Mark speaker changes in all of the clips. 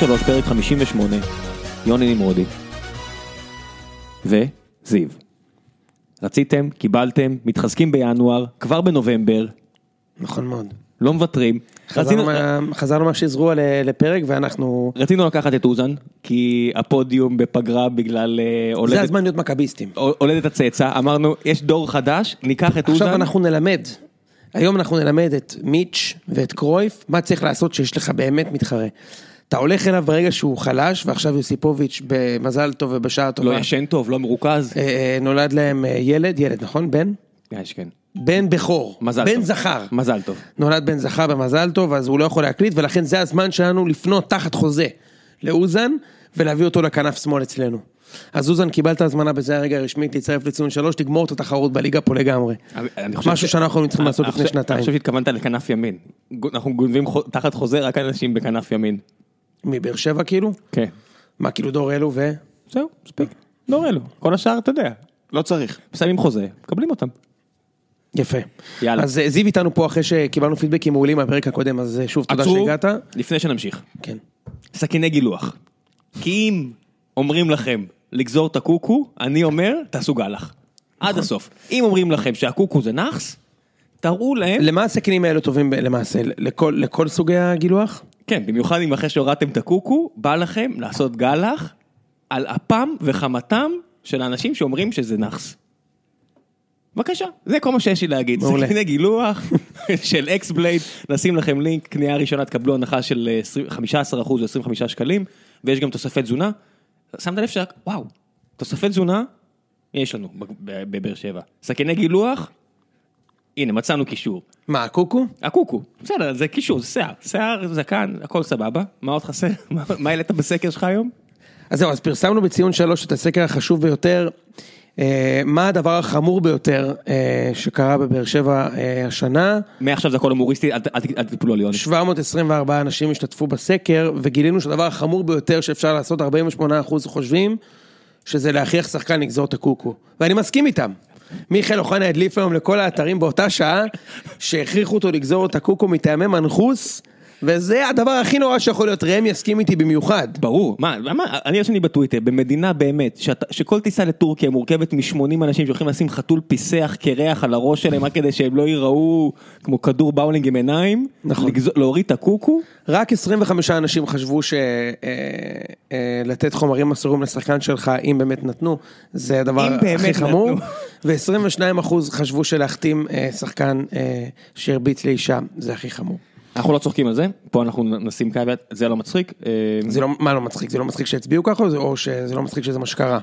Speaker 1: שלוש, פרק 58, יוני נמרודי. וזיו. רציתם, קיבלתם, מתחזקים בינואר, כבר בנובמבר,
Speaker 2: נכון מאוד.
Speaker 1: לא מוותרים.
Speaker 2: חזרנו
Speaker 1: רצינו,
Speaker 2: מה- חזרנו לפרק ואנחנו...
Speaker 1: רצינו לקחת את אוזן, כי הפודיום בפגרה בגלל אה,
Speaker 2: זה
Speaker 1: הולדת,
Speaker 2: הזמן להיות מכביסטים.
Speaker 1: הולדת הצאצא, אמרנו, יש דור חדש, ניקח את אוזן.
Speaker 2: עכשיו אנחנו נלמד. היום אנחנו נלמד את מיץ' ואת קרויף, מה צריך לעשות שיש לך באמת מתחרה. אתה הולך אליו ברגע שהוא חלש, ועכשיו יוסיפוביץ' במזל טוב ובשעה טובה.
Speaker 1: לא ישן טוב, לא מרוכז.
Speaker 2: אה, אה, נולד להם אה, ילד, ילד נכון? בן?
Speaker 1: יש, כן.
Speaker 2: בן בכור.
Speaker 1: מזל
Speaker 2: בן
Speaker 1: טוב.
Speaker 2: זכר.
Speaker 1: מזל טוב.
Speaker 2: נולד בן זכר במזל טוב, אז הוא לא יכול להקליט, ולכן זה הזמן שלנו לפנות תחת חוזה לאוזן, ולהביא אותו לכנף שמאל אצלנו. אז אוזן קיבלת הזמנה בזה הרגע הרשמית להצטרף לציון שלוש, תגמור את התחרות בליגה פה לגמרי. משהו שאנחנו צריכים לעשות לפני שנתיים.
Speaker 1: אני חושב שהתכוונת לכנף ימין. אנחנו גונבים תחת חוזה רק אנשים בכנף ימין.
Speaker 2: מבאר שבע כאילו?
Speaker 1: כן.
Speaker 2: מה כאילו דור אלו ו...
Speaker 1: זהו, מספיק. לא אלו. כל השאר, אתה יודע, לא צריך. מסיימים חוזה, מקבלים אותם.
Speaker 2: יפה.
Speaker 1: יאללה.
Speaker 2: אז אה, זיו איתנו פה אחרי שקיבלנו פידבקים מעולים מהפרק הקודם, אז אה, שוב תודה
Speaker 1: עצרו,
Speaker 2: שהגעת.
Speaker 1: לפני שנמשיך.
Speaker 2: כן.
Speaker 1: סכיני גילוח. כי אם אומרים לכם לגזור את הקוקו, אני אומר, תעשו גלח. עד
Speaker 2: נכון.
Speaker 1: הסוף. אם אומרים לכם שהקוקו זה נאחס, תראו להם,
Speaker 2: למה הסכינים האלו טובים למעשה? לכל, לכל סוגי הגילוח?
Speaker 1: כן, במיוחד אם אחרי שהורדתם את הקוקו, בא לכם לעשות גלח על אפם וחמתם של האנשים שאומרים שזה נאחס. בבקשה, זה כל מה שיש לי להגיד.
Speaker 2: מעולה.
Speaker 1: סכיני גילוח של אקס בלייד, נשים לכם לינק, קנייה ראשונה תקבלו הנחה של אה, 20 15% או 25 שקלים, ויש גם תוספי תזונה. שמת לב ש... וואו, תוספי תזונה, יש לנו בבאר שבע. סכיני גילוח, הנה מצאנו קישור.
Speaker 2: מה, הקוקו?
Speaker 1: הקוקו, בסדר, זה קישור, זה שיער, שיער, זקן, הכל סבבה. מה עוד חסר? מה- העלית בסקר שלך היום?
Speaker 2: אז זהו, אז פרסמנו בציון שלוש את הסקר החשוב ביותר. אה, מה הדבר החמור ביותר אה, שקרה בבאר שבע אה, השנה?
Speaker 1: מעכשיו זה הכל הומוריסטי, אל תיפלו על יוני.
Speaker 2: 724 אנשים השתתפו בסקר, וגילינו שהדבר החמור ביותר שאפשר לעשות, 48% חושבים, שזה להכריח שחקן לגזור את הקוקו. ואני מסכים איתם. מיכאל אוחנה הדליף היום לכל האתרים באותה שעה, שהכריחו אותו לגזור את הקוקו מטעמי מנחוס, וזה הדבר הכי נורא שיכול להיות, ראם יסכים איתי במיוחד.
Speaker 1: ברור, מה, מה, אני ישנתי בטוויטר, במדינה באמת, שאתה- שכל טיסה לטורקיה מורכבת מ-80 אנשים שהולכים לשים חתול פיסח קרח על הראש שלהם רק כדי שהם לא ייראו כמו כדור באולינג עם עיניים,
Speaker 2: נכון.
Speaker 1: לגז- להוריד את הקוקו, רק
Speaker 2: רק 25 אנשים חשבו שלתת חומרים אסורים לשחקן שלך, אם באמת נתנו, זה הדבר הכי חמור.
Speaker 1: נתנו.
Speaker 2: ו-22 אחוז חשבו שלהחתים אה, שחקן אה, שהרביץ לאישה, זה הכי חמור.
Speaker 1: אנחנו לא צוחקים על זה, פה אנחנו נשים קייבט, זה לא מצחיק. אה,
Speaker 2: זה לא, מה לא מצחיק? זה לא מצחיק שהצביעו ככה, או זה- או שזה לא מצחיק שזה מה שקרה?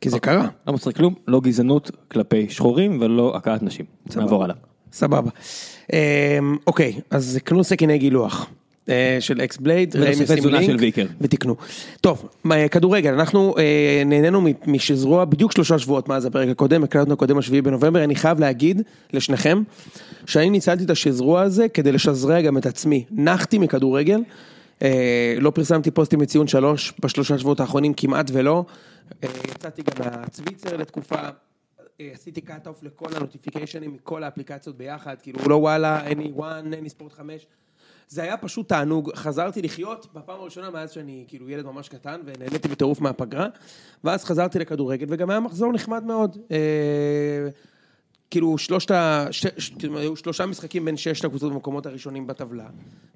Speaker 2: כי זה קרה.
Speaker 1: לא מצחיק כלום, לא גזענות כלפי שחורים ולא הכאת נשים. נעבור הלאה.
Speaker 2: סבבה. אה, אוקיי, אז קנו סכיני גילוח. אה, של אקס בלייד,
Speaker 1: ותוספי תזונה של ויקר.
Speaker 2: ותקנו. טוב, כדורגל, אנחנו אה, נהנינו משזרוע בדיוק שלושה שבועות מאז הפרק הקודם, הקלטנו הקודם השביעי בנובמבר, אני חייב להגיד לשניכם, שאני ניצלתי את השזרוע הזה כדי לשזרע גם את עצמי. נחתי מכדורגל, אה, לא פרסמתי פוסטים לציון שלוש בשלושה שבועות האחרונים כמעט ולא, יצאתי גם מהצוויצר לתקופה. עשיתי קאט אוף לכל הנוטיפיקיישנים מכל האפליקציות ביחד, כאילו לא וואלה, any one, any ספורט 5. זה היה פשוט תענוג, חזרתי לחיות בפעם הראשונה מאז שאני כאילו ילד ממש קטן ונהניתי בטירוף מהפגרה, ואז חזרתי לכדורגל וגם היה מחזור נחמד מאוד. אה, כאילו שלושת ה... ש... ש... כאילו, היו שלושה משחקים בין ששת הקבוצות במקומות הראשונים בטבלה,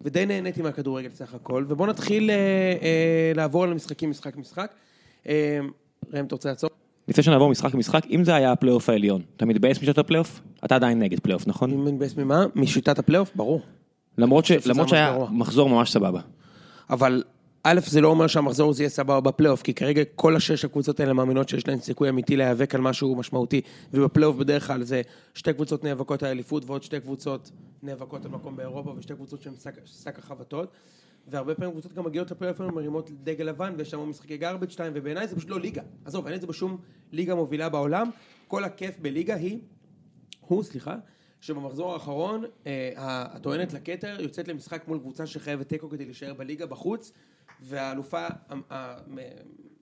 Speaker 2: ודי נהניתי מהכדורגל סך הכל, ובואו נתחיל אה, אה, לעבור על המשחקים משחק משחק. אה, ראם, אתה רוצה לעצור?
Speaker 1: לפני שנעבור משחק למשחק, אם זה היה הפלייאוף העליון, אתה מתבאס משיטת הפלייאוף? אתה עדיין נגד פלייאוף, נכון?
Speaker 2: אם מתבאס ממה? משיטת הפלייאוף? ברור.
Speaker 1: למרות ש- למרות שהיה. מחזור ממש סבבה.
Speaker 2: אבל א', זה לא אומר שהמחזור הזה יהיה סבבה בפלייאוף, כי כרגע כל השש הקבוצות האלה מאמינות שיש להן סיכוי אמיתי להיאבק על משהו משמעותי, ובפלייאוף בדרך כלל זה שתי קבוצות נאבקות על אליפות ועוד שתי קבוצות נאבקות על מקום באירופה ושתי קבוצות שהן שק, החבטות. והרבה פעמים קבוצות גם מגיעות לפלייאוף ומרימות דגל לבן ויש שם משחקי גרבג' 2 ובעיניי זה פשוט לא ליגה. עזוב, אין את זה בשום ליגה מובילה בעולם. כל הכיף בליגה היא הוא, סליחה, שבמחזור האחרון אה, הטוענת לכתר יוצאת למשחק מול קבוצה שחייבת תיקו כדי להישאר בליגה בחוץ והאלופה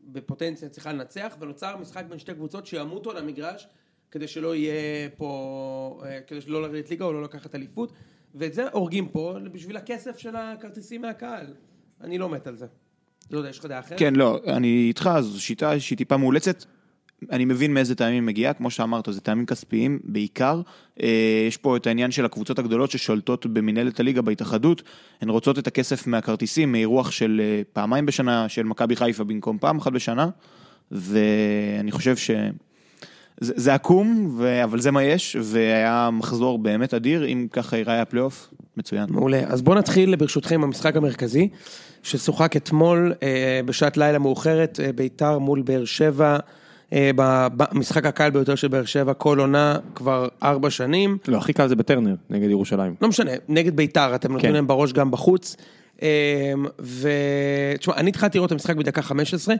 Speaker 2: בפוטנציה צריכה לנצח ונוצר משחק בין שתי קבוצות שימותו על המגרש כדי שלא יהיה פה, אה, כדי שלא לרדת ליגה או לא לקחת אליפות ואת זה הורגים פה בשביל הכסף של הכרטיסים מהקהל אני לא מת על זה. לא יודע, יש לך דעה אחרת?
Speaker 3: כן, לא, אני איתך, זו שיטה שהיא טיפה מאולצת. אני מבין מאיזה טעמים מגיעה, כמו שאמרת, זה טעמים כספיים בעיקר. אה, יש פה את העניין של הקבוצות הגדולות ששולטות במנהלת הליגה בהתאחדות, הן רוצות את הכסף מהכרטיסים, מאירוח של אה, פעמיים בשנה של מכבי חיפה במקום פעם אחת בשנה, ואני חושב ש... זה, זה עקום, ו... אבל זה מה יש, והיה מחזור באמת אדיר, אם ככה ייראה הפלייאוף, מצוין.
Speaker 2: מעולה. אז בואו נתחיל ברשותכם המשחק המרכזי, ששוחק אתמול אה, בשעת לילה מאוחרת, אה, ביתר מול באר שבע, במשחק הקל ביותר של באר שבע, כל עונה כבר ארבע שנים.
Speaker 1: לא, הכי קל זה בטרנר, נגד ירושלים.
Speaker 2: לא משנה, נגד ביתר, אתם נותנים
Speaker 1: כן.
Speaker 2: להם בראש גם בחוץ. ותשמע, אני התחלתי לראות את המשחק בדקה 15,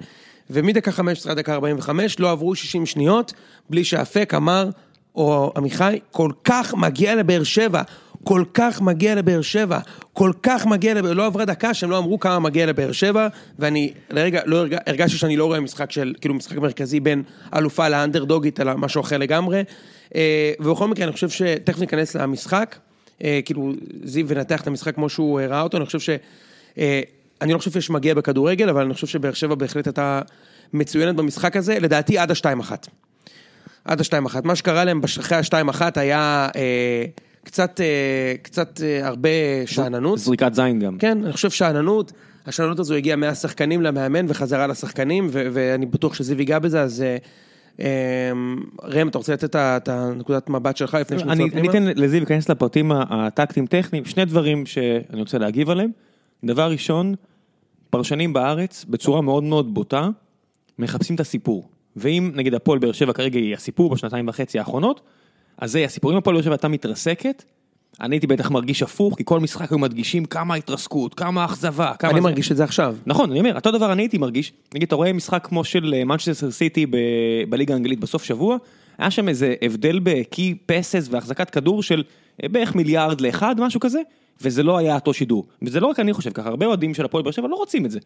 Speaker 2: ומדקה 15 עד דקה 45 לא עברו 60 שניות, בלי שאפק אמר, או עמיחי, כל כך מגיע לבאר שבע, כל כך מגיע לבאר שבע, כל כך מגיע לבאר, לא עברה דקה שהם לא אמרו כמה מגיע לבאר שבע, ואני לרגע לא הרג... הרגשתי שאני לא רואה משחק של, כאילו משחק מרכזי בין אלופה לאנדרדוגית, אלא משהו אחר לגמרי. אה, ובכל מקרה, אני חושב שתכף ניכנס למשחק. אה, כאילו זיו ינתח את המשחק כמו שהוא אה, ראה אותו, אני חושב ש... אה, אני לא חושב שיש מגיע בכדורגל, אבל אני חושב שבאר שבע בהחלט הייתה מצוינת במשחק הזה, לדעתי עד השתיים אחת. עד השתיים אחת. מה שקרה להם אחרי השתיים אחת היה אה, קצת, אה, קצת אה, הרבה שאננות.
Speaker 1: זריקת זין גם.
Speaker 2: כן, אני חושב שאננות. השאננות הזו הגיעה מהשחקנים למאמן וחזרה לשחקנים, ו- ואני בטוח שזיו ייגע בזה, אז... אה, אה, ראם, אתה רוצה לתת את הנקודת מבט שלך לפני
Speaker 1: אני
Speaker 2: שנצא
Speaker 1: אני
Speaker 2: פנימה?
Speaker 1: אתן לזיו להיכנס לפרטים הטקטיים טכניים, שני דברים שאני רוצה להגיב עליהם. דבר ראשון, פרשנים בארץ בצורה מאוד מאוד בוטה, מחפשים את הסיפור. ואם נגיד הפועל באר שבע כרגע היא הסיפור בשנתיים וחצי האחרונות, אז זה הסיפור. אם הפועל באר שבע הייתה מתרסקת, אני הייתי בטח מרגיש הפוך, כי כל משחק היו מדגישים כמה התרסקות, כמה אכזבה, כמה...
Speaker 2: אני
Speaker 1: זה.
Speaker 2: מרגיש את זה עכשיו.
Speaker 1: נכון, אני אומר, אותו דבר אני הייתי מרגיש, נגיד אתה רואה משחק כמו של מנצ'סטר סיטי ב- בליגה האנגלית בסוף שבוע, היה שם איזה הבדל בקי פסס והחזקת כדור של אה, בערך מיליארד לאחד, משהו כזה, וזה לא היה אותו שידור. וזה לא רק אני חושב ככה, הרבה אוהדים של הפועל באר שבע לא רוצים את זה.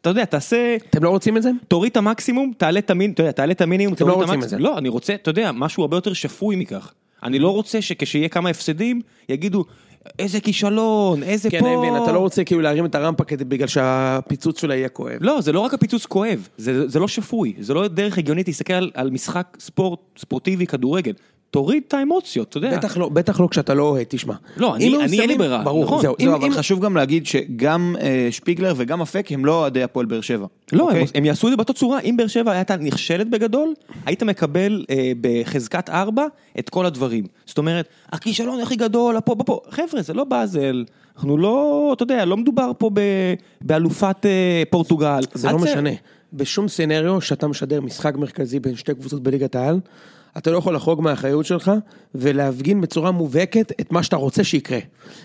Speaker 1: אתה יודע, תעשה,
Speaker 2: אתם לא רוצים את זה?
Speaker 1: תוריד את המקסימום, תעלה את המינימום, אתה יודע, תעלה את המינימום,
Speaker 2: אתם לא רוצים. את זה.
Speaker 1: לא, אני רוצה, אתה יודע, משהו הרבה יותר שפוי מכך. אני לא רוצה שכשיהיה כמה הפסדים, יגידו, איזה כישלון, איזה
Speaker 2: כן,
Speaker 1: פה.
Speaker 2: אני מבין, אתה לא רוצה כאילו להרים את הרמפה כדי בגלל שהפיצוץ שלה יהיה כואב.
Speaker 1: לא, זה לא רק הפיצוץ כואב, זה, זה לא שפוי, זה לא דרך הגיונית להסתכל על, על משחק ספורט, ספורטיבי, כדורגל. תוריד את האמוציות, אתה יודע.
Speaker 2: בטח לא, בטח לא כשאתה לא אוהד, תשמע.
Speaker 1: לא, אני-
Speaker 2: אם
Speaker 1: אני אין לי ברירה,
Speaker 2: ברור,
Speaker 1: נכון.
Speaker 2: זהו.
Speaker 3: זהו,
Speaker 2: אם-
Speaker 3: אבל
Speaker 2: אם-
Speaker 3: חשוב גם להגיד שגם אה, שפיגלר וגם אפק הם לא אוהדי הפועל באר שבע.
Speaker 1: לא,
Speaker 3: אוקיי?
Speaker 1: הם, הם יעשו את זה באותה צורה, אם באר שבע הייתה נכשלת בגדול, היית מקבל אה, בחזקת ארבע את כל הדברים. זאת אומרת, הכישלון הכי גדול, פה, פה, פה, חבר'ה, זה לא באזל, אנחנו לא, אתה יודע, לא מדובר פה ב, באלופת אה, פורטוגל.
Speaker 2: זה לא
Speaker 1: ת-
Speaker 2: משנה. בשום סצנריו שאתה משדר משחק מרכזי בין שתי קבוצות בליגת העל, אתה לא יכול לחרוג מהאחריות שלך ולהפגין בצורה מובהקת את מה שאתה רוצה שיקרה.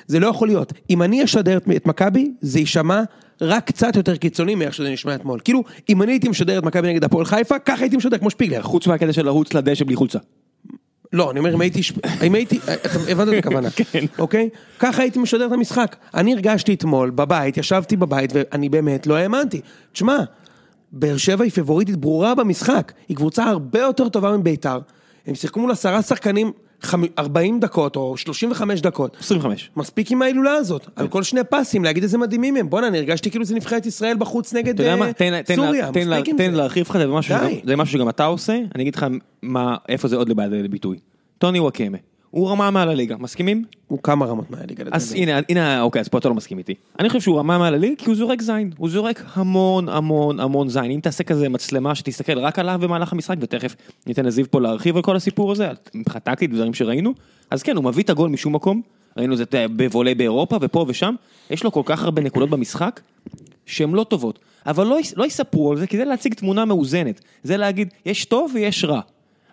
Speaker 2: זה לא יכול להיות. אם אני אשדר את- מכבי, זה יישמע רק קצת יותר קיצוני מאיך שזה נשמע אתמול. כאילו, אם אני הייתי משדר את מכבי נגד הפועל חיפה, ככה הייתי משדר כמו שפיגלר.
Speaker 1: חוץ מהקטע של לרוץ לדשא בלי חולצה.
Speaker 2: לא, אני אומר, אם הייתי, אם הייתי, אתה הבנת את הכוונה,
Speaker 1: כן.
Speaker 2: אוקיי? ככה הייתי משדר את המשחק. אני הרגשתי אתמול בבית, ישבתי בבית, ואני באמת לא האמנתי. תשמע, באר שבע היא פבוריטית ברורה במשחק, היא קבוצה הרבה יותר טובה מביתר. הם שיחקו מול עשרה שחקנים חמ- 40 דקות או 35 דקות.
Speaker 1: 25.
Speaker 2: מספיק עם ההילולה הזאת, על כל שני פסים, להגיד איזה מדהימים הם. בואנה, אני הרגשתי כאילו זה נבחרת ישראל בחוץ נגד אה,
Speaker 1: תן, תן,
Speaker 2: סוריה,
Speaker 1: תן,
Speaker 2: מספיק עם
Speaker 1: תן
Speaker 2: זה.
Speaker 1: להרחיב לך זה, משהו שגם אתה עושה, אני אגיד לך איפה זה עוד לבעיה לביטוי. טוני וואקמה, הוא רמה מעל הליגה, מסכימים?
Speaker 2: הוא כמה רמות מהליגה
Speaker 1: אז
Speaker 2: לדעתי.
Speaker 1: הנה, הנה, אוקיי, אז פה אתה לא מסכים איתי. אני חושב שהוא רמה מעל הליגה כי הוא זורק זין. הוא זורק המון המון המון זין. אם תעשה כזה מצלמה שתסתכל רק עליו במהלך המשחק, ותכף ניתן לזיו פה להרחיב על כל הסיפור הזה, מבחינת טקטית ודברים שראינו, אז כן, הוא מביא את הגול משום מקום. ראינו את זה בוולה באירופה ופה ושם. יש לו כל כך הרבה נקודות במשחק, שהן לא טובות. אבל לא, לא יספרו על זה כדי להציג תמונה מאוזנת. זה להגיד, יש טוב ויש רע.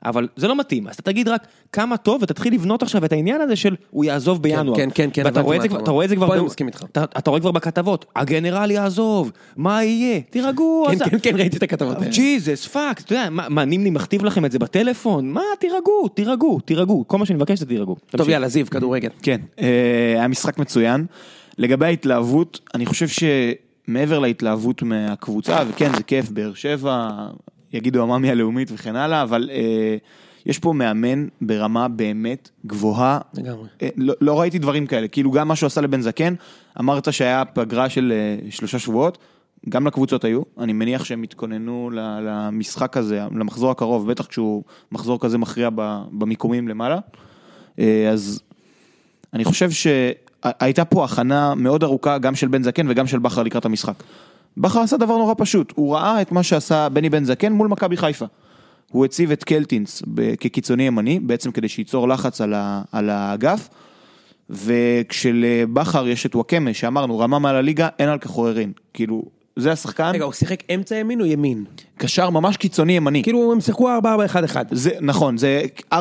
Speaker 1: אבל זה לא מתאים, אז אתה תגיד רק כמה טוב ותתחיל לבנות עכשיו את העניין הזה של הוא יעזוב בינואר.
Speaker 2: כן, כן, כן,
Speaker 1: ואתה רואה את זה
Speaker 2: אתה
Speaker 1: כבר-
Speaker 2: אומר.
Speaker 1: אתה רואה את זה כבר,
Speaker 2: פה אני מסכים איתך.
Speaker 1: אתה רואה כבר בכתבות, הגנרל יעזוב, מה יהיה? תירגעו.
Speaker 2: כן, כן, כן, ראיתי את הכתבות האלה.
Speaker 1: Jesus, fuck, אתה יודע, מה, נימני מכתיב לכם את זה בטלפון? מה, תירגעו, תירגעו, תירגעו, כל מה שאני מבקש זה תירגעו.
Speaker 2: טוב. יאללה, זיו, כדורגל.
Speaker 3: כן, אה, היה משחק מצוין. לגבי ההתלהבות, אני חושב שמעבר להתלהבות מהקבוצה, וכן, זה כיף, באר שבע, יגידו המאמי הלאומית וכן הלאה, אבל אה, יש פה מאמן ברמה באמת גבוהה.
Speaker 2: לגמרי.
Speaker 3: אה, לא, לא ראיתי דברים כאלה, כאילו גם מה שהוא עשה לבן זקן, אמרת שהיה פגרה של אה, שלושה שבועות, גם לקבוצות היו, אני מניח שהם התכוננו למשחק הזה, למחזור הקרוב, בטח כשהוא מחזור כזה מכריע במיקומים למעלה. אה, אז אני חושב שהייתה פה הכנה מאוד ארוכה גם של בן זקן וגם של בכר לקראת המשחק. בכר עשה דבר נורא פשוט, הוא ראה את מה שעשה בני בן זקן מול מכבי חיפה. הוא הציב את קלטינס כקיצוני ימני, בעצם כדי שייצור לחץ על, ה- על האגף, וכשלבכר יש את וואקמה, שאמרנו, רמה מעל הליגה, אין על כך עוררין. כאילו, זה השחקן,
Speaker 2: רגע, הוא שיחק אמצע ימין או ימין?
Speaker 3: קשר ממש קיצוני ימני.
Speaker 2: כאילו הם שיחקו 4-4-1-1.
Speaker 3: זה נכון, זה 4-2-3-1,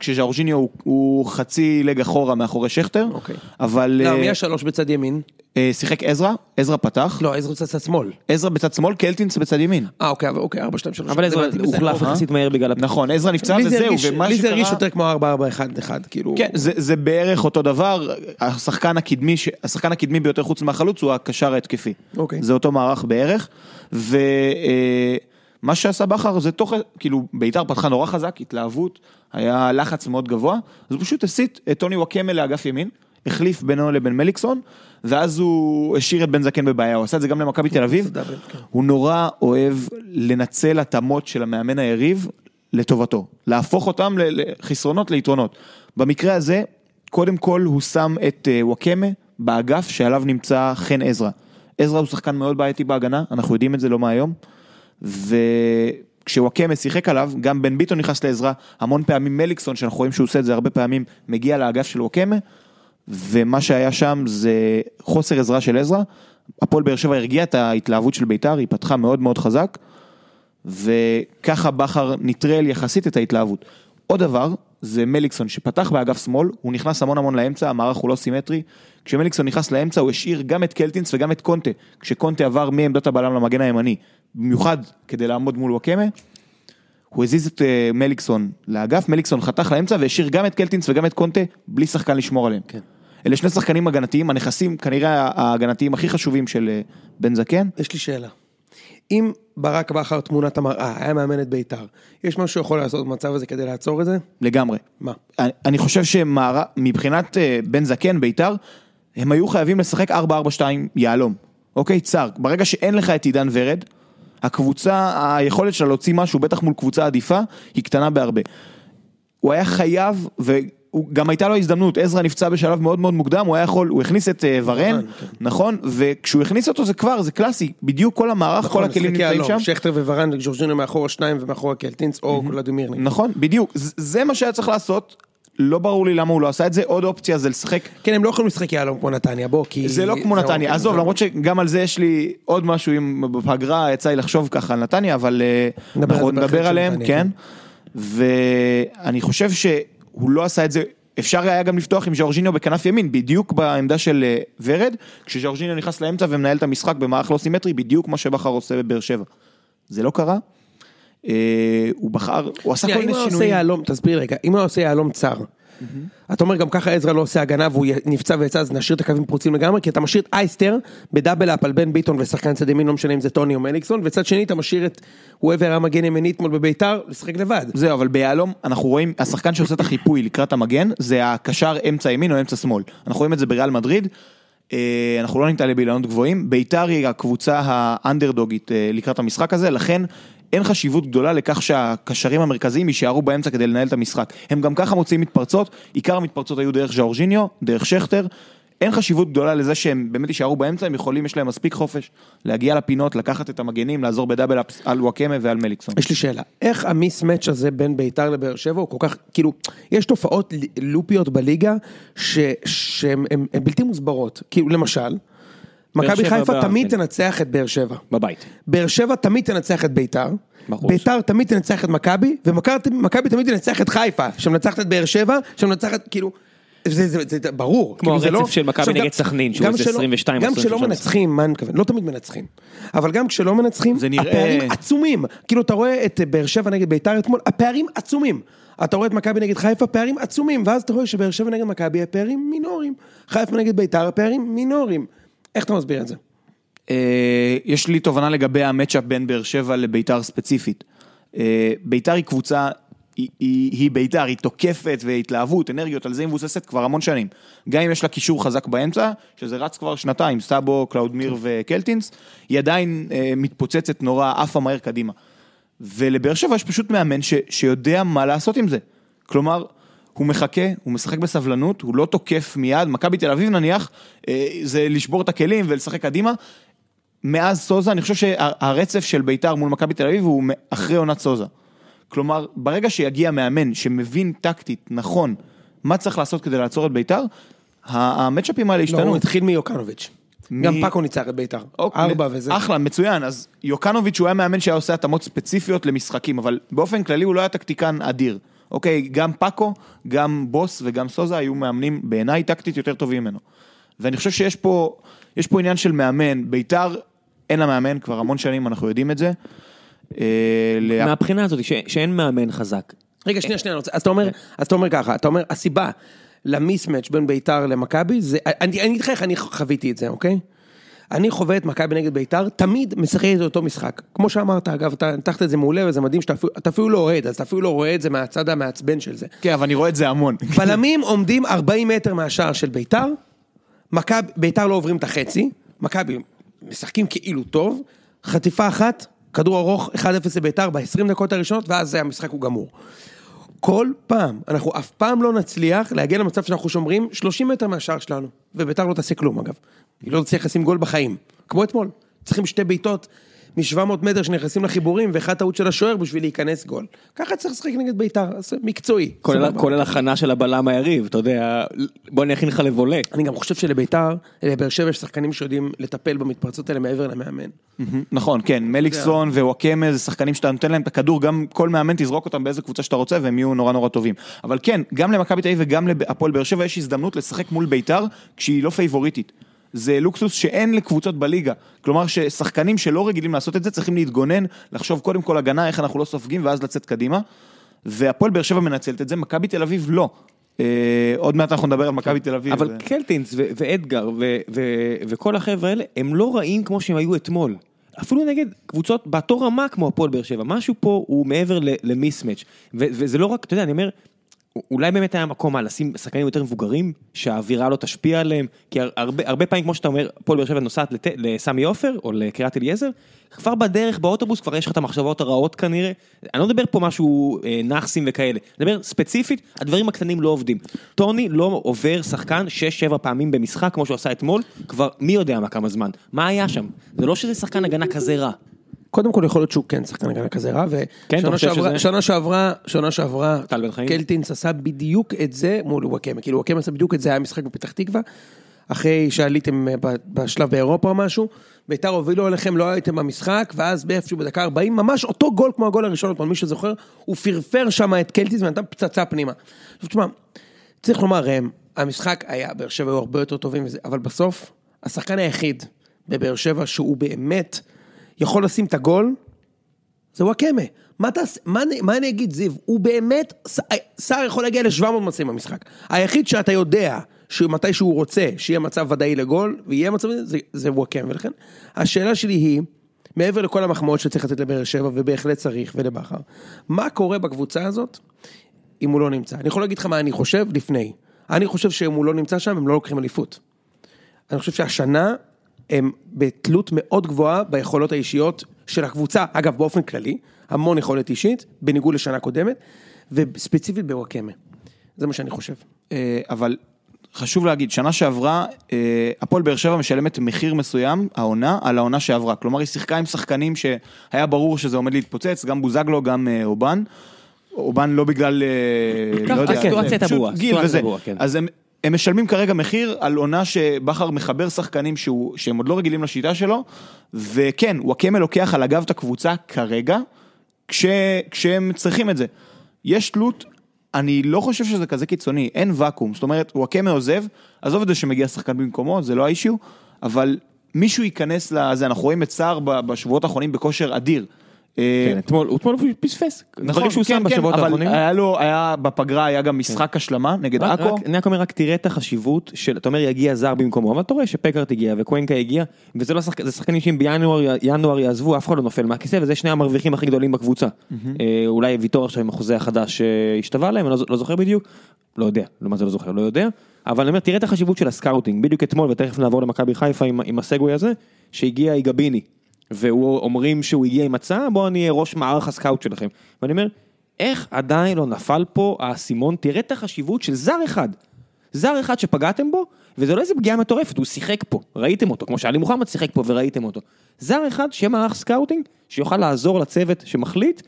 Speaker 3: כשז'אורג'יניו הוא, הוא חצי לג אחורה מאחורי שכטר,
Speaker 2: אוקיי.
Speaker 3: אבל
Speaker 2: לא,
Speaker 3: אה,
Speaker 2: מי השלוש בצד ימין?
Speaker 3: אה, שיחק עזרא, עזרא פתח,
Speaker 2: לא, עזרא צד שמאל.
Speaker 3: עזרא בצד שמאל, קלטינס בצד ימין.
Speaker 2: אה, אוקיי, אבל- אוקיי, 4-2-3.
Speaker 1: אבל עזרא
Speaker 2: הבנתי, בסדר.
Speaker 1: הוחלף יחסית מהר בגלל.
Speaker 3: נכון, עזרא נפצע וזהו, ומה
Speaker 2: לי זה הרגיש
Speaker 3: שקרה...
Speaker 2: יותר כמו 4-4-1-1, כאילו...
Speaker 3: כן, זה, זה בערך אותו דבר, השחקן הקדמי, ש- השחקן הקדמי ביותר חוץ מהחלוץ הוא הקשר ההתקפי.
Speaker 2: אוקיי.
Speaker 3: זה אותו מערך בערך, ומה שעשה בכר זה תוך, כאילו בית"ר פתחה נורא חזק, התלהבות, היה לחץ מאוד גבוה, אז הוא פשוט הסיט את טוני וואקמה לאגף ימין, החליף בינו לבין מליקסון, ואז הוא השאיר את בן זקן בבעיה, הוא עשה את זה גם למכבי תל אביב,
Speaker 2: דאבל, כן.
Speaker 3: הוא נורא אוהב לנצל התאמות של המאמן היריב לטובתו, להפוך אותם לחסרונות ליתרונות. במקרה הזה, קודם כל הוא שם את אה, וואקמה באגף שעליו נמצא חן עזרא. עזרא הוא שחקן מאוד בעייתי בהגנה, אנחנו יודעים את זה לא מהיום, וכשוואקמה שיחק עליו, גם בן ביטון נכנס לעזרה, המון פעמים מליקסון, שאנחנו רואים שהוא עושה את זה הרבה פעמים, מגיע לאגף של וואקמה, ומה שהיה שם זה חוסר עזרה של עזרא. הפועל באר שבע הרגיעה את ההתלהבות של בית"ר, היא פתחה מאוד מאוד חזק, וככה בכר נטרל יחסית את ההתלהבות. עוד דבר, זה מליקסון שפתח באגף שמאל, הוא נכנס המון המון לאמצע, המערך הוא לא סימטרי. כשמליקסון נכנס לאמצע הוא השאיר גם את קלטינס וגם את קונטה, כשקונטה עבר מעמדת הבלם למגן הימני, במיוחד כדי לעמוד מול וואקמה. הוא הזיז את אה, מליקסון לאגף, מליקסון חתך לאמצע והשאיר גם את קלטינס וגם את קונטה בלי שחקן לשמור עליהם.
Speaker 2: כן.
Speaker 3: אלה שני שחקנים הגנתיים, הנכסים כנראה ההגנתיים הכי חשובים של אה, בן זקן.
Speaker 2: יש לי שאלה. אם ברק בכר תמונת המראה היה מאמן את בית"ר, יש משהו שיכול לעשות במצב הזה כדי לעצור את זה?
Speaker 3: לגמרי.
Speaker 2: מה?
Speaker 3: אני- אני חושב שמבחינת אה, בן זקן, בית"ר, הם היו חייבים לשחק 4-4-2 יהלום. אוקיי, צר. ברגע שאין לך את עידן ורד, הקבוצה, היכולת שלה להוציא משהו, בטח מול קבוצה עדיפה, היא קטנה בהרבה. הוא היה חייב, וגם הייתה לו הזדמנות, עזרא נפצע בשלב מאוד מאוד מוקדם, הוא היה יכול, הוא הכניס את אה, ורן,
Speaker 2: כן.
Speaker 3: נכון? וכשהוא הכניס אותו זה כבר, זה קלאסי, בדיוק כל המערך, כל הכלים נמצאים שם.
Speaker 2: שכטר וורן, ג'ורג'ינו מאחורה שניים ומאחורה קלטינס, או ולדימיר. נגיד.
Speaker 3: נכון, בדיוק, זה- מה שהיה צריך לעשות, לא ברור לי למה הוא לא עשה את זה, עוד אופציה זה לשחק
Speaker 2: כן, הם לא יכולים לשחק יהלום כמו נתניה, בוא, כי...
Speaker 3: זה לא כמו נתניה,
Speaker 2: אוקיי,
Speaker 3: עזוב, למרות שגם על זה יש לי עוד משהו, אם בפגרה יצא לי לחשוב ככה על נתניה, אבל אה, אנחנו נדבר עליהם,
Speaker 2: נתניה,
Speaker 3: כן. ואני חושב שהוא לא עשה את זה, אפשר היה גם לפתוח עם ז'ורג'יניו בכנף ימין, בדיוק בעמדה של אה, ורד, כשז'ורג'יניו נכנס לאמצע ומנהל את המשחק במערך לא סימטרי, בדיוק כמו שבכר עושה בבאר שבע. זה לא קרה. אה, הוא בחר, הוא עשה כל
Speaker 2: שנייה, אם
Speaker 3: מיני
Speaker 2: הוא עושה
Speaker 3: שינויים.
Speaker 2: יהלום, תסביר רגע, אם הוא עושה יהלום צר, אתה אומר גם ככה עזרא לא עושה הגנה והוא נפצע ויצא אז נשאיר את הקווים פרוצים לגמרי כי אתה משאיר את אייסטר ב double up על בן ביטון ושחקן צד ימין לא משנה אם זה טוני או מליקסון וצד שני אתה משאיר את וובר המגן ימני אתמול בביתר לשחק לבד.
Speaker 3: זהו, אבל ביהלום אנחנו רואים, השחקן שעושה את החיפוי לקראת המגן, זה הקשר אמצע ימין או אמצע שמאל. אנחנו רואים את זה בריאל מדריד, אה, אנחנו לא נתעלה באילנות גבוהים, ביתר היא הקבוצה האנדרדוגית אה, לקראת המשחק הזה, לכן אין חשיבות גדולה לכך שהקשרים המרכזיים יישארו באמצע כדי לנהל את המשחק. הם גם ככה מוציאים מתפרצות, עיקר המתפרצות היו דרך ז'אורג'יניו, דרך שכטר. אין חשיבות גדולה לזה שהם באמת יישארו באמצע, הם יכולים, יש להם מספיק חופש להגיע לפינות, לקחת את המגנים, לעזור בדאבל אפס על וואקמה ועל מליקסון.
Speaker 2: יש לי שאלה, איך המיסמץ' הזה בין ביתר לבאר שבע הוא כל כך, כאילו, יש תופעות לופיות בליגה שהן בלתי מוסברות, כאילו למשל, מכבי חיפה תמיד
Speaker 1: כן.
Speaker 2: תנצח את באר שבע.
Speaker 1: בבית.
Speaker 2: באר שבע תמיד תנצח את ביתר. ביתר תמיד תנצח את מכבי, ומכבי תמיד תנצח את חיפה, שמנצחת את באר שבע, שמנצחת כאילו, זה, זה, זה, זה ברור.
Speaker 1: כמו
Speaker 2: כאילו, זה
Speaker 1: הרצף
Speaker 2: לא-
Speaker 1: של מכבי נגד
Speaker 2: גם-
Speaker 1: סכנין, שהוא איזה
Speaker 2: שלא-
Speaker 1: 22 או
Speaker 2: גם כשלא
Speaker 1: 23
Speaker 2: מנצחים, מה אני מתכוון? לא תמיד מנצחים. אבל גם כשלא מנצחים,
Speaker 3: זה נראה-
Speaker 2: הפערים עצומים. כאילו אתה רואה את באר שבע נגד ביתר אתמול, הפערים עצומים. אתה רואה את מכבי נגד חיפה, פערים עצומים, ואז אתה רואה שבאר שבע נגד מכבי הפערים מינוריים. חיפה נגד ביתר הפערים מינוריים. איך אתה מסביר את זה?
Speaker 3: אה, יש לי תובנה לגבי ה matchup בין באר שבע לביתר ספציפית. אה, ביתר היא קבוצה היא, היא, היא בית"ר, היא תוקפת והתלהבות, אנרגיות, על זה היא מבוססת כבר המון שנים. גם אם יש לה קישור חזק באמצע, שזה רץ כבר שנתיים, סאבו, קלאודמיר וקלטינס, היא עדיין אה, מתפוצצת נורא, עפה מהר קדימה. ולבאר שבע יש פשוט מאמן ש, שיודע מה לעשות עם זה. כלומר, הוא מחכה, הוא משחק בסבלנות, הוא לא תוקף מיד, מכבי תל אביב נניח, אה, זה לשבור את הכלים ולשחק קדימה. מאז סוזה, אני חושב שהרצף של בית"ר מול מכבי תל אביב הוא אחרי עונת סוזה. כלומר, ברגע שיגיע מאמן שמבין טקטית, נכון, מה צריך לעשות כדי לעצור את בית"ר, המצ'אפים האלה
Speaker 2: לא,
Speaker 3: השתנו.
Speaker 2: הוא התחיל מיוקנוביץ'.
Speaker 3: מ-
Speaker 2: גם פאקו ניצח את בית"ר.
Speaker 3: אוקיי,
Speaker 2: ארבע וזה.
Speaker 3: אחלה, מצוין, אז יוקנוביץ' הוא היה מאמן שהיה עושה התאמות ספציפיות למשחקים, אבל באופן כללי הוא לא היה טקטיקן אדיר. אוקיי, גם פאקו, גם בוס וגם סוזה היו מאמנים בעיניי טקטית יותר טובים ממנו. ואני חושב שיש פה, יש פה עניין של מאמן, בית"ר אין לה מאמן, כבר המון שנים אנחנו יודעים את זה. אה,
Speaker 1: מהבחינה הזאת ש- שאין מאמן חזק.
Speaker 2: רגע, שנייה, שנייה, אני רוצה- אז אתה אומר, אז אתה אומר ככה, אתה אומר, הסיבה למיסמץ' בין ביתר למכבי, זה, אני אני אגיד לך איך אני חוויתי את זה, אוקיי? אני חווה את מכבי נגד ביתר, תמיד משחק את אותו משחק. כמו שאמרת, אגב, אתה ניתחת את זה מעולה, וזה מדהים שאתה אפילו- לא אוהד, אז אתה אפילו לא רואה את זה מהצד המעצבן של זה.
Speaker 3: כן, אבל אני רואה את זה המון.
Speaker 2: בלמים עומדים 40 מטר מהשער של ביתר, מכבי, ביתר לא עוברים את החצי, מכבי משחקים כאילו טוב, חטיפה אחת, כדור ארוך 1-0 לביתר ב-20 דקות הראשונות, ואז המשחק הוא גמור. כל פעם, אנחנו אף פעם לא נצליח להגיע למצב שאנחנו שומרים 30 מטר מהשער שלנו, וביתר לא תעשה כלום אגב. היא לא תצליח לשים גול בחיים, כמו אתמול. צריכים שתי בעיטות מ-700 מטר שנכנסים לחיבורים, ואחת טעות של השוער בשביל להיכנס גול. ככה צריך לשחק נגד ביתר, מקצועי.
Speaker 1: כולל הכנה של הבלם היריב, אתה יודע, בוא אני אכין לך לבולה.
Speaker 2: אני גם חושב שלביתר, לבאר שבע יש שחקנים שיודעים לטפל במתפרצות האלה מעבר למאמן.
Speaker 3: נכון, כן, מליקסון ווואקמה זה שחקנים שאתה נותן להם את הכדור, גם כל מאמן תזרוק אותם באיזה קבוצה שאתה רוצה והם יהיו נורא נורא טובים. אבל כן, גם למכבי תל אביב וגם להפועל באר שבע יש הזדמנות לשחק מול ביתר כשהיא לא פייבוריטית. זה לוקסוס שאין לקבוצות בליגה. כלומר ששחקנים שלא רגילים לעשות את זה צריכים להתגונן, לחשוב קודם כל הגנה, איך אנחנו לא סופגים ואז לצאת קדימה. והפועל באר שבע מנצלת את זה, מכבי תל אביב לא. אה, עוד מעט אנחנו נדבר על מכבי תל אביב.
Speaker 1: אבל
Speaker 3: ו-
Speaker 1: קלטינס ו- ואדגר ו- ו- וכל החבר'ה האלה, הם לא רעים כמו שהם היו אתמול. אפילו נגד קבוצות באותו רמה כמו הפועל באר שבע, משהו פה הוא מעבר למיסמץ'. וזה לא רק, אתה יודע, אני אומר, אולי באמת היה מקום מה, לשים שחקנים יותר מבוגרים, שהאווירה לא תשפיע עליהם, כי הר- הרבה, הרבה פעמים, כמו שאתה אומר, הפועל באר שבע נוסעת לת- לסמי עופר או לקריית אליעזר, כבר בדרך באוטובוס כבר יש לך את המחשבות הרעות כנראה. אני לא מדבר פה משהו אה, נאחסים וכאלה, אני מדבר ספציפית, הדברים הקטנים לא עובדים. טוני לא עובר שחקן 6-7 פעמים במשחק כמו שהוא עשה אתמול, כבר מי יודע מה כמה זמן. מה היה שם? זה לא שזה שחקן הגנה כזה רע.
Speaker 2: קודם כל יכול להיות שהוא כן שחקן הגנה כזה רע,
Speaker 1: כן,
Speaker 2: ושנה
Speaker 1: חושב
Speaker 2: שעברה,
Speaker 1: שזה-
Speaker 2: שנה שעברה, שנה שעברה,
Speaker 1: טל בן חיים?
Speaker 2: קלטינס עשה בדיוק את זה מול וואקמה, כאילו וואקמה עשה בדיוק את זה, היה משחק בפתח תקווה, אחרי שעליתם אה, בשלב באירופה או משהו, ביתר הובילו עליכם, לא הייתם במשחק, ואז באיפשהו בדקה 40, ממש אותו גול כמו הגול הראשון, מי שזוכר, הוא פרפר שם את קלטינס ונתן פצצה פנימה. עכשיו תשמע, צריך לומר ראם, המשחק היה, באר שבע היו הרבה יותר טובים אבל בסוף, השחקן היחיד בבאר שבע שהוא באמת יכול לשים את הגול, זה וואקמה. מה תעשה, מה, מה אני אגיד זיו, הוא באמת, ס- סער יכול להגיע ל-700 מצבים במשחק. היחיד שאתה יודע שמתי שהוא רוצה שיהיה מצב ודאי לגול, ויהיה מצב זה, זה וואקמה, ולכן השאלה שלי היא, מעבר לכל המחמאות שצריך לתת לבאר שבע, ובהחלט צריך, ולבכר, מה קורה בקבוצה הזאת אם הוא לא נמצא? אני יכול להגיד לך מה אני חושב לפני. אני חושב שאם הוא לא נמצא שם, הם לא לוקחים אליפות. אני חושב שהשנה הם בתלות מאוד גבוהה ביכולות האישיות של הקבוצה, אגב באופן כללי, המון יכולת אישית, בניגוד לשנה קודמת, וספציפית בוואקמה. זה מה שאני חושב.
Speaker 3: אה, אבל חשוב להגיד, שנה שעברה, אה, הפועל באר שבע משלמת מחיר מסוים, העונה, על העונה שעברה. כלומר, היא שיחקה עם שחקנים שהיה ברור שזה עומד להתפוצץ, גם בוזגלו, גם אה, אובן. אובן לא בגלל, לא יודע,
Speaker 1: הייתה
Speaker 3: פשוט
Speaker 1: ברורה,
Speaker 3: גיל וזה.
Speaker 1: כן.
Speaker 3: אז הם, משלמים כרגע מחיר על עונה שבכר מחבר שחקנים שהוא, שהם עוד לא רגילים לשיטה שלו, וכן, וואקמה לוקח על הגב את הקבוצה כרגע, כש, כשהם צריכים את זה. יש תלות, אני לא חושב שזה כזה קיצוני, אין ואקום, זאת אומרת, וואקמה עוזב, עזוב את זה שמגיע שחקן במקומו, זה לא האישיו, אבל מישהו ייכנס לזה, אנחנו רואים את סער בשבועות האחרונים בכושר אדיר. אה,
Speaker 1: כן, אתמול, הוא פספס. דברים שהוא שם בשבועות
Speaker 3: אבל
Speaker 1: האחרונים.
Speaker 3: היה לו, היה בפגרה היה גם משחק השלמה נגד עכו.
Speaker 1: אני רק אומר, רק תראה את החשיבות של, אתה אומר יגיע זר במקומו, אבל אתה רואה שפקארט הגיע וקוונקה הגיע, וזה לא שחק, זה שחקנים שאם בינואר ינואר יעזבו, אף אחד לא נופל מהכיסא, וזה שני המרוויחים הכי גדולים בקבוצה. אה, אולי ויטור עכשיו עם החוזה החדש אה, השתווה להם, אני לא לא זוכר בדיוק, לא יודע, לא מה זה לא זוכר, לא יודע, אבל אני אומר, תראה את החשיבות של ה scouting, בדיוק אתמול, ותכף נעבור למכבי חיפה עם, עם ה segue הזה, שהגיע איגביני, והוא אומרים שהוא הגיע עם הצעה, בוא אני אהיה ראש מערך ה scout שלכם. ואני אומר, איך עדיין לא נפל פה האסימון, תראה את החשיבות של זר אחד. זר אחד שפגעתם בו, וזה לא איזה פגיעה מטורפת, הוא שיחק פה, ראיתם אותו, כמו שאלי מוחמד שיחק פה וראיתם אותו. זר אחד שיהיה מערך scouting, שיוכל לעזור לצוות שמחליט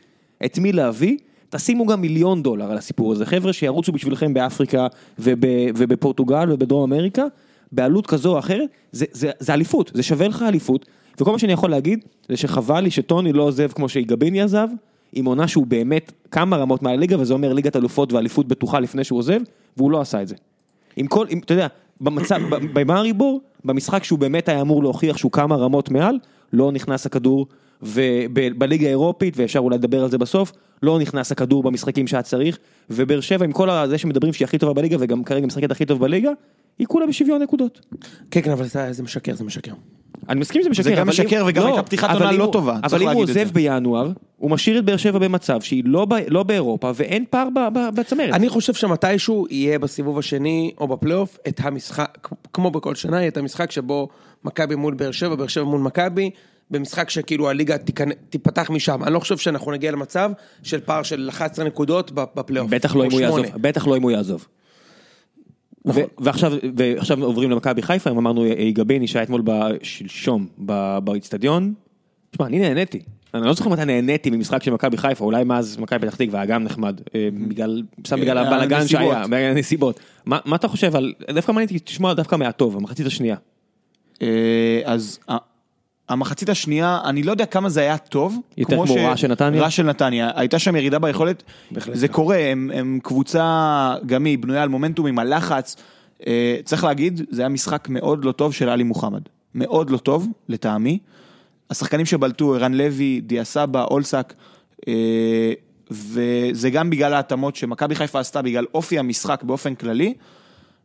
Speaker 1: את מי להביא, תשימו גם מיליון דולר על הסיפור הזה, חבר'ה שירוצו בשבילכם באפריקה וב, ובפורטוגל ובדרום אמריקה, בעלות כזו או אחרת, זה, זה, זה אליפות, זה שווה לך אליפות, וכל מה שאני יכול להגיד, זה שחבל לי שטוני לא עוזב כמו שיגביני עזב, עם עונה שהוא באמת כמה רמות מעל הליגה, וזה אומר ליגת אלופות ואליפות בטוחה לפני שהוא עוזב, והוא לא עשה את זה. עם כל, עם, אתה יודע, במצב, ב- במאריבור, במשחק שהוא באמת היה אמור להוכיח שהוא כמה רמות מעל, לא נכנס הכדור, ובליגה האירופית, ואפשר אולי לדבר על זה בסוף, לא נכנס הכדור במשחקים שהיה צריך, ובאר שבע עם כל זה שמדברים שהיא הכי טובה בליגה, וגם כרגע משחקת הכי טוב בליגה, היא כולה בשוויון נקודות.
Speaker 2: כן, כן, אבל זה זה משקר, זה משקר.
Speaker 1: אני מסכים שזה משקר,
Speaker 3: גם
Speaker 1: אבל
Speaker 3: משקר וגם
Speaker 1: לא,
Speaker 3: הייתה פתיחת
Speaker 1: אבל
Speaker 3: עונה לא טובה,
Speaker 1: אבל אם הוא עוזב
Speaker 3: זה.
Speaker 1: בינואר, הוא משאיר את באר שבע במצב שהיא לא לא באירופה ואין פער בצמרת.
Speaker 2: אני חושב שמתישהו יהיה בסיבוב השני או בפלייאוף את המשחק, כמו בכל שנה, יהיה את המשחק שבו מכבי מול באר שבע, באר שבע מול מכבי, במשחק שכאילו הליגה תיפתח משם. אני לא חושב שאנחנו נגיע למצב של פער של 11 נקודות בפלייאוף.
Speaker 1: בטח לא אם הוא יעזוב. בטח לא אם הוא יעזוב.
Speaker 2: נכון.
Speaker 1: ועכשיו, ועכשיו עוברים למכבי חיפה, אם אמרנו יגביני שהיה אתמול בשלשום ב- באיצטדיון. תשמע, אני נהניתי. אני לא זוכר מתי נהניתי ממשחק של מכבי חיפה, אולי מאז מכבי פתח תקווה היה גם נחמד, אה, בגלל, סתם בגלל
Speaker 3: אה,
Speaker 1: הבלאגן. שהיה, בגלל הנסיבות. מה אתה חושב על, דווקא מעניין אותי לשמוע דווקא מהטוב, המחצית השנייה.
Speaker 3: אה, אז המחצית השנייה, אני לא יודע כמה זה היה טוב.
Speaker 1: יותר כמו רע של נתניה?
Speaker 3: רע של נתניה. הייתה שם ירידה ביכולת, זה קורה, הם, הם קבוצה, גם היא בנויה על מומנטום עם הלחץ. אה, צריך להגיד, זה היה משחק מאוד לא טוב של עלי מוחמד. מאוד לא טוב, לטעמי. השחקנים שבלטו, ערן לוי, דיה סבא, אולסק, אה, וזה גם בגלל ההתאמות שמכבי חיפה עשתה, בגלל אופי המשחק באופן כללי.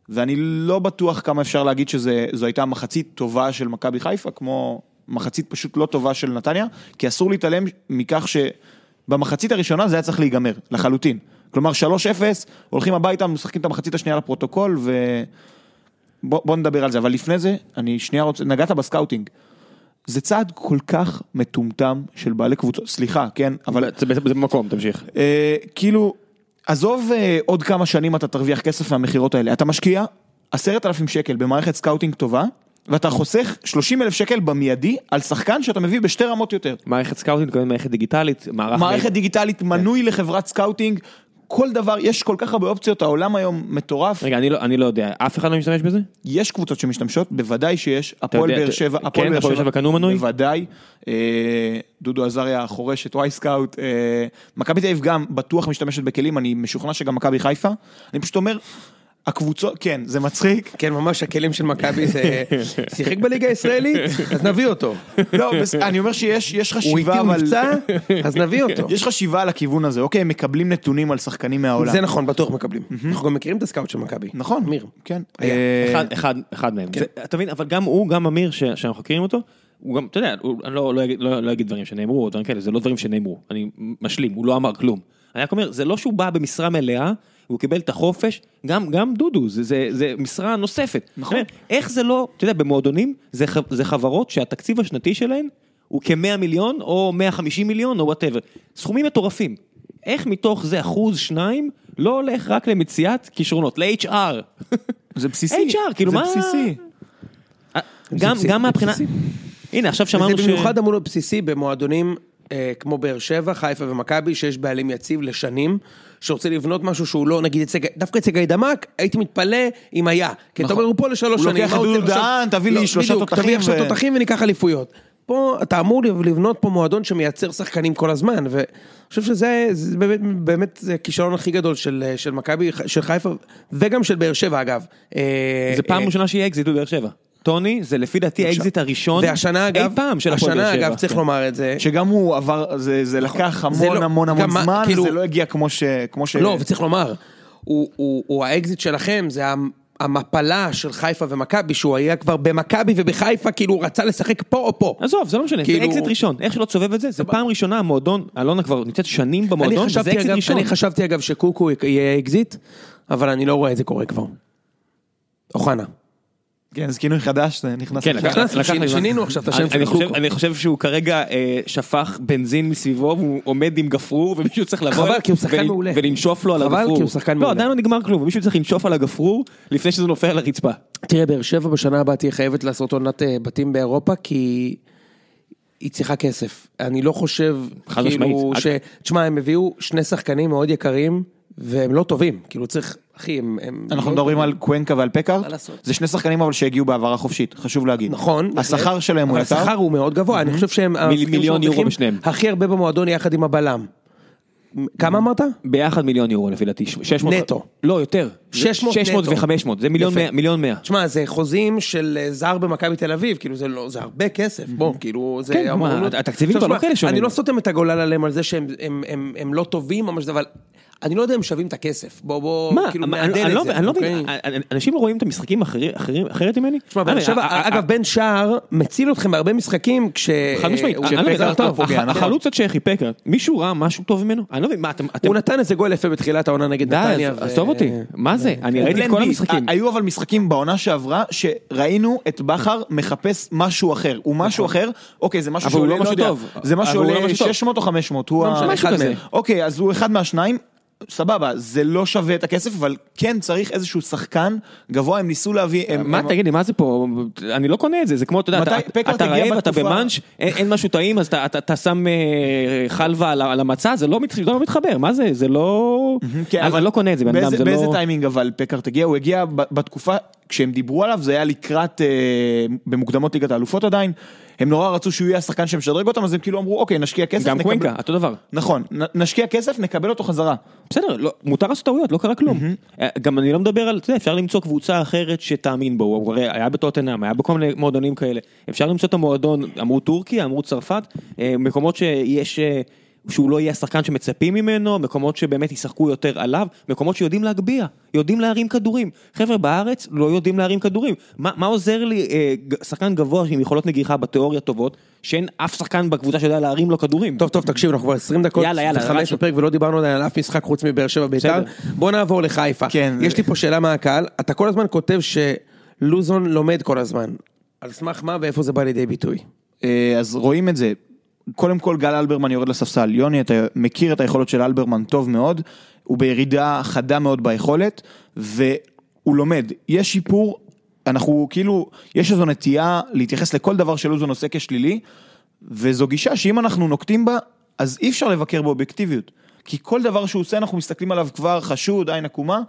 Speaker 3: ואני לא בטוח כמה אפשר להגיד שזו הייתה מחצית טובה של מכבי חיפה, כמו מחצית פשוט לא טובה של נתניה, כי אסור להתעלם מכך שבמחצית הראשונה זה היה צריך להיגמר, לחלוטין. כלומר 3-0, הולכים הביתה, משחקים את המחצית השנייה לפרוטוקול, ובוא בוא נדבר על זה. אבל לפני זה, אני שנייה רוצה, נגעת ב scouting. זה צעד כל כך מטומטם של בעלי קבוצות, סליחה, כן, אבל
Speaker 1: זה זה במקום, תמשיך.
Speaker 3: אה, כאילו, עזוב אה, עוד כמה שנים אתה תרוויח כסף מהמכירות האלה, אתה משקיע עשרת אלפים שקל במערכת scouting טובה, ואתה חוסך 30 אלף שקל במיידי על שחקן שאתה מביא בשתי רמות יותר.
Speaker 1: מערכת scouting, מערכת דיגיטלית, מערך...
Speaker 3: מערכת דיגיטלית, מנוי לחברת scouting, כל דבר, יש כל כך הרבה אופציות, העולם היום מטורף,
Speaker 1: רגע, אני לא, אני לא יודע, אף אחד לא משתמש בזה?
Speaker 3: יש קבוצות שמשתמשות, בוודאי שיש, הפועל באר שבע,
Speaker 1: כן,
Speaker 3: הפועל באר
Speaker 1: הפועל באר שבע קנו מנוי?
Speaker 3: בוודאי, אה, דודו עזריה חורש את Wyscout, אה, מכבי תל אביב גם בטוח משתמשת בכלים, אני משוכנע שגם מכבי חיפה, אני פשוט אומר, הקבוצות, כן, זה מצחיק,
Speaker 2: כן, ממש הכלים של מכבי זה... שיחק בליגה הישראלית? אז נביא אותו.
Speaker 3: לא, בס- אני אומר שיש יש
Speaker 2: הוא
Speaker 3: חשיבה,
Speaker 2: איתי
Speaker 3: אבל,
Speaker 2: מבצע? אז נביא אותו.
Speaker 3: יש חשיבה על הכיוון הזה, אוקיי, הם מקבלים נתונים על שחקנים מהעולם,
Speaker 2: זה נכון, בטוח מקבלים. אנחנו גם מכירים את הסקאוט של מכבי.
Speaker 3: נכון,
Speaker 2: אמיר.
Speaker 3: כן. אה,
Speaker 1: אחד, אחד, אחד מהם.
Speaker 2: כן.
Speaker 1: זה, אתה מבין, אבל גם הוא, גם אמיר, ש- שאנחנו מכירים אותו, הוא גם, אתה יודע, הוא, אני לא, לא, אגיד, לא, לא אגיד דברים שנאמרו, או דברים כאלה, זה לא דברים שנאמרו, אני משלים, הוא לא אמר כלום. אני רק אומר, זה לא שהוא בא במשרה מלאה, הוא קיבל את החופש, גם, גם דודו, זה, זה, זה משרה נוספת.
Speaker 3: נכון.
Speaker 1: איך זה לא, אתה יודע, במועדונים, זה, ח- זה חברות שהתקציב השנתי שלהן הוא כ-100 מיליון, או 150 מיליון, או וואטאבר. סכומים מטורפים. איך מתוך זה אחוז, שניים, לא הולך רק למציאת כישרונות, ל-HR.
Speaker 3: זה בסיסי,
Speaker 1: HR, כאילו
Speaker 3: זה
Speaker 1: מה...
Speaker 3: בסיסי.
Speaker 1: גם,
Speaker 2: בסיסי,
Speaker 1: גם
Speaker 2: זה
Speaker 1: מהבחינה... הנה, עכשיו שמענו ש...
Speaker 2: במיוחד אמור להיות בסיסי במועדונים אה, כמו באר שבע, חיפה ומכבי, שיש בעלים יציב לשנים, שרוצה לבנות משהו שהוא לא, נגיד, אצל, דווקא אצל גיא דמק, הייתי מתפלא אם היה. כי אתה
Speaker 3: נכון.
Speaker 2: אומר, הוא פה לשלוש
Speaker 3: הוא
Speaker 2: שנים.
Speaker 3: לוקח
Speaker 2: מה
Speaker 3: את
Speaker 2: הוא
Speaker 3: דודו? דהן, תביא לי
Speaker 2: לא,
Speaker 3: שלושה
Speaker 2: בדיוק,
Speaker 3: תותחים
Speaker 2: תביא עכשיו
Speaker 3: ו-
Speaker 2: תותחים וניקח אליפויות. פה אתה אמור לבנות פה מועדון שמייצר שחקנים כל הזמן, ואני חושב שזה זה באמת, באמת זה הכישלון הכי גדול של, של מכבי, של חיפה, וגם של באר שבע אגב. אה,
Speaker 1: זה פעם
Speaker 2: אה,
Speaker 1: ראשונה שיהיה אקזיט בבאר שבע. טוני, זה לפי דעתי האקזיט הראשון
Speaker 2: והשנה
Speaker 1: אי
Speaker 2: אגב,
Speaker 1: פעם של הפועל באר
Speaker 2: השנה
Speaker 1: שבע.
Speaker 2: אגב צריך
Speaker 1: כן.
Speaker 2: לומר את זה,
Speaker 3: שגם הוא עבר, זה, זה לקח
Speaker 2: זה
Speaker 3: המון
Speaker 2: לא-
Speaker 3: המון המון
Speaker 2: גם מה-
Speaker 3: זמן,
Speaker 2: כאילו-
Speaker 3: זה לא הגיע כמו ש... כמו ש...
Speaker 2: לא, וצריך לומר, הוא- הוא הוא האקזיט שלכם, זה המ- המפלה של חיפה ומכבי, שהוא היה כבר במכבי ובחיפה, כאילו הוא רצה לשחק פה או פה.
Speaker 1: עזוב, זה לא משנה, זה
Speaker 2: כאילו-
Speaker 1: אקזיט ראשון, איך שלא תסובב את זה, זה פעם ראשונה המועדון, אלונה כבר נמצאת שנים
Speaker 2: אני
Speaker 1: במועדון,
Speaker 2: חשבתי,
Speaker 1: אקזיט
Speaker 2: אגב,
Speaker 1: ראשון.
Speaker 2: אני חשבתי אגב שקוקו יהיה אקזיט, אבל אני לא רואה את זה קורה כבר. אוחנה.
Speaker 3: כן, זה כינוי חדש, זה נכנס.
Speaker 1: כן,
Speaker 2: נכנס. שינינו עכשיו את השם
Speaker 1: אני-
Speaker 2: של
Speaker 1: אני חושב-
Speaker 2: קוקו.
Speaker 1: אני חושב שהוא כרגע אה, שפך בנזין מסביבו, והוא עומד עם גפרור, ומישהו צריך לבוא
Speaker 2: חבל, כי הוא שחקן
Speaker 1: ול-
Speaker 2: מעולה.
Speaker 1: ולנשוף לו על
Speaker 2: חבל,
Speaker 1: הגפרור.
Speaker 2: כי הוא שחקן
Speaker 1: לא,
Speaker 2: מעולה.
Speaker 1: עדיין לא נגמר כלום, ומישהו צריך לנשוף על הגפרור לפני שזה נופל על הרצפה.
Speaker 2: תראה, באר שבע בשנה הבאה תהיה חייבת לעשות עונת אה, בתים באירופה, כי היא צריכה כסף. אני לא חושב,
Speaker 1: חד
Speaker 2: כאילו,
Speaker 1: משמעית.
Speaker 2: ש... תשמע, הם הביאו שני שחקנים מאוד יקרים, והם לא טובים. כאילו צריך, אחי, הם... הם
Speaker 3: אנחנו
Speaker 2: לא
Speaker 3: מדברים
Speaker 2: טובים.
Speaker 3: על קוונקה ועל פקארט,
Speaker 2: מה לעשות?
Speaker 3: זה שני שחקנים אבל שהגיעו בהעברה חופשית, חשוב להגיד.
Speaker 2: נכון.
Speaker 3: השכר. שלהם הוא יקר.
Speaker 2: השכר הוא מאוד גבוה, אני חושב שהם... השחקנים
Speaker 1: מיליון יורו בשניהם.
Speaker 2: הכי הרבה במועדון יחד עם הבלם. כמה אמרת?
Speaker 1: ביחד מיליון יורו לפי דעתי. 600
Speaker 2: נטו.
Speaker 1: לא, יותר.
Speaker 2: 600
Speaker 1: 600
Speaker 2: נטו.
Speaker 1: ו-500, זה מיליון
Speaker 2: יפה.
Speaker 1: מאה- מיליון מאה.
Speaker 2: תשמע, זה חוזים של אה, זר במכבי תל אביב, כאילו זה לא, זה הרבה כסף, בוא, כאילו זה...
Speaker 1: כן, מה, התקציבים כבר לא כאלה שונים.
Speaker 2: אני לא סותם את הגולל עליהם על זה שהם הם- הם- הם לא טובים משהו, אבל אני לא יודע אם שווים את הכסף, בוא, בוא,
Speaker 1: מה,
Speaker 2: כאילו,
Speaker 1: אני-
Speaker 2: מעדן
Speaker 1: אני לא
Speaker 2: את זה,
Speaker 1: אני לא מבין,
Speaker 2: אוקיי?
Speaker 1: אנשים רואים את המשחקים אחרת ממני?
Speaker 2: תשמע, באר
Speaker 1: אני-
Speaker 2: שבע, אגב, בן שער מציל אתכם בהרבה משחקים כש...
Speaker 1: חד משמעית, לא
Speaker 3: נכון.
Speaker 1: החלוץ הצ'כי פקר, מישהו ראה משהו טוב ממנו? אני לא מבין, מה אתם...
Speaker 2: הוא נתן איזה גול יפה בתחילת העונה נגד נתניה.
Speaker 1: עזוב אותי, מה זה? אני ראיתי את כל. המשחקים.
Speaker 3: היו אבל משחקים בעונה שעברה שראינו את בכר מחפש משהו אחר, הוא משהו אחר, אוקיי זה משהו שעולה,
Speaker 1: לא משהו
Speaker 3: יודע,
Speaker 1: טוב.
Speaker 3: זה
Speaker 1: הוא לא
Speaker 3: שעולה
Speaker 1: משהו טוב.
Speaker 3: 600 או 500, הוא
Speaker 2: לא
Speaker 3: ה-
Speaker 2: משנה,
Speaker 1: משהו
Speaker 2: אחד
Speaker 1: כזה.
Speaker 2: מהם.
Speaker 3: אוקיי אז הוא אחד מהשניים, סבבה, זה לא שווה את הכסף, אבל כן צריך איזשהו שחקן גבוה, הם ניסו להביא, הם-
Speaker 1: מה
Speaker 3: הם-
Speaker 1: תגיד לי, מה זה פה? אני לא קונה את זה, זה כמו, אתה יודע, אתה- אתה רעב, אתה
Speaker 3: בתקופה-
Speaker 1: במאנץ', אין אין משהו טעים, אז אתה- אתה אתה שם אה, חלבה על על המצה, זה לא מת- לא מתחבר, מה זה? זה לא...
Speaker 3: כן,
Speaker 1: אז אני לא קונה את זה, בן אדם,
Speaker 3: באיזה-
Speaker 1: זה
Speaker 3: באיזה
Speaker 1: לא...
Speaker 3: טיימינג אבל פקארט הגיע? הוא הגיע בתקופה, כשהם דיברו עליו זה היה לקראת, אה, במוקדמות ליגת האלופות עדיין, הם נורא רצו שהוא יהיה השחקן שמשדרג אותם, אז הם כאילו אמרו אוקיי נשקיע כסף,
Speaker 1: גם
Speaker 3: נקבל-
Speaker 1: קוונקה, אותו דבר.
Speaker 3: נכון, נ- נשקיע כסף, נקבל אותו חזרה.
Speaker 1: בסדר, לא, מותר לעשות טעויות, לא קרה כלום. אה, גם אני לא מדבר על, אתה יודע, אפשר למצוא קבוצה אחרת שתאמין בו, הוא הרי היה בטוטנאם, היה בכל מיני מועדונים כאלה. אפשר למצוא את המועדון, אמרו טורקיה, אמרו צרפת, אה, מקומות שיש, אה, שהוא לא יהיה השחקן שמצפים ממנו, מקומות שבאמת ישחקו יותר עליו, מקומות שיודעים להגביה, יודעים להרים כדורים. חבר'ה בארץ לא יודעים להרים כדורים. מה, מה עוזר לי אה, שחקן גבוה עם יכולות נגיחה בתיאוריה טובות, שאין אף שחקן בקבוצה שיודע להרים לו כדורים?
Speaker 2: טוב, טוב, תקשיב, אנחנו כבר 20 דקות,
Speaker 1: יאללה, יאללה,
Speaker 2: וחמש
Speaker 1: רצנו.
Speaker 2: בפרק ולא דיברנו על אף משחק חוץ מבאר שבע בית"ר. בוא נעבור לחיפה.
Speaker 3: כן.
Speaker 2: יש לי פה שאלה מהקהל, אתה כל הזמן כותב שלוזון לומד כל הזמן. על סמך מה ואיפה זה בא לידי ביטוי?
Speaker 3: אה, אז רואים את זה. קודם כל גל אלברמן יורד לספסל. יוני, אתה מכיר את היכולות של אלברמן טוב מאוד, הוא בירידה חדה מאוד ביכולת, והוא לומד. יש שיפור, אנחנו כאילו, יש איזו נטייה להתייחס לכל דבר שלוזון עושה כשלילי, וזו גישה שאם אנחנו נוקטים בה, אז אי אפשר לבקר באובייקטיביות. כי כל דבר שהוא עושה, אנחנו מסתכלים עליו כבר חשוד, עין עקומה,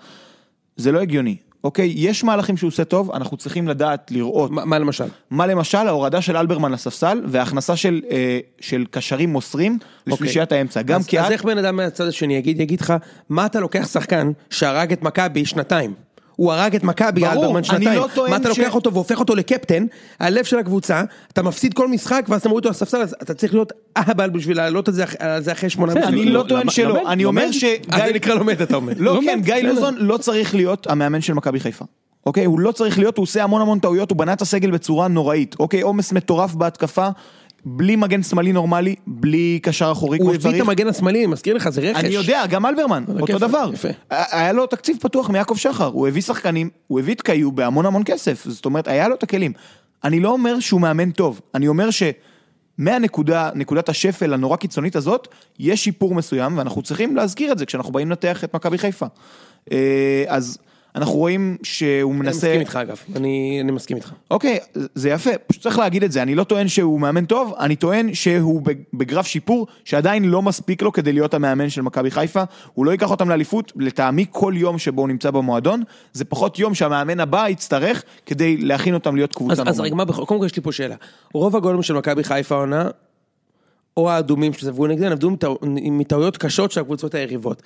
Speaker 3: זה לא הגיוני. אוקיי, יש מהלכים שהוא עושה טוב, אנחנו צריכים לדעת, לראות.
Speaker 2: מה מה למשל?
Speaker 3: מה למשל ההורדה של אלברמן לספסל וההכנסה של, אה, של קשרים מוסרים לשלישיית האמצע. גם
Speaker 2: אז,
Speaker 3: כי
Speaker 2: אז
Speaker 3: את,
Speaker 2: איך בן אדם מהצד השני יגיד, יגיד לך, מה אתה לוקח שחקן שהרג את מכבי שנתיים? הוא הרג את מכבי,
Speaker 3: ברור,
Speaker 2: אלברמן
Speaker 3: אני
Speaker 2: שנתיים.
Speaker 3: לא טוען
Speaker 2: מה אתה
Speaker 3: ש-
Speaker 2: לוקח אותו והופך אותו לקפטן, הלב של הקבוצה, אתה מפסיד כל משחק ואז אתה מוריד אותו לספסל, אז אתה צריך להיות אהבל בשביל להעלות את זה, אח- על זה אחרי שמונה משחקים.
Speaker 3: אני לא טוען שלא, אני אומר. שגיא...
Speaker 2: אז זה נקרא לומד, אתה אומר.
Speaker 3: לא, כן, גיא. לוזון לא צריך להיות המאמן של מכבי חיפה. אוקיי, הוא לא צריך להיות, הוא עושה המון המון טעויות, הוא בנה את הסגל בצורה נוראית. אוקיי, עומס מטורף בהתקפה, בלי מגן שמאלי נורמלי, בלי קשר אחורי
Speaker 2: הוא
Speaker 3: כמו
Speaker 2: הביא את
Speaker 3: שצריך.
Speaker 2: המגן השמאלי, אני מזכיר לך, זה רכש.
Speaker 3: אני יודע, גם אלברמן, אותו
Speaker 2: כיף,
Speaker 3: דבר.
Speaker 2: יפה.
Speaker 3: היה לו תקציב פתוח מיעקב שחר, הוא הביא שחקנים, הוא הביא את קיו בהמון המון כסף, זאת אומרת, היה לו את הכלים. אני לא אומר שהוא מאמן טוב, אני אומר ש... מהנקודה, נקודת השפל הנורא קיצונית הזאת, יש שיפור מסוים, ואנחנו צריכים להזכיר את זה כשאנחנו באים לנתח את מכבי חיפה. אה, אז אנחנו רואים שהוא
Speaker 2: אני
Speaker 3: מנסה...
Speaker 2: מסכים איתך אגב, אני אני מסכים איתך.
Speaker 3: אוקיי, זה יפה, פשוט צריך להגיד את זה, אני לא טוען שהוא מאמן טוב, אני טוען שהוא בגרף שיפור שעדיין לא מספיק לו כדי להיות המאמן של מכבי חיפה, הוא לא ייקח אותם לאליפות, לטעמי כל יום שבו הוא נמצא במועדון, זה פחות יום שהמאמן הבא יצטרך כדי להכין אותם להיות קבוצה
Speaker 2: אז, אז. רגע, קודם כל יש לי פה שאלה. רוב הגולים של מכבי חיפה העונה, או האדומים שספגו נגדנו, עבדו מטעו- מטעויות קשות של הקבוצות היריבות.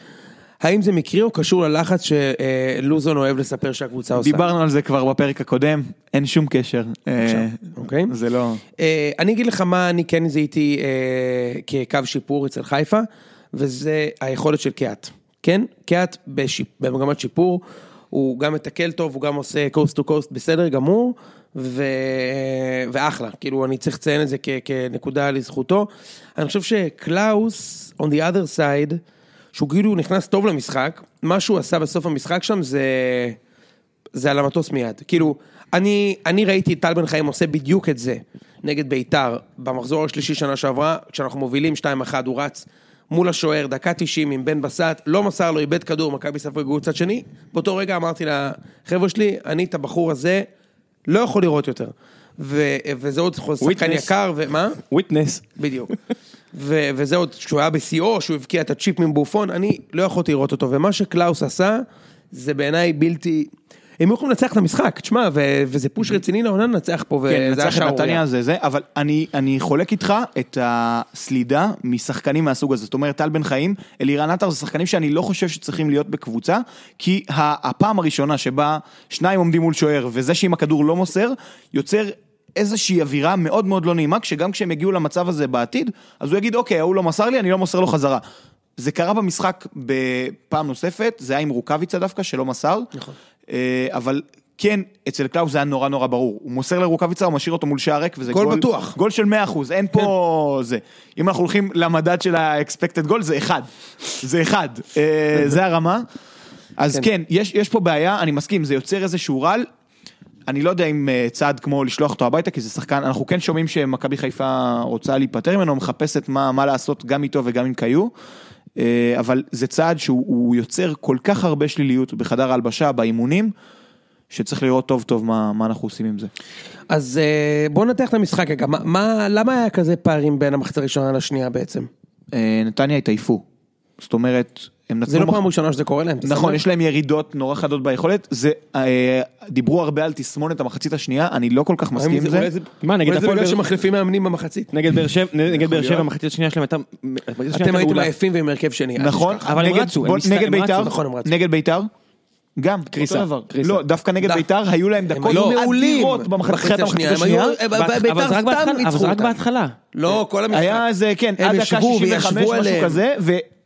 Speaker 2: האם זה מקרי או קשור ללחץ שלוזון אוהב לספר שהקבוצה עושה?
Speaker 3: דיברנו על זה כבר בפרק הקודם, אין שום קשר. אה,
Speaker 2: אוקיי.
Speaker 3: זה לא...
Speaker 2: אה, אני אגיד לך מה אני כן זיהיתי אה, כקו שיפור אצל חיפה, וזה היכולת של קיאט. כן? קיאט במגמת שיפור, הוא גם מתקל טוב, הוא גם עושה coast to coast בסדר גמור, ו... ואחלה, כאילו אני צריך לציין את זה כ... כנקודה לזכותו. אני חושב שקלאוס, on the other side, שהוא כאילו נכנס טוב למשחק, מה שהוא עשה בסוף המשחק שם זה... זה על המטוס מיד. כאילו, אני, אני ראיתי את טל בן חיים עושה בדיוק את זה נגד ביתר במחזור השלישי שנה שעברה, כשאנחנו מובילים 2-1, הוא רץ מול השוער, דקה 90 עם בן בסט, לא מסר לו, איבד כדור, מכבי ספג גול צד שני, באותו רגע אמרתי לחבר'ה שלי, אני את הבחור הזה לא יכול לראות יותר. ו, וזה עוד שחקן. יקר, ומה?
Speaker 1: וויטנס.
Speaker 2: בדיוק. ו- וזה עוד, כשהוא היה בשיאו, שהוא הבקיע את הצ'יפ מול בופון, אני לא יכולתי לראות אותו. ומה שקלאוס עשה, זה בעיניי בלתי... הם יכולים לנצח את המשחק, תשמע, ו- וזה פוש רציני לעונה לנצח פה,
Speaker 3: כן,
Speaker 2: וזה
Speaker 3: את
Speaker 2: שערורייה.
Speaker 3: נתניה זה זה, אבל אני, אני חולק איתך את הסלידה משחקנים מהסוג הזה. זאת אומרת, טל בן חיים, אלירן עטר זה שחקנים שאני לא חושב שצריכים להיות בקבוצה, כי הפעם הראשונה שבה שניים עומדים מול שוער, וזה שעם הכדור לא מוסר, יוצר איזושהי אווירה מאוד מאוד לא נעימה, כשגם כשהם יגיעו למצב הזה בעתיד, אז הוא יגיד, אוקיי, ההוא לא מסר לי, אני לא מוסר לו חזרה. זה קרה במשחק בפעם נוספת, זה היה עם רוקאביצה דווקא, שלא מסר.
Speaker 2: נכון.
Speaker 3: אה, אבל כן, אצל קלאוס זה היה נורא נורא ברור. הוא מוסר לרוקאביצה, הוא משאיר אותו מול שער ריק, וזה
Speaker 2: גול
Speaker 3: גול...
Speaker 2: בטוח. כן.
Speaker 3: גול של 100%, אין פה זה. אם אנחנו הולכים למדד של ה-expected goal, זה אחד. זה אחד. אה, זה הרמה. אז
Speaker 2: כן.
Speaker 3: כן, יש, יש פה בעיה, אני מסכים, זה יוצר איזשהו רעל. אני לא יודע אם אה, צעד כמו לשלוח אותו הביתה, כי זה שחקן, אנחנו כן שומעים שמכבי חיפה רוצה להיפטר ממנו, מחפשת מה, מה לעשות גם איתו וגם עם קיו, אה, אבל זה צעד שהוא הוא יוצר כל כך הרבה שליליות בחדר ההלבשה, באימונים, שצריך לראות טוב טוב מה, מה אנחנו עושים עם זה.
Speaker 2: אז אה, בואו ננתח את המשחק רגע. מה- מה, למה היה כזה פערים בין המחצית הראשונה לשנייה בעצם?
Speaker 3: נתניה התעייפו, זאת אומרת, הם נתנו...
Speaker 2: זה לא
Speaker 3: מח-
Speaker 2: פעם ראשונה שזה קורה להם.
Speaker 3: נכון? יש להם ירידות נורא חדות ביכולת, זה, אה, דיברו הרבה על תסמונת המחצית השנייה, אני לא כל כך מסכים עם זה.
Speaker 1: מה, נגד
Speaker 2: אולי זה
Speaker 1: הפועל
Speaker 2: בגלל שמחליפים מאמנים במחצית.
Speaker 1: נגד באר שבע, נגד באר שבע. המחצית השנייה שלהם הייתה...
Speaker 2: אתם הייתם. עייפים ועם הרכב שני.
Speaker 3: נכון.
Speaker 1: אבל הם רצו, הם הסת-
Speaker 3: נגד ביתר,
Speaker 1: רצו,
Speaker 2: נכון, רצו.
Speaker 3: נגד ביתר, גם,
Speaker 1: קריסה,
Speaker 3: אותו דבר.
Speaker 1: קריסה.
Speaker 3: לא, דווקא נגד
Speaker 2: די.
Speaker 3: ביתר היו להם
Speaker 2: הם
Speaker 3: דקות
Speaker 2: מעולים
Speaker 3: אדירות במחצית השנייה.
Speaker 2: היו-
Speaker 1: אבל
Speaker 2: ביתר
Speaker 1: אבל זה רק
Speaker 2: סתם
Speaker 1: בהתחלה, אבל
Speaker 2: ניצחו
Speaker 1: זה רק
Speaker 2: אותם.
Speaker 1: בהתחלה.
Speaker 2: לא, כל המשחק.
Speaker 3: היה איזה, כן, עד דקה
Speaker 2: ישבו
Speaker 3: 65,
Speaker 2: וישבו
Speaker 3: משהו. כזה,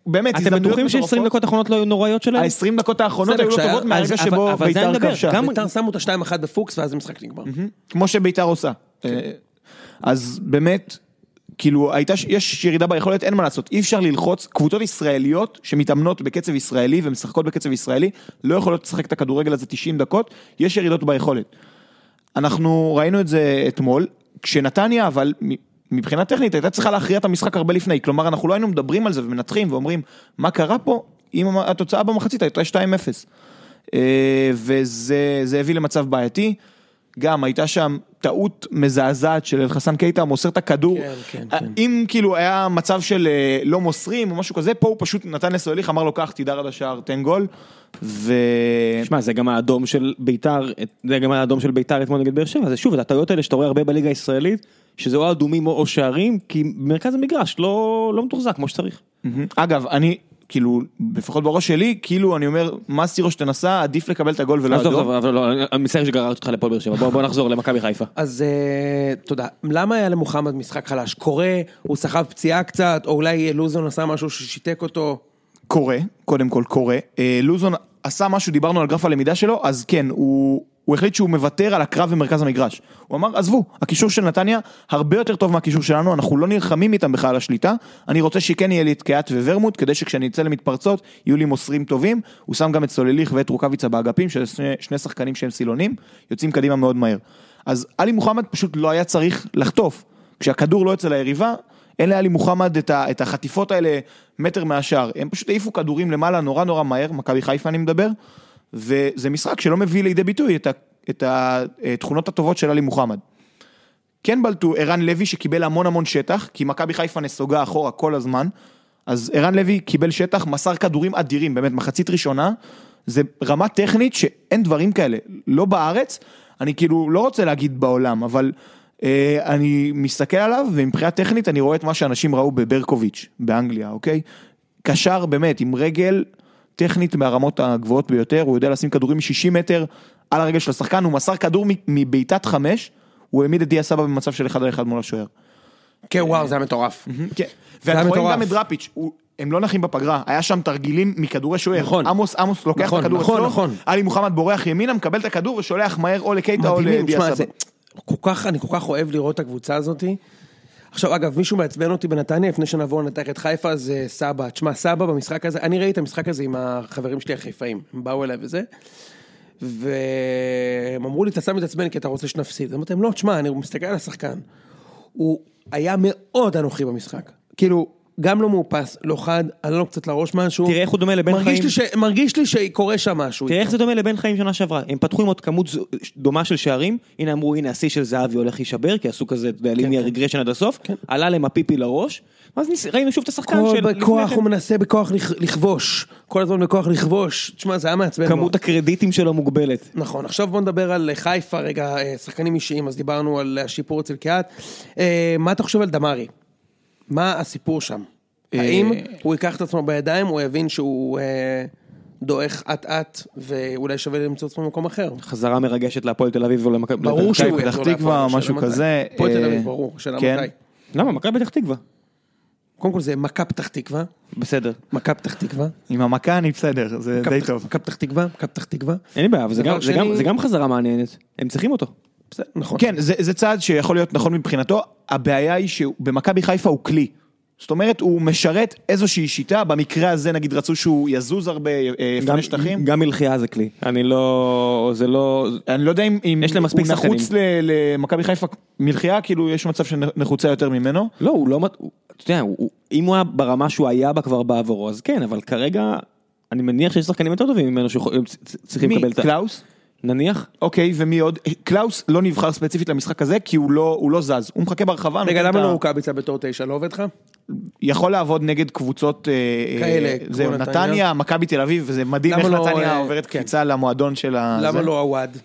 Speaker 3: ובאמת,
Speaker 1: אתם בטוחים ש-20
Speaker 3: מטורפות.
Speaker 1: דקות האחרונות לא היו נוראיות שלהם?
Speaker 3: ה-20 דקות האחרונות היו לא טובות מהרגע
Speaker 1: אז-
Speaker 3: שבו ביתר כבשה.
Speaker 1: גם-
Speaker 2: ביתר שמו את השתיים אחת בפוקס ואז המשחק נגמר.
Speaker 3: כמו שביתר עושה. אה, אז באמת, כאילו, הייתה, יש ירידה ביכולת, אין מה לעשות, אי אפשר ללחוץ, קבוצות ישראליות שמתאמנות בקצב ישראלי ומשחקות בקצב ישראלי, לא יכולות לשחק את הכדורגל הזה 90 דקות, יש ירידות ביכולת. אנחנו ראינו את זה אתמול, כשנתניה, אבל מבחינה טכנית הייתה צריכה להכריע את המשחק הרבה לפני, כלומר אנחנו לא היינו מדברים על זה ומנתחים ואומרים מה קרה פה אם התוצאה במחצית הייתה 2-0. אה, וזה זה הביא למצב בעייתי. גם הייתה שם טעות מזעזעת של אלחסן קייטה, מוסר את הכדור.
Speaker 2: כן, כן,
Speaker 3: אה,
Speaker 2: כן.
Speaker 3: אם כאילו היה מצב של אה, לא מוסרים או משהו כזה, פה הוא פשוט נתן לסוליך, אמר לו קח, תדהר עד השער, תן גול. ו...
Speaker 1: שמע, זה גם האדום של ביתר, זה גם האדום של ביתר אתמול נגד באר שבע, זה שוב, זה הטעויות האלה שאתה רואה הרבה בליגה הישראלית, שזה או אדומים או שערים, כי מרכז המגרש לא לא מתוחזק כמו שצריך.
Speaker 3: אגב, אני, כאילו, לפחות בראש שלי, כאילו, אני אומר, מה סירו שתנסה, עדיף לקבל את הגול ולא
Speaker 1: עזוב,
Speaker 3: אדום.
Speaker 1: עזוב, אבל לא, אני מצטער שגררתי אותך לפועל באר שבע, בוא בוא נחזור למכבי חיפה.
Speaker 2: אז אה, תודה. למה היה למוחמד משחק חלש? קורה, הוא סחב פציעה קצת, או אולי לוזון עשה משהו ששיתק אותו?
Speaker 3: קורה, קודם כל קורה. אה, לוזון עשה משהו, דיברנו על גרף הלמידה שלו, אז כן, הוא, הוא החליט שהוא מוותר על הקרב במרכז המגרש. הוא אמר, עזבו, הקישור של נתניה הרבה יותר טוב מהקישור שלנו, אנחנו לא נלחמים איתם בכלל על השליטה, אני רוצה שכן יהיה לי את קיאט וורמוט, כדי שכשאני אצא למתפרצות, יהיו לי מוסרים טובים. הוא שם גם את סולליך ואת רוקאביצה באגפים, שזה שני, שני שחקנים שהם סילונים, יוצאים קדימה מאוד מהר. אז עלי מוחמד פשוט לא היה צריך לחטוף. כשהכדור לא אצל היריבה, אין לעלי מוחמד את, ה, את החטיפות האלה מטר מהשאר, הם פשוט העיפו כדורים למעלה נורא נורא מהר, מכבי חיפה אני מדבר, וזה משחק שלא מביא לידי ביטוי את, ה, את התכונות הטובות של עלי מוחמד. כן בלטו ערן לוי שקיבל המון המון שטח, כי מכבי חיפה נסוגה אחורה כל הזמן, אז ערן לוי קיבל שטח, מסר כדורים אדירים, באמת מחצית ראשונה, זה רמה טכנית שאין דברים כאלה, לא בארץ, אני כאילו לא רוצה להגיד בעולם, אבל אה, אני מסתכל עליו ומבחינה טכנית אני רואה את מה שאנשים ראו בברקוביץ' באנגליה, אוקיי? קשר באמת עם רגל טכנית מהרמות הגבוהות ביותר, הוא יודע לשים כדורים מ-60 מטר על הרגל של השחקן, הוא מסר כדור מבעיטת חמש, הוא העמיד את דיה סבא במצב של אחד על אחד מול השוער.
Speaker 2: כן, וואו, זה היה מטורף.
Speaker 3: כן, ואתם רואים. גם את דראפיץ', הם לא נחים בפגרה, היה שם תרגילים מכדורי שוער.
Speaker 2: נכון.
Speaker 3: עמוס, עמוס לוקח
Speaker 2: נכון,
Speaker 3: את הכדור
Speaker 2: נכון,
Speaker 3: אצלו,
Speaker 2: נכון.
Speaker 3: עלי מוחמד בורח ימינה, מקבל את הכדור ושולח מהר או לקייטה או לדיה סבא.
Speaker 2: כל כך, אני כל כך אוהב לראות את הקבוצה הזאתי. עכשיו, אגב, מישהו מעצבן אותי בנתניה, לפני שנעבור לנתח את חיפה, זה סבא. תשמע, סבא במשחק הזה, אני ראיתי את המשחק הזה עם החברים שלי החיפאים, הם באו אליי וזה, והם אמרו לי, אתה סתם מתעצבן כי אתה רוצה שנפסיד. אמרתי להם, לא, תשמע, אני מסתכל על השחקן, הוא היה מאוד אנוכי במשחק. כאילו, גם לא מאופס, לא חד, עלה לו קצת לראש משהו.
Speaker 1: תראה איך הוא דומה לבן
Speaker 2: מרגיש
Speaker 1: חיים.
Speaker 2: לי ש- מרגיש לי שקורה שם משהו.
Speaker 1: תראה איך זה דומה לבן חיים שנה שעברה, הם פתחו עם עוד כמות דומה של שערים, הנה אמרו הנה השיא של זהבי הולך להישבר, כי עשו כזה, יודע, ליניה רגרשן עד הסוף, עלה להם הפיפי לראש, ואז ראינו שוב את השחקן
Speaker 2: כל
Speaker 1: של
Speaker 2: בכוח
Speaker 1: כן.
Speaker 2: הוא מנסה בכוח לכ- לכבוש, כל הזמן בכוח לכבוש, תשמע זה היה מעצבן.
Speaker 1: כמות. הקרדיטים שלו מוגבלת.
Speaker 2: נכון, עכשיו בוא נדבר על חיפה רגע, אה, שחקנים אישיים, אז דיברנו על השיפור אצל קיאט. אה, מה אתה חושב על דמארי? מה הסיפור שם?
Speaker 3: אה,
Speaker 2: האם הוא ייקח את עצמו בידיים, הוא יבין שהוא אה, דועך אט אט, ואולי שווה למצוא את עצמו במקום אחר?
Speaker 1: חזרה מרגשת להפועל תל אביב ולמכבי.
Speaker 3: פתח תקווה, משהו. כזה,
Speaker 2: הפועל תל
Speaker 3: אה,
Speaker 2: אביב, ברור, השאלה
Speaker 3: כן.
Speaker 2: מתי.
Speaker 1: למה? מכבי פתח תקווה.
Speaker 2: קודם כל זה מכה פתח תקווה,
Speaker 1: בסדר.
Speaker 2: מכה פתח תקווה.
Speaker 3: עם המכה אני בסדר, זה די טוב.
Speaker 2: מכבי פתח תקווה, מכבי פתח תקווה.
Speaker 1: אין לי בעיה, אבל זה
Speaker 2: דבר
Speaker 1: גם- זה גם-
Speaker 2: שני-
Speaker 1: זה גם חזרה מעניינת. הם צריכים אותו.
Speaker 2: נכון.
Speaker 3: כן, זה, זה צעד שיכול להיות נכון מבחינתו, הבעיה היא שבמכבי חיפה הוא כלי. זאת אומרת, הוא משרת איזושהי שיטה, במקרה הזה נגיד רצו שהוא יזוז הרבה, אה, יפנה שטחים.
Speaker 1: גם מלחייה זה כלי. אני לא... זה לא...
Speaker 3: אני לא יודע אם, אם
Speaker 1: יש להם מספיק
Speaker 3: הוא נחוץ
Speaker 1: שחקנים.
Speaker 3: ל- למכבי חיפה מלחייה, כאילו יש מצב שנחוצה יותר ממנו.
Speaker 1: לא, הוא לא... אתה יודע, הוא- אם הוא היה ברמה שהוא היה בה כבר בעבורו, אז כן, אבל כרגע... אני מניח שיש שחקנים יותר טובים ממנו שיכולים צריכים
Speaker 3: מי?
Speaker 1: לקבל את ה...
Speaker 3: קלאוס?
Speaker 1: נניח?
Speaker 3: אוקיי, ומי עוד? קלאוס לא נבחר ספציפית למשחק הזה, כי הוא לא, הוא לא זז. הוא מחכה ברחבה.
Speaker 2: רגע, למה לא רוקאביצה בתור תשע? לא עובד לך?
Speaker 3: יכול לעבוד נגד קבוצות, אה,
Speaker 2: כאלה,
Speaker 3: אה,
Speaker 2: כמו
Speaker 3: זהו,
Speaker 2: נתניה.
Speaker 3: מכבי תל אביב, וזה מדהים איך
Speaker 2: לא,
Speaker 3: נתניה
Speaker 2: אה,
Speaker 3: עוברת
Speaker 2: כן.
Speaker 3: קפיצה למועדון של ה...
Speaker 2: למה
Speaker 3: זה.
Speaker 2: לא אוהד?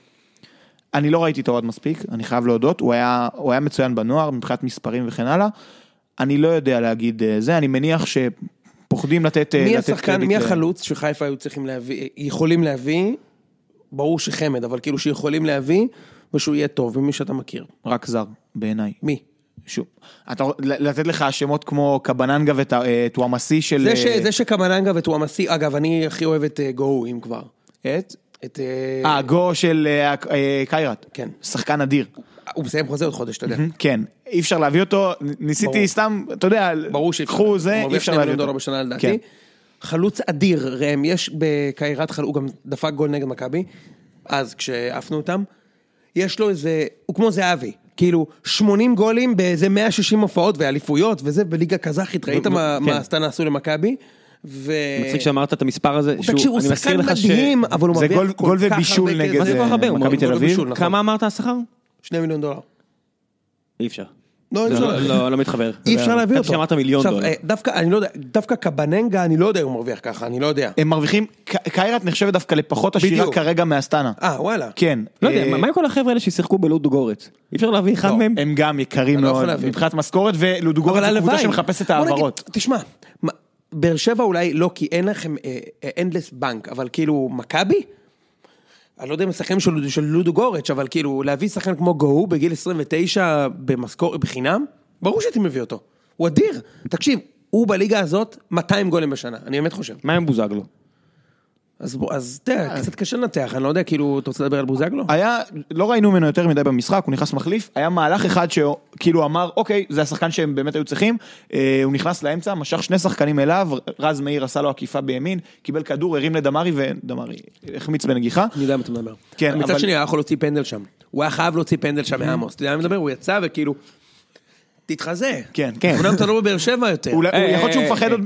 Speaker 3: אני לא ראיתי את האוהד מספיק, אני חייב להודות, הוא היה, הוא היה מצוין בנוער מבחינת מספרים וכן הלאה. אני לא יודע להגיד אה, זה, אני מניח שפוחדים לתת
Speaker 2: מי
Speaker 3: לתת
Speaker 2: השחקן, מי החלוץ שחיפה היו צריכים להביא, יכולים להביא, ברור שחמד, אבל כאילו שיכולים להביא, ושהוא יהיה טוב, ומי שאתה מכיר.
Speaker 3: רק זר, בעיניי.
Speaker 2: מי?
Speaker 3: שוב, אתה לתת לך שמות כמו קבננגה וטוואמסי של...
Speaker 2: זה ש-
Speaker 3: אה,
Speaker 2: זה שקמננגה וטואמסי, אגב, אני הכי אוהב את אה, גו, אם כבר.
Speaker 3: את?
Speaker 2: את... אה,
Speaker 3: אה, גו של אה, אה, קיירת.
Speaker 2: כן.
Speaker 3: שחקן אדיר.
Speaker 2: הוא מסיים חוזה עוד חודש, אתה יודע.
Speaker 3: כן, אי אפשר להביא אותו, ניסיתי. סתם, אתה יודע,
Speaker 2: ברור שאי אפשר.
Speaker 3: קחו זה, אי אפשר להביא אותו.
Speaker 2: חלוץ אדיר, ראם, יש בקיירת חלוץ, הוא גם דפק גול נגד מכבי, אז כשעפנו אותם, יש לו איזה, הוא כמו זהבי, כאילו 80 גולים באיזה 160 הופעות ואליפויות וזה בליגה קזחית, ראית מה
Speaker 1: כן.
Speaker 2: מה הסטנה עשו למכבי? ו...
Speaker 1: מצחיק שאמרת את המספר הזה, שהוא-
Speaker 2: תקשיב, הוא
Speaker 1: אני מזכיר
Speaker 2: שחקן
Speaker 1: לך ש-
Speaker 2: מדהים, אבל הוא מרוויח
Speaker 3: גול-
Speaker 2: כל
Speaker 3: גול
Speaker 2: כך
Speaker 3: ובישול
Speaker 2: הרבה
Speaker 3: נגד,
Speaker 1: זה כל כך הרבה? הוא
Speaker 3: מכבי תל
Speaker 2: גול
Speaker 3: אביב?
Speaker 2: ובישול, נכון.
Speaker 1: כמה אמרת השכר?
Speaker 2: שני מיליון דולר.
Speaker 1: אי אפשר.
Speaker 2: לא, אי
Speaker 1: לא,
Speaker 2: אפשר.
Speaker 1: לא, לא מתחבר.
Speaker 2: אי אפשר להביא אותו.
Speaker 1: שאמרת מיליון דולר.
Speaker 2: אה, דווקא, אני לא יודע, דווקא קבאננגה, אני לא יודע אם הוא מרוויח ככה, אני לא יודע.
Speaker 3: הם מרוויחים, קייראט נחשבת דווקא לפחות עשירה. כרגע מאסטנה.
Speaker 2: אה, וואלה.
Speaker 3: כן.
Speaker 1: לא יודע,
Speaker 3: אה,
Speaker 1: מה- עם כל החבר'ה האלה ששיחקו בלודוגורץ? אי אפשר להביא אחד
Speaker 2: לא,
Speaker 1: מהם?
Speaker 3: הם גם יקרים
Speaker 2: לא
Speaker 3: מאוד. מבחינת משכורת, לודוגורץ
Speaker 2: אבל
Speaker 3: זו קבוצה. שמחפשת העברות.
Speaker 2: תשמע, באר שבע אולי לא, כי אין לכם endless bank, אבל כאילו, מכבי? אני לא יודע אם השחקנים של, של לודו גורץ', אבל כאילו, להביא שחקן כמו גו בגיל 29 במשכורת, בחינם, ברור שהייתי מביא אותו. הוא אדיר. תקשיב, הוא בליגה הזאת 200 גולים בשנה, אני באמת חושב.
Speaker 1: מה עם בוזגלו?
Speaker 2: אז בוא, אז אתה יודע, קצת קשה לנתח, אני לא יודע, כאילו, אתה רוצה לדבר על בוזגלו?
Speaker 3: היה, לא ראינו ממנו יותר מדי במשחק, הוא נכנס מחליף, היה מהלך אחד שכאילו אמר, אוקיי, זה השחקן שהם באמת היו צריכים, אה, הוא נכנס לאמצע, משך שני שחקנים אליו, רז מאיר עשה לו עקיפה בימין, קיבל כדור, הרים לדמרי, ודמרי החמיץ בנגיחה.
Speaker 2: אני יודע מה אתה מדבר.
Speaker 3: כן,
Speaker 2: מצד
Speaker 3: אבל-
Speaker 2: שני, היה יכול להוציא פנדל שם. הוא היה חייב להוציא פנדל שם מעמוס. אתה יודע מה אני מדבר? הוא יצא וכאילו, תתחזה.
Speaker 3: כן, כן.
Speaker 2: אמנם אתה לא בבאר שבע יותר.
Speaker 3: אולי-
Speaker 1: אה,
Speaker 3: יכול להיות שהוא
Speaker 1: אה,
Speaker 3: מפחד
Speaker 1: אה,
Speaker 3: עוד...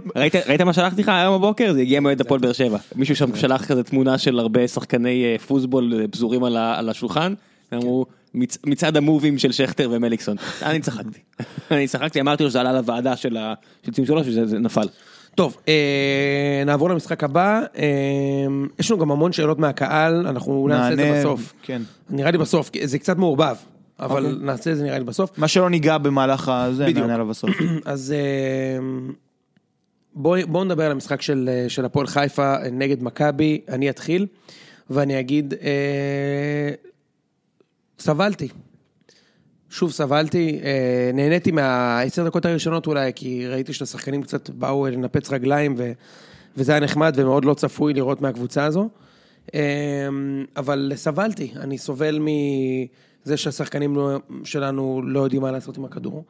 Speaker 1: ראית- מה שלחתי לך היום בבוקר? זה הגיע מאוהד הפועל באר שבע. מישהו שם שלח כזה תמונה של הרבה שחקני פוסבול פזורים על השולחן. אמרו "מצ- מצעד המובים של שכטר ומליקסון. אני צחקתי. אני צחקתי, אמרתי לו שזה עלה לוועדה של ציון שלוש וזה זה נפל.
Speaker 2: טוב, אה, נעבור למשחק הבא. אה, יש לנו גם המון שאלות מהקהל, אנחנו אולי נעשה את זה בסוף.
Speaker 3: כן.
Speaker 2: נראה לי בסוף, זה קצת מעורבב, אבל
Speaker 3: אוקיי.
Speaker 2: נעשה את זה נראה לי בסוף.
Speaker 3: מה שלא ניגע במהלך הזה. נענה עליו בסוף.
Speaker 2: אז אה, בואו בוא נדבר על המשחק של, אה, של הפועל חיפה אה, נגד מכבי, אני אתחיל, ואני אגיד, אה, סבלתי. שוב סבלתי, אה, נהניתי מהעשר דקות הראשונות אולי, כי ראיתי שהשחקנים קצת באו לנפץ רגליים, ו, וזה היה נחמד ומאוד לא צפוי לראות מהקבוצה הזו. אה, אבל סבלתי, אני סובל מזה שהשחקנים לא, שלנו לא יודעים מה לעשות עם הכדור.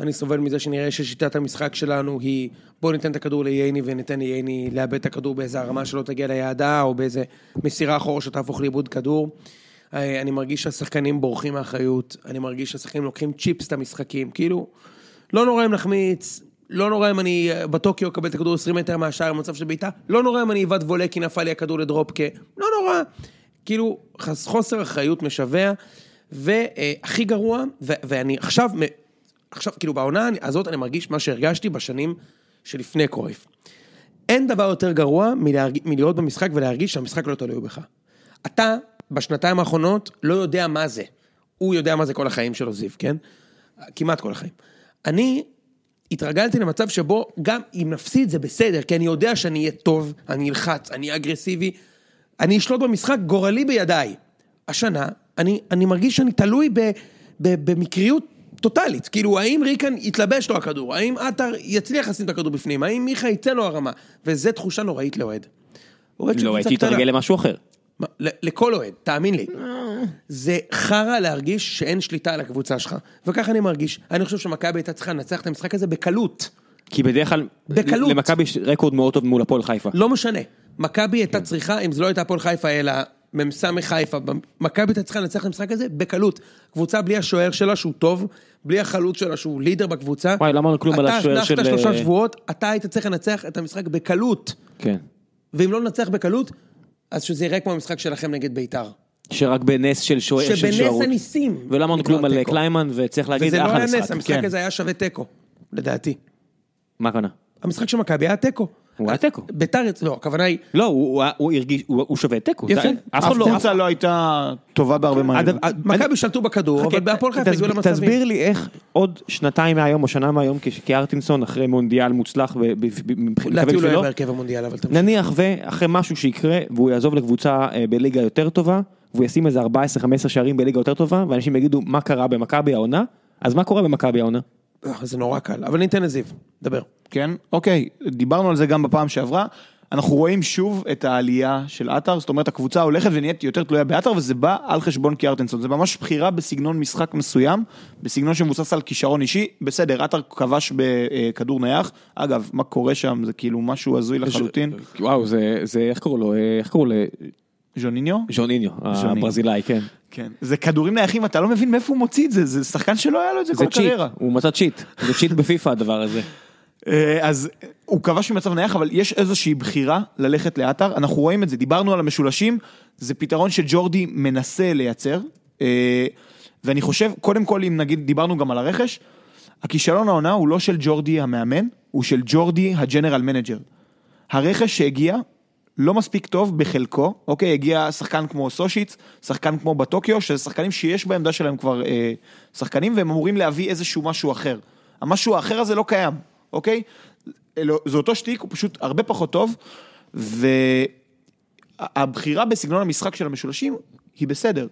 Speaker 2: אני סובל מזה שנראה ששיטת המשחק שלנו היא בוא ניתן את הכדור לייני וניתן לייני לאבד את הכדור באיזה הרמה שלא תגיע ליעדה או באיזה מסירה אחורה שתהפוך לאיבוד כדור. אה, אני מרגיש שהשחקנים בורחים מאחריות, אני מרגיש שהשחקנים לוקחים צ'יפס את המשחקים, כאילו, לא נורא אם נחמיץ, לא נורא אם אני אה, בטוקיו אקבל את הכדור 20 מטר מהשער במצב של בעיטה, לא נורא אם אני אבד וולה כי נפל לי הכדור לדרופקה, לא נורא. כאילו, חוסר אחריות משווע, והכי גרוע, ואני עכשיו, עכשיו, כאילו בעונה הזאת אני מרגיש מה שהרגשתי בשנים שלפני קרויף. אין דבר יותר גרוע מלהרג... מלהיות במשחק ולהרגיש שהמשחק לא תלוי בך. אתה, בשנתיים האחרונות, לא יודע מה זה. הוא יודע מה זה כל החיים שלו, זיו, כן? כמעט כל החיים. אני התרגלתי למצב שבו גם אם נפסיד זה בסדר, כי אני יודע שאני אהיה טוב, אני אלחץ, אני אגרסיבי, אני אשלוט במשחק גורלי בידיי. השנה, אני, אני מרגיש שאני תלוי ב, ב, במקריות טוטאלית. כאילו, האם ריקן יתלבש לו הכדור? האם עטר יצליח לשים את הכדור בפנים? האם מיכה יצא לו הרמה? וזו תחושה נוראית לאוהד.
Speaker 1: לא, הייתי. מתרגל למשהו אחר.
Speaker 2: מה, לכל אוהד, תאמין לי. זה חרא להרגיש שאין שליטה על הקבוצה שלך. וככה אני מרגיש. אני חושב שמכבי הייתה צריכה לנצח את המשחק הזה בקלות.
Speaker 1: כי בדרך כלל,
Speaker 2: בקלות.
Speaker 1: למכבי יש רקורד מאוד טוב מול הפועל חיפה.
Speaker 2: לא משנה. מכבי הייתה צריכה, אם זה לא הייתה הפועל חיפה, אלא מ"ס חיפה, מכבי הייתה צריכה לנצח את המשחק הזה בקלות. קבוצה בלי השוער שלה שהוא טוב, בלי החלוץ שלה שהוא לידר בקבוצה.
Speaker 1: וואי, לא אמרנו כלום על השוער
Speaker 2: אתה
Speaker 1: של-
Speaker 2: הנחת שלושה שבועות, אתה היית צריך לנצח את המשחק בקלות.
Speaker 1: כן.
Speaker 2: ואם לא ננצח בקלות, אז שזה יראה כמו המשחק שלכם נגד בית"ר.
Speaker 1: שרק בנס של שוער של
Speaker 2: שבנס
Speaker 1: שוערות.
Speaker 2: הניסים.
Speaker 1: ולא אמרנו כלום על. קליימן, וצריך להגיד,
Speaker 2: וזה לא
Speaker 1: אחלה
Speaker 2: היה נס,
Speaker 1: משחק.
Speaker 2: המשחק
Speaker 1: כן.
Speaker 2: הזה היה שווה תיקו, לדעתי.
Speaker 1: מה הכוונה?
Speaker 2: המשחק של מכבי היה תיקו.
Speaker 1: הוא היה תיקו.
Speaker 2: בית"ר, לא, הכוונה היא,
Speaker 1: לא, הוא- הרגיש, הוא שווה תיקו.
Speaker 2: יפה.
Speaker 1: אף לא...
Speaker 3: קבוצה לא הייתה טובה בהרבה מהר.
Speaker 2: מכבי שלטו בכדור, אבל בהפועל חיפה הגיעו למצבים.
Speaker 1: תסביר לי איך עוד שנתיים מהיום או שנה מהיום, כשקיארטינסון אחרי מונדיאל מוצלח,
Speaker 2: לדעתי הוא לא
Speaker 1: בשבילו,
Speaker 2: בהרכב המונדיאל, אבל תמשיך.
Speaker 1: נניח ואחרי משהו שיקרה, והוא יעזוב לקבוצה אה, בליגה יותר טובה, והוא ישים איזה 14-15 שערים בליגה יותר טובה, ואנשים יגידו מה קרה במכבי העונה, אז מה קורה במכבי העונה?
Speaker 2: אה, זה נורא קל, אבל ניתן לזיו, דבר.
Speaker 3: כן, אוקיי, דיברנו על זה גם בפעם שעברה. אנחנו רואים שוב את העלייה של עטר, זאת אומרת הקבוצה הולכת ונהיית יותר תלויה בעטר וזה בא על חשבון קיארטנסון, זה ממש בחירה בסגנון משחק מסוים, בסגנון שמבוסס על כישרון אישי, בסדר, עטר כבש בכדור נייח, אגב, מה קורה שם? זה כאילו משהו הזוי לחלוטין,
Speaker 1: וואו, זה, זה, איך קראו לו, אה, איך קראו לו,
Speaker 3: ז'וניניו?
Speaker 1: ז'וניניו, הברזילאי, כן.
Speaker 3: כן, זה כדורים נייחים, אתה לא מבין מאיפה הוא מוציא את זה, זה שחקן שלא היה לו את זה כל
Speaker 1: זה cheat,
Speaker 3: הקריירה.
Speaker 1: הוא מצא cheat, זה cheat בפיפא הדבר הזה.
Speaker 3: אה, אז הוא כבש ממצב נייח, אבל יש איזושהי בחירה ללכת לעטר, אנחנו רואים את זה, דיברנו על המשולשים, זה פתרון שג'ורדי מנסה לייצר, אה, ואני חושב, קודם כל אם נגיד, דיברנו גם על הרכש, הכישלון העונה הוא לא של ג'ורדי המאמן, הוא של ג'ורדי ה general manager. הרכש שהגיע לא מספיק טוב בחלקו, אוקיי, הגיע שחקן כמו סושיץ, שחקן כמו בטוקיו, שזה שחקנים שיש בעמדה שלהם כבר אה, שחקנים, והם אמורים להביא איזשהו משהו אחר. המשהו האחר הזה לא קיים, אוקיי? אלו- זה אותו שטיק, הוא פשוט הרבה פחות טוב, והבחירה בסגנון המשחק של המשולשים היא בסדר,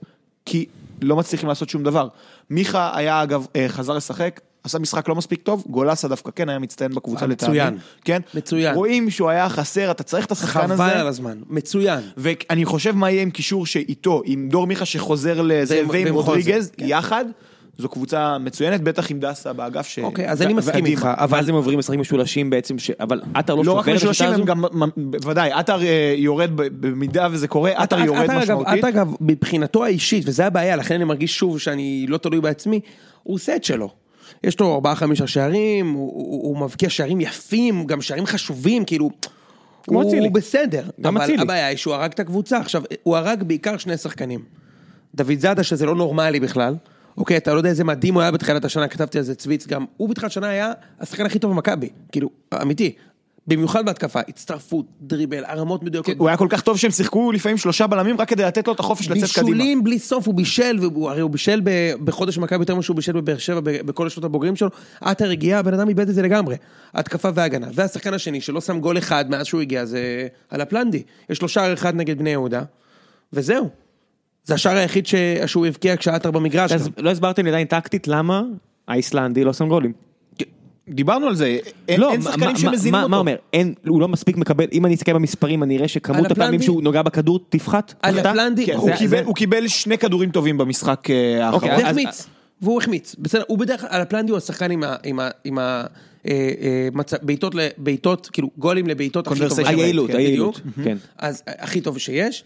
Speaker 3: כי לא מצליחים לעשות שום דבר. מיכה היה אגב, אה, חזר לשחק, עשה משחק לא מספיק טוב, גולסה דווקא כן היה מצטיין בקבוצה
Speaker 2: אה,
Speaker 3: לטעמי.
Speaker 2: מצוין.
Speaker 3: כן?
Speaker 2: מצוין.
Speaker 3: רואים שהוא היה חסר, אתה צריך את השחקן הזה.
Speaker 2: חבל על הזמן, מצוין.
Speaker 3: ואני חושב מה יהיה עם קישור שאיתו, עם דור מיכה שחוזר לזה
Speaker 2: ועם-
Speaker 3: רודריגז,
Speaker 2: כן.
Speaker 3: יחד, זו קבוצה מצוינת, בטח עם דסה באגף ש...
Speaker 2: אוקיי, אז אני מסכים. איתך, אבל...
Speaker 1: ואז הם עוברים לשחק משולשים בעצם, ש- אבל עטר לא
Speaker 3: לא רק
Speaker 1: שובר את
Speaker 3: משולשים,
Speaker 1: השיטה
Speaker 3: הם
Speaker 1: הזו?
Speaker 3: גם, בוודאי, עטר אה, יורד במידה וזה קורה, עטר יורד משמעותית.
Speaker 2: עטר אגב, מבחינתו האישית, וזה הבעיה, לכן אני מרגיש שוב שאני לא תלוי בעצמי, הוא עושה את שלו. יש לו ארבעה חמישה שערים, הוא, הוא, הוא מבקיע שערים יפים, גם שערים חשובים, כאילו...
Speaker 1: כמו אצילי.
Speaker 2: הוא בסדר,
Speaker 1: גם
Speaker 2: אבל
Speaker 1: אצילי.
Speaker 2: הבעיה היא שהוא הרג את הקבוצה. עכשיו, הוא הרג בעיקר שני שחקנים. דוד זאדה, שזה לא נורמלי בכלל. אוקיי, אתה לא יודע איזה מדהים הוא היה בתחילת השנה, כתבתי על זה צוויץ גם. הוא בתחילת השנה היה השחקן הכי טוב במכבי. כאילו, אמיתי. במיוחד בהתקפה, הצטרפות, דריבל, הרמות מדויקות.
Speaker 3: הוא היה כל כך טוב שהם שיחקו לפעמים שלושה בלמים רק כדי לתת לו את החופש לצאת קדימה.
Speaker 2: בישולים בלי סוף, הוא בישל, הרי הוא בישל בחודש מכבי יותר ממה שהוא בישל בבאר שבע בכל השנות הבוגרים שלו. עטר הגיע, הבן אדם איבד את זה לגמרי. התקפה והגנה. והשחקן השני שלא שם גול אחד מאז שהוא הגיע זה על הפלנדי. יש לו שער אחד נגד בני יהודה, וזהו. זה השער היחיד שהוא הבקיע כשעטר במגרש.
Speaker 1: לא הסברתם לי עדיין טקטית למה האיסלנדי לא שם גולים.
Speaker 3: דיברנו על זה, אין
Speaker 1: לא,
Speaker 3: אין
Speaker 1: מה-
Speaker 3: שחקנים
Speaker 1: מה-
Speaker 3: שמזינים
Speaker 1: מה-
Speaker 3: אותו.
Speaker 1: מה אומר? אין, הוא לא מספיק מקבל, אם אני אסתכל במספרים אני אראה שכמות הפעמים
Speaker 2: הפלנדי-
Speaker 1: שהוא נוגע בכדור תפחת.
Speaker 2: על? הפלנדי-
Speaker 3: כן, הוא
Speaker 1: זה-
Speaker 3: קיבל-
Speaker 1: זה-
Speaker 3: הוא קיבל שני כדורים טובים במשחק אה, האחרון.
Speaker 1: אוקיי, אז-
Speaker 2: והחמיץ, והוא החמיץ, בסדר, הוא בדרך כלל, על הפלנדי הוא השחקן עם ה... עם ה... עם ה... אה, אה, בעיטות כאילו גולים לבעיטות הכי טובות.
Speaker 1: היעילות,
Speaker 3: כן,
Speaker 1: היעילות. כן.
Speaker 2: אז הכי טוב שיש,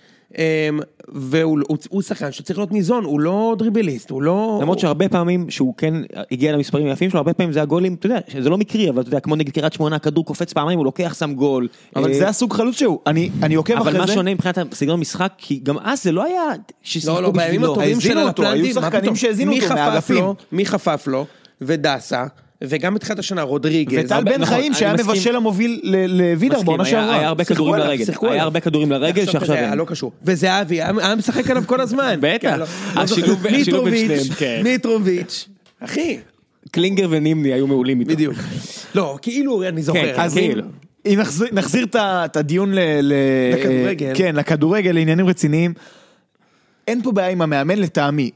Speaker 2: והוא הוא- הוא שחקן שצריך להיות ניזון, הוא לא דריבליסט, הוא לא...
Speaker 1: למרות שהרבה פעמים שהוא כן הגיע למספרים היפים שלו, הרבה פעמים זה הגולים, אתה יודע, זה לא מקרי, אבל אתה יודע, כמו נגד קריית שמונה, הכדור קופץ פעמיים, הוא לוקח, שם גול.
Speaker 3: אבל
Speaker 1: אה,
Speaker 3: זה הסוג חלוץ שהוא, אני אני עוקב
Speaker 1: אבל
Speaker 3: אחרי
Speaker 1: מה
Speaker 3: זה.
Speaker 1: שונה מבחינת סגנון המשחק, כי גם אז זה לא היה ששיחקו
Speaker 2: לא, לא, בימים
Speaker 1: בשבילו.
Speaker 2: הטובים
Speaker 3: האזינו
Speaker 2: של
Speaker 3: אותו, היו
Speaker 2: מה
Speaker 3: שחקנים
Speaker 2: פתאום?
Speaker 3: שהאזינו אותו
Speaker 2: מי חפף לו, ודסה, וגם בתחילת השנה רודריגז.
Speaker 3: וטל בן
Speaker 1: נכון,
Speaker 3: חיים שהיה
Speaker 1: מסכים.
Speaker 3: מבשל המוביל ל- לווידר
Speaker 1: מסכים,
Speaker 3: בעונה
Speaker 1: היה-
Speaker 3: שעברה.
Speaker 1: היה הרבה כדורים לרגל, היה. הרבה כדורים לרגל
Speaker 2: עכשיו
Speaker 1: שעכשיו
Speaker 2: כזה,
Speaker 1: אין.
Speaker 2: לא קשור. וזהבי היה היה משחק עליו כל הזמן.
Speaker 1: בטח.
Speaker 2: כן, לא- לא
Speaker 1: השילוב- בין
Speaker 2: מיטרוביץ',
Speaker 1: שניהם, כן.
Speaker 2: מיטרוביץ', אחי,
Speaker 1: קלינגר ונימני היו מעולים איתו.
Speaker 2: בדיוק. לא, כאילו אני זוכר.
Speaker 1: כן,
Speaker 3: אז
Speaker 1: כאילו.
Speaker 3: אם נחזיר- את הדיון
Speaker 2: לכדורגל.
Speaker 3: כן, לכדורגל, לעניינים רציניים. אין פה בעיה עם המאמן לטעמי.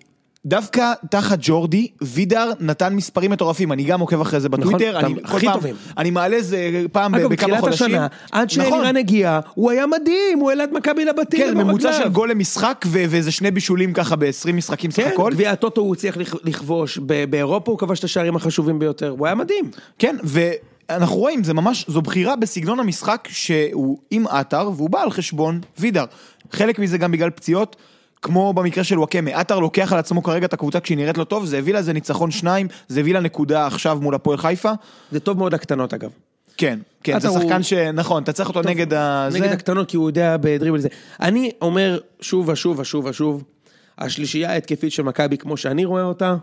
Speaker 3: דווקא תחת ג'ורדי, וידר נתן מספרים מטורפים, אני גם עוקב אחרי זה בטוויטר,
Speaker 2: נכון,
Speaker 3: אני
Speaker 2: אתה-
Speaker 3: כל
Speaker 2: הכי
Speaker 3: פעם,
Speaker 2: טובים.
Speaker 3: אני מעלה איזה פעם
Speaker 2: אגב,
Speaker 3: בכמה
Speaker 2: בתחילת
Speaker 3: חודשים.
Speaker 2: השנה, עד
Speaker 3: נכון.
Speaker 2: שאלירן הגיע, הוא היה מדהים, הוא העלה את מכבי לבתים.
Speaker 3: כן, ממוצע. של גול למשחק ו- ואיזה שני בישולים ככה ב-20 משחקים סך
Speaker 2: כן,
Speaker 3: הכל.
Speaker 2: גביע הטוטו הוא הצליח לכ- לכבוש, באירופה הוא כבש את השערים החשובים ביותר, הוא היה מדהים.
Speaker 3: כן, ואנחנו רואים, זה ממש, זו בחירה בסגנון המשחק שהוא עם עטר והוא בא על חשבון וידר. חלק מזה גם בגלל פציעות, כמו במקרה של וואקמה, עטר לוקח על עצמו כרגע את הקבוצה כשהיא נראית לו טוב, זה הביא לזה ניצחון שניים, זה הביא לה נקודה עכשיו מול הפועל חיפה.
Speaker 2: זה טוב מאוד הקטנות אגב.
Speaker 3: כן, כן, זה שחקן
Speaker 2: הוא-
Speaker 3: ש... נכון, אתה צריך אותו
Speaker 2: טוב,
Speaker 3: נגד ה...
Speaker 2: נגד
Speaker 3: זה.
Speaker 2: הקטנות כי הוא יודע בדריבל זה. אני אומר שוב ושוב ושוב ושוב, השלישייה ההתקפית של מכבי כמו שאני רואה אותה,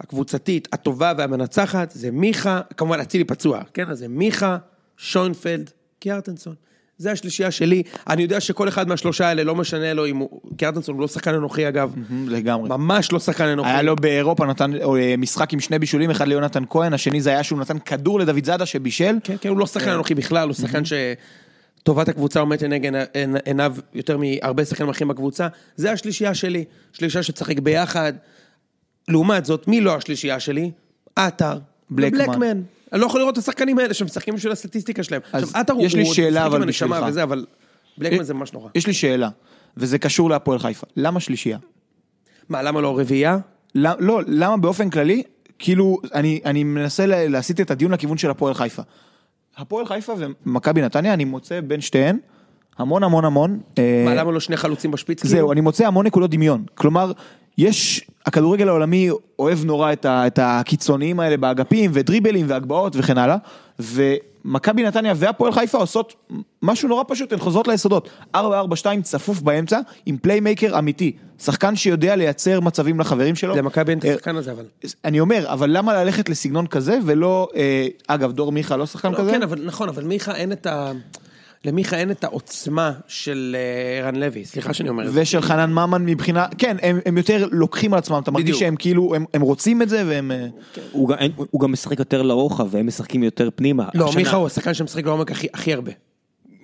Speaker 2: הקבוצתית, הטובה והמנצחת, זה מיכה, כמובן אצילי פצוע, כן? אז זה מיכה, שוינפלד, קיארטנסון. זה השלישייה שלי, אני יודע שכל אחד מהשלושה האלה לא משנה לו אם הוא, קיארטנסון הוא לא שחקן אנוכי אגב,
Speaker 3: לגמרי.
Speaker 2: ממש לא שחקן אנוכי.
Speaker 3: היה לו באירופה נתן אה, משחק עם שני בישולים, אחד ליונתן כהן, השני זה היה שהוא נתן כדור לדוד זאדה שבישל.
Speaker 2: כן, כן, הוא לא שחקן אנוכי בכלל, הוא שחקן שטובת הקבוצה עומדת לנגד עיני- עיניו יותר מהרבה שחקנים אחרים בקבוצה. זה השלישייה שלי, שלישייה שתשחק ביחד. לעומת זאת, מי לא השלישייה שלי? עטר.
Speaker 3: בלקמן.
Speaker 2: אני לא יכול לראות את השחקנים האלה שמשחקים בשביל הסטטיסטיקה שלהם.
Speaker 3: אז
Speaker 2: עכשיו, עטר הוא
Speaker 3: יש לי שאלה, אבל בשבילך.
Speaker 2: וזה, אבל בלקמן זה ממש נורא.
Speaker 3: יש לי שאלה, וזה קשור להפועל חיפה. למה שלישייה?
Speaker 2: מה, למה לא רביעייה?
Speaker 3: לא, למה באופן כללי, כאילו, אני, אני מנסה לה- להסיט את הדיון לכיוון של הפועל חיפה. הפועל חיפה ומכבי נתניה, אני מוצא בין שתיהן המון המון המון. אה,
Speaker 2: מה, למה לא שני חלוצים בשפיץ?
Speaker 3: זהו,
Speaker 2: כאילו?
Speaker 3: אני מוצא המון נקודות דמיון. כלומר, יש, הכדורגל העולמי אוהב נורא את, ה, את הקיצוניים האלה באגפים, ודריבלים והגבהות וכן הלאה, ומכבי נתניה והפועל חיפה עושות משהו נורא פשוט, הן חוזרות ליסודות. 4-4-2 צפוף באמצע, עם playmaker אמיתי. שחקן שיודע לייצר מצבים לחברים שלו.
Speaker 2: למכבי אין את
Speaker 3: אה,
Speaker 2: השחקן הזה, אבל.
Speaker 3: אני אומר, אבל למה ללכת לסגנון כזה ולא, אה, אגב, דור מיכה לא שחקן
Speaker 2: לא,
Speaker 3: כזה?
Speaker 2: כן, אבל נכון, אבל מיכה אין את ה... למיכה אין את העוצמה של אה, רן לוי, סליחה שאני אומר את זה.
Speaker 3: ושל חנן ממן מבחינה, כן, הם, הם יותר לוקחים על עצמם, אתה מרגיש. שהם כאילו, הם, הם רוצים את זה והם... אה,
Speaker 1: הוא גם- אין- הוא גם משחק יותר לרוחב והם משחקים יותר פנימה.
Speaker 2: לא,
Speaker 1: השנה-
Speaker 2: מיכה הוא השחקן שמשחק לעומק הכי הכי הרבה.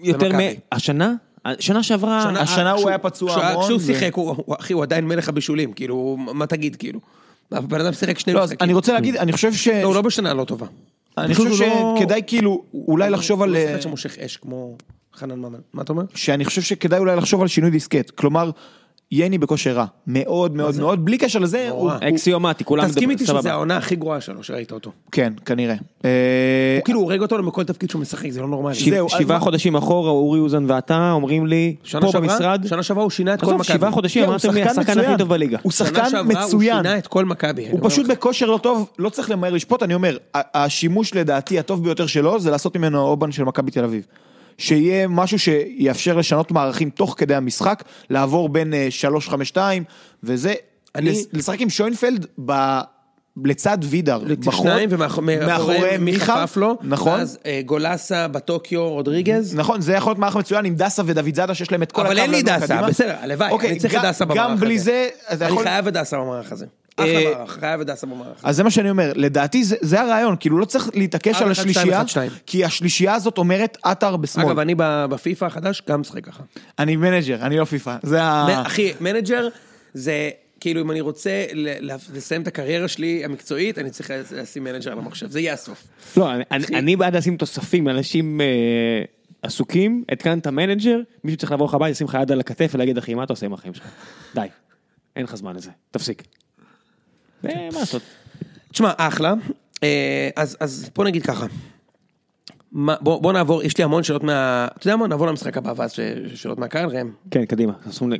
Speaker 1: יותר מ... השנה? השנה שעברה...
Speaker 2: שנה-
Speaker 3: השנה הוא היה פצוע המון,
Speaker 2: כשהוא שיחק, הוא, הוא- אחי, הוא עדיין מלך הבישולים, כאילו, מה תגיד, כאילו. הבן אדם שיחק שני
Speaker 3: לא,
Speaker 2: משחקים.
Speaker 3: אני רוצה להגיד, אני חושב ש...
Speaker 2: לא, הוא לא בשנה לא טובה.
Speaker 3: אני חושב
Speaker 2: לא-
Speaker 3: שכדאי כאילו, אולי לחשוב על...
Speaker 2: הוא לא
Speaker 3: אה,
Speaker 2: שחקן שמושך אש כמו חנן ממן. מה אתה אומר?
Speaker 3: שאני חושב שכדאי אולי לחשוב על שינוי דיסקט. כלומר, יני בכושר רע. מאוד מאוד מאוד, בלי קשר לזה, הוא...
Speaker 1: אקסיומטי, כולם
Speaker 2: תסכים
Speaker 1: מדברים-
Speaker 2: איתי
Speaker 1: סבבה.
Speaker 2: שזו העונה הכי גרועה שלו, שראית אותו.
Speaker 3: כן, כנראה. אה,
Speaker 2: הוא כאילו הורג אותנו בכל תפקיד שהוא משחק, זה לא נורמלי.
Speaker 1: שבעה חודשים אחורה, אורי אוזן ואתה אומרים לי, פה במשרד,
Speaker 2: שנה שעברה הוא שינה את כל מכבי.
Speaker 1: שבעה חודשים,
Speaker 3: כן,
Speaker 1: אמרתם לי,
Speaker 3: שחקן
Speaker 1: השחקן
Speaker 3: מצוין.
Speaker 1: הכי טוב בליגה.
Speaker 3: הוא
Speaker 2: שנה
Speaker 3: שחקן
Speaker 2: שעברה הוא
Speaker 3: מצוין.
Speaker 2: שינה את כל מכבי.
Speaker 3: הוא פשוט. בכושר לא טוב, לא צריך למהר לשפוט, אני אומר, השימוש לדעתי הטוב ביותר שלו זה לעשות ממנו האובן של מכבי תל אביב. שיהיה משהו שיאפשר לשנות מערכים תוך כדי המשחק, לעבור בין אה, 3-5-2 וזה,
Speaker 2: אני-
Speaker 3: לשחק עם שוינפלד לצד וידר.
Speaker 2: לצד
Speaker 3: בחוד,
Speaker 2: שניים ומאחורי מי חפף לו,
Speaker 3: נכון.
Speaker 2: ואז אה, גולסה בטוקיו רודריגז.
Speaker 3: נכון, זה יכול להיות מערך מצוין עם דסה ודוד זאדה שיש להם את כל
Speaker 2: אבל אין לי דסה. בסדר, הלוואי,
Speaker 3: אוקיי,
Speaker 2: אני צריך את דסה במערך הזה.
Speaker 3: גם בלי זה,
Speaker 2: אני
Speaker 3: יכול...
Speaker 2: חייב את דסה במערך הזה.
Speaker 3: אה,
Speaker 2: אחלה מערך, חייב את דסה במערך הזה.
Speaker 3: אז זה מה שאני אומר, לדעתי זה, זה הרעיון, כאילו לא צריך להתעקש על השלישייה. כי השלישייה הזאת אומרת עטר בשמאל.
Speaker 2: אגב, אני בפיפא החדש גם משחק ככה.
Speaker 3: אני מנג'ר, אני לא פיפא, זה ה...
Speaker 2: אחי, מנג'ר זה, כאילו אם אני רוצה לסיים את הקריירה שלי המקצועית, אני צריך לשים מנג'ר על המחשב, זה יהיה הסוף.
Speaker 1: לא, אני- אני- אני בעד לשים תוספים, אנשים אה, עסוקים, התקנת את המנג'ר, מישהו צריך לבוא לך הביתה, לשים לך יד על הכתף ולהגיד, אחי, מה אתה עושה עם החיים שלך? די, אין לך זמן לזה, תפסיק. אה, מה לעשות?
Speaker 2: תשמע, אחלה. אה, אז, אז בוא נגיד ככה. מה, בוא, בוא נעבור, יש לי המון שאלות מה... אתה יודע מה? נעבור למשחק הבא ואז שאלות מהקהל, ראם.
Speaker 1: כן, קדימה,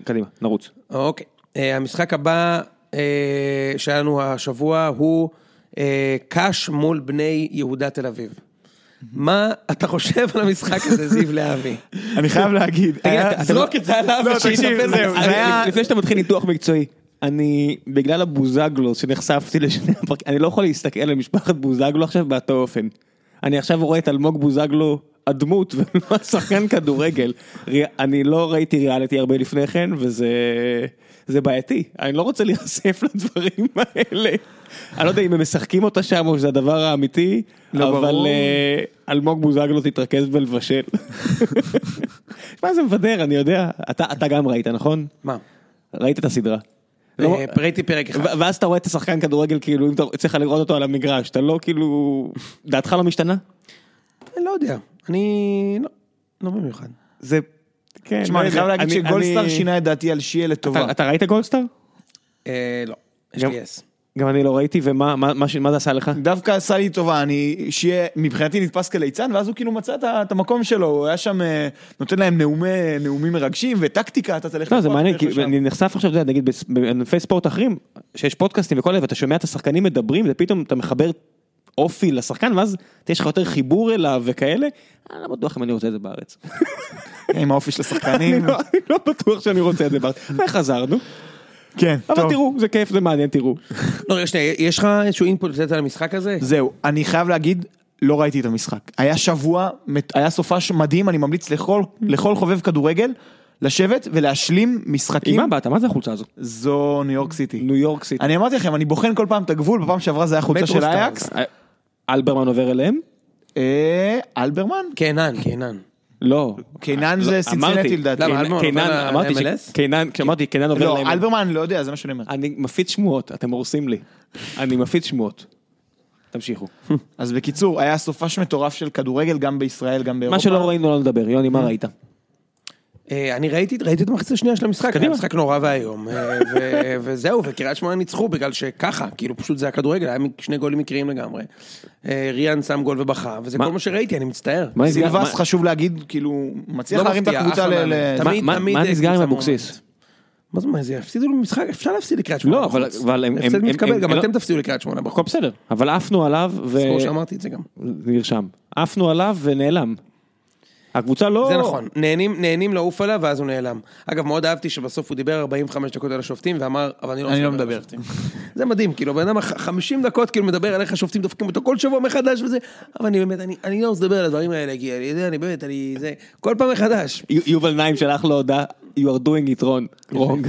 Speaker 1: קדימה, נרוץ.
Speaker 2: אוקיי. אה, המשחק הבא אה, שהיה לנו השבוע הוא אה, קאש מול בני יהודה תל אביב. מה אתה חושב על המשחק הזה, זיו להבי?
Speaker 3: אני חייב להגיד,
Speaker 2: תגיד, זרוק את זה עליו
Speaker 3: לא,
Speaker 2: ושיתאפס.
Speaker 1: לפני שאתה מתחיל ניתוח מקצועי, אני, בגלל הבוזגלו שנחשפתי לשני הפרקים, אני לא יכול להסתכל על משפחת בוזגלו עכשיו באותו אופן. אני עכשיו רואה את אלמוג בוזגלו הדמות ולא השחקן כדורגל. אני לא ראיתי ריאליטי הרבה לפני כן וזה זה בעייתי, אני לא רוצה להיחשף לדברים האלה. אני לא יודע אם הם משחקים אותה שם או שזה הדבר האמיתי,
Speaker 3: לא
Speaker 1: אבל. אה, אלמוג בוזגלו תתרכז בלבשל. מה זה מבדר, אני יודע. אתה אתה גם ראית, נכון?
Speaker 2: מה?
Speaker 1: ראית את הסדרה. לא-
Speaker 2: אה, ראיתי פרק אחד.
Speaker 1: ו- ואז אתה רואה את השחקן כדורגל כאילו אם אתה צריך לראות אותו על המגרש אתה לא כאילו דעתך לא משתנה
Speaker 2: אני לא יודע, אני לא, לא במיוחד.
Speaker 1: זה. כן,
Speaker 3: תשמע,
Speaker 1: לא
Speaker 3: אני. חייב להגיד שגולדסטאר שינה את דעתי על שיהיה לטובה.
Speaker 1: אתה- ראית גולדסטאר?
Speaker 2: אה, לא, יש לי אס.
Speaker 1: גם אני לא ראיתי ומה מה- מה זה עשה לך?
Speaker 3: דווקא עשה לי טובה, אני, שיהיה, מבחינתי נתפס כליצן, ואז הוא כאילו מצא את את המקום שלו, הוא היה שם, אה, נותן להם נאומי, נאומים מרגשים, וטקטיקה, אתה תלך
Speaker 1: לא זה מעניין כי
Speaker 3: לשם.
Speaker 1: אני נחשף עכשיו אתה יודע, נגיד בענפי ספורט אחרים שיש פודקאסטים וכל זה ואתה שומע את השחקנים מדברים ופתאום אתה מחבר אופי לשחקן ואז יש לך יותר חיבור אליו וכאלה. אני לא בטוח אם אני רוצה את זה בארץ.
Speaker 3: עם האופי של השחקנים.
Speaker 1: לא- אני לא בטוח שאני רוצה את זה בארץ. וחזרנו.
Speaker 3: כן,
Speaker 1: אבל
Speaker 3: טוב.
Speaker 1: תראו זה כיף זה מעניין תראו.
Speaker 2: לא, רגע, שנייה, יש לך איזשהו אינפוט לתת על המשחק הזה?
Speaker 3: זהו, אני חייב להגיד, לא ראיתי את המשחק. היה שבוע, היה סופש מדהים, אני ממליץ לכל, לכל חובב כדורגל, לשבת ולהשלים
Speaker 1: עם
Speaker 3: משחקים.
Speaker 1: מה באת? מה זה החולצה הזו?
Speaker 3: זו ניו יורק סיטי.
Speaker 1: ניו יורק סיטי.
Speaker 3: אני אמרתי לכם, אני בוחן כל פעם את הגבול, בפעם שעברה זה היה חולצה של. אייאקס.
Speaker 1: אלברמן עובר אליהם?
Speaker 3: אה, אלברמן?
Speaker 2: קינן, קינן.
Speaker 1: לא.
Speaker 3: קינן
Speaker 1: לא,
Speaker 3: זה סינסינטי
Speaker 1: אמרתי,
Speaker 3: לדעתי.
Speaker 1: קינן- קינן, אמרתי? שקינן, כשאמרתי קינן עובר
Speaker 3: לא,
Speaker 1: אליהם.
Speaker 3: אלברמן, לא יודע, זה מה שאני אומר.
Speaker 1: אני מפיץ שמועות, אתם הורסים לי. אני מפיץ שמועות. תמשיכו.
Speaker 3: אז בקיצור, היה סופש מטורף של כדורגל גם בישראל, גם באירופה.
Speaker 1: מה שלא ראינו לא נדבר. יוני, מה ראית?
Speaker 2: אה, אני ראיתי, ראיתי את המחצית השנייה של המשחק, היה
Speaker 1: קדימה.
Speaker 2: משחק נורא ואיום, אה, ו- וזהו, וקריית שמונה ניצחו בגלל שככה, כאילו פשוט זה הכדורגל, היה שני גולים מקריים לגמרי. אה, ריאן שם גול ובכה, וזה
Speaker 1: מה?
Speaker 2: כל מה שראיתי, אני מצטער.
Speaker 3: סילבס,
Speaker 1: מה-
Speaker 3: חשוב להגיד, כאילו, מצליח
Speaker 2: לא
Speaker 3: להרים את הקבוצה ל...
Speaker 2: מאמן.
Speaker 3: ל-
Speaker 2: תמיד-
Speaker 1: מה-
Speaker 2: תמיד
Speaker 1: מה נסגר עם אבוקסיס?
Speaker 2: מה זה, מה זה, הפסידו במשחק, אפשר להפסיד לקריית שמונה
Speaker 1: לא, אבל- הם-
Speaker 2: הפסד
Speaker 1: הם-
Speaker 2: מתקבל,
Speaker 1: הם-
Speaker 2: גם
Speaker 1: הם-
Speaker 2: אתם תפסידו לקריית שמונה
Speaker 1: הכל. בסדר. אבל עפנו עליו ו...
Speaker 2: זכור שאמרתי את זה גם.
Speaker 1: נרשם. עפנו עליו ונעלם. הקבוצה לא...
Speaker 2: זה נכון, נהנים, נהנים לעוף עליו ואז הוא נעלם. אגב, מאוד אהבתי שבסוף הוא דיבר 45 דקות על השופטים ואמר, אבל אני לא,
Speaker 3: אני לא
Speaker 2: על
Speaker 3: מדבר.
Speaker 2: השופטים. זה מדהים, כאילו, בן אדם ח- 50 דקות כאילו מדבר על איך השופטים דופקים אותו כל שבוע מחדש וזה, אבל אני באמת, אני, אני לא רוצה לדבר על הדברים האלה, כי אני יודע, אני באמת, אני זה, כל פעם מחדש.
Speaker 1: יובל נעים שלח לו הודעה, you are doing it wrong. wrong.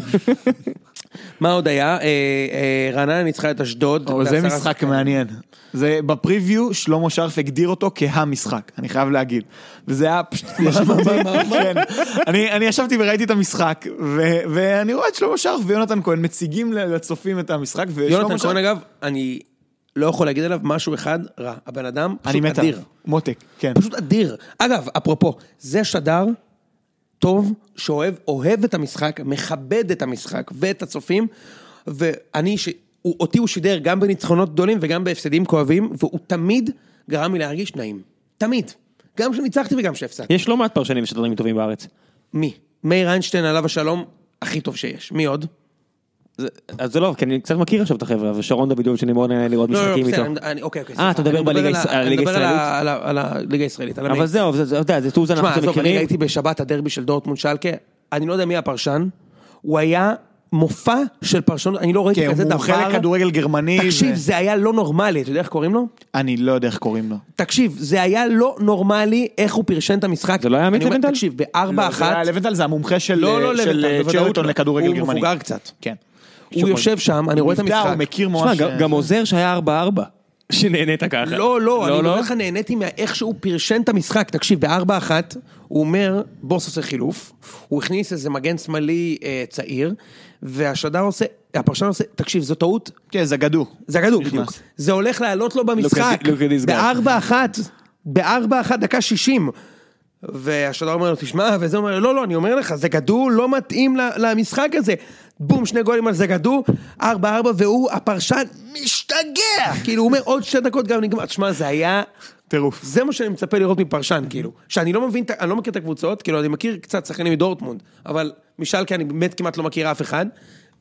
Speaker 2: מה עוד היה? אה, אה, רעננה ניצחה את אשדוד.
Speaker 3: או, זה
Speaker 2: בעשרה
Speaker 3: משחק
Speaker 2: שחקנים.
Speaker 3: מעניין. זה בפריוויו שלמה שרף הגדיר אותו כהמשחק, אני חייב להגיד. וזה היה פשוט, כן. אני אני ישבתי וראיתי את המשחק, ו- ואני רואה את שלמה שרף ויונתן כהן מציגים לצופים את המשחק, ושלמה
Speaker 2: יונתן
Speaker 3: שרף,
Speaker 2: כהן אגב, אני לא יכול להגיד עליו משהו אחד רע. הבן אדם
Speaker 3: אני
Speaker 2: פשוט
Speaker 3: מת
Speaker 2: אדיר.
Speaker 3: עליו, מותק, כן.
Speaker 2: פשוט אדיר. אגב, אפרופו, זה שדר טוב, שאוהב אוהב את המשחק, מכבד את המשחק ואת הצופים, ואני, ש... הוא, אותי הוא שידר גם בניצחונות גדולים וגם בהפסדים כואבים, והוא תמיד גרם לי להרגיש נעים. תמיד. גם כשניצחתי וגם כשהפסדתי.
Speaker 1: יש לא מעט פרשנים ושדרנים טובים בארץ.
Speaker 2: מי? מאיר איינשטיין עליו השלום, הכי טוב שיש. מי עוד?
Speaker 1: זה- אז זה לא, כי אני קצת מכיר עכשיו את החבר'ה, ושרון דוידוביץ' שאני מאוד נהנה לראות
Speaker 2: לא, לא,
Speaker 1: משחקים
Speaker 2: בסדר,
Speaker 1: איתו.
Speaker 2: אני- אני- אוקיי, אוקיי,
Speaker 1: אה. אתה מדבר בליגה
Speaker 2: על ה-
Speaker 1: היש- על
Speaker 2: אני מדבר על
Speaker 1: הישראלית?
Speaker 2: הליגה הישראלית,
Speaker 1: אבל. זהו, זה- זה- אתה יודע, זה טוז
Speaker 2: תשמע,
Speaker 1: אנחנו
Speaker 2: עזוב, אני
Speaker 1: מכירים.
Speaker 2: ראיתי בשבת הדרבי של דורטמונד שלקה, אני לא יודע מי הפרשן, הוא היה מופע של פרשנות, אני לא ראיתי
Speaker 3: כן,
Speaker 2: כזה
Speaker 3: הוא
Speaker 2: דבר.
Speaker 3: חלק כדורגל גרמני.
Speaker 2: תקשיב,
Speaker 3: ו-
Speaker 2: זה היה לא נורמלי, אתה יודע איך קוראים לו?
Speaker 3: אני לא יודע איך קוראים לו.
Speaker 2: תקשיב, זה היה לא נורמלי איך הוא פרשן את המשחק.
Speaker 1: זה לא היה עמית
Speaker 2: אומר,
Speaker 1: לבנטל?
Speaker 2: תקשיב, בארבע
Speaker 3: לא, זה
Speaker 2: אחת,
Speaker 3: היה- לבנטל זה המומחה של
Speaker 2: לא, לא
Speaker 3: של, אה, צ'רלטון
Speaker 2: לא.
Speaker 3: לכדורגל
Speaker 2: הוא
Speaker 3: גרמני.
Speaker 2: מבוגר קצת.
Speaker 3: כן.
Speaker 2: הוא יושב שם, אני רואה את המשחק.
Speaker 3: הוא מכיר ממש...
Speaker 1: גם- גם עוזר שהיה 4-4. שנהנית ככה.
Speaker 2: לא, לא, אני אומר
Speaker 1: לא?
Speaker 2: לך, נהניתי מאיך שהוא פרשן את המשחק. תקשיב, בארבע אחת, הוא אומר, בוס עושה חילוף, הוא הכניס איזה מגן שמאלי אה, צעיר, והשדר עושה, הפרשן עושה, תקשיב, זו טעות,
Speaker 3: כן, זגדו.
Speaker 2: זה הגדול
Speaker 3: נכנס.
Speaker 2: בדיוק. זה הולך לעלות לו במשחק. בארבע אחת, בארבע אחת, דקה שישים. והשדר אומר לו, תשמע, וזה אומר לא, לא, אני אומר לך, זה גדול לא מתאים למשחק הזה. בום, שני גולים על זה גדול, ארבע ארבע, והוא, הפרשן, משתגע! כאילו, הוא אומר, עוד שתי דקות גם נגמר. תשמע, זה היה...
Speaker 3: טירוף.
Speaker 2: זה מה שאני מצפה לראות מפרשן, כאילו. שאני לא מבין, אני לא מכיר את הקבוצות, כאילו, אני מכיר קצת שחקנים מדורטמונד, אבל משלקה אני באמת כמעט לא מכיר אף אחד,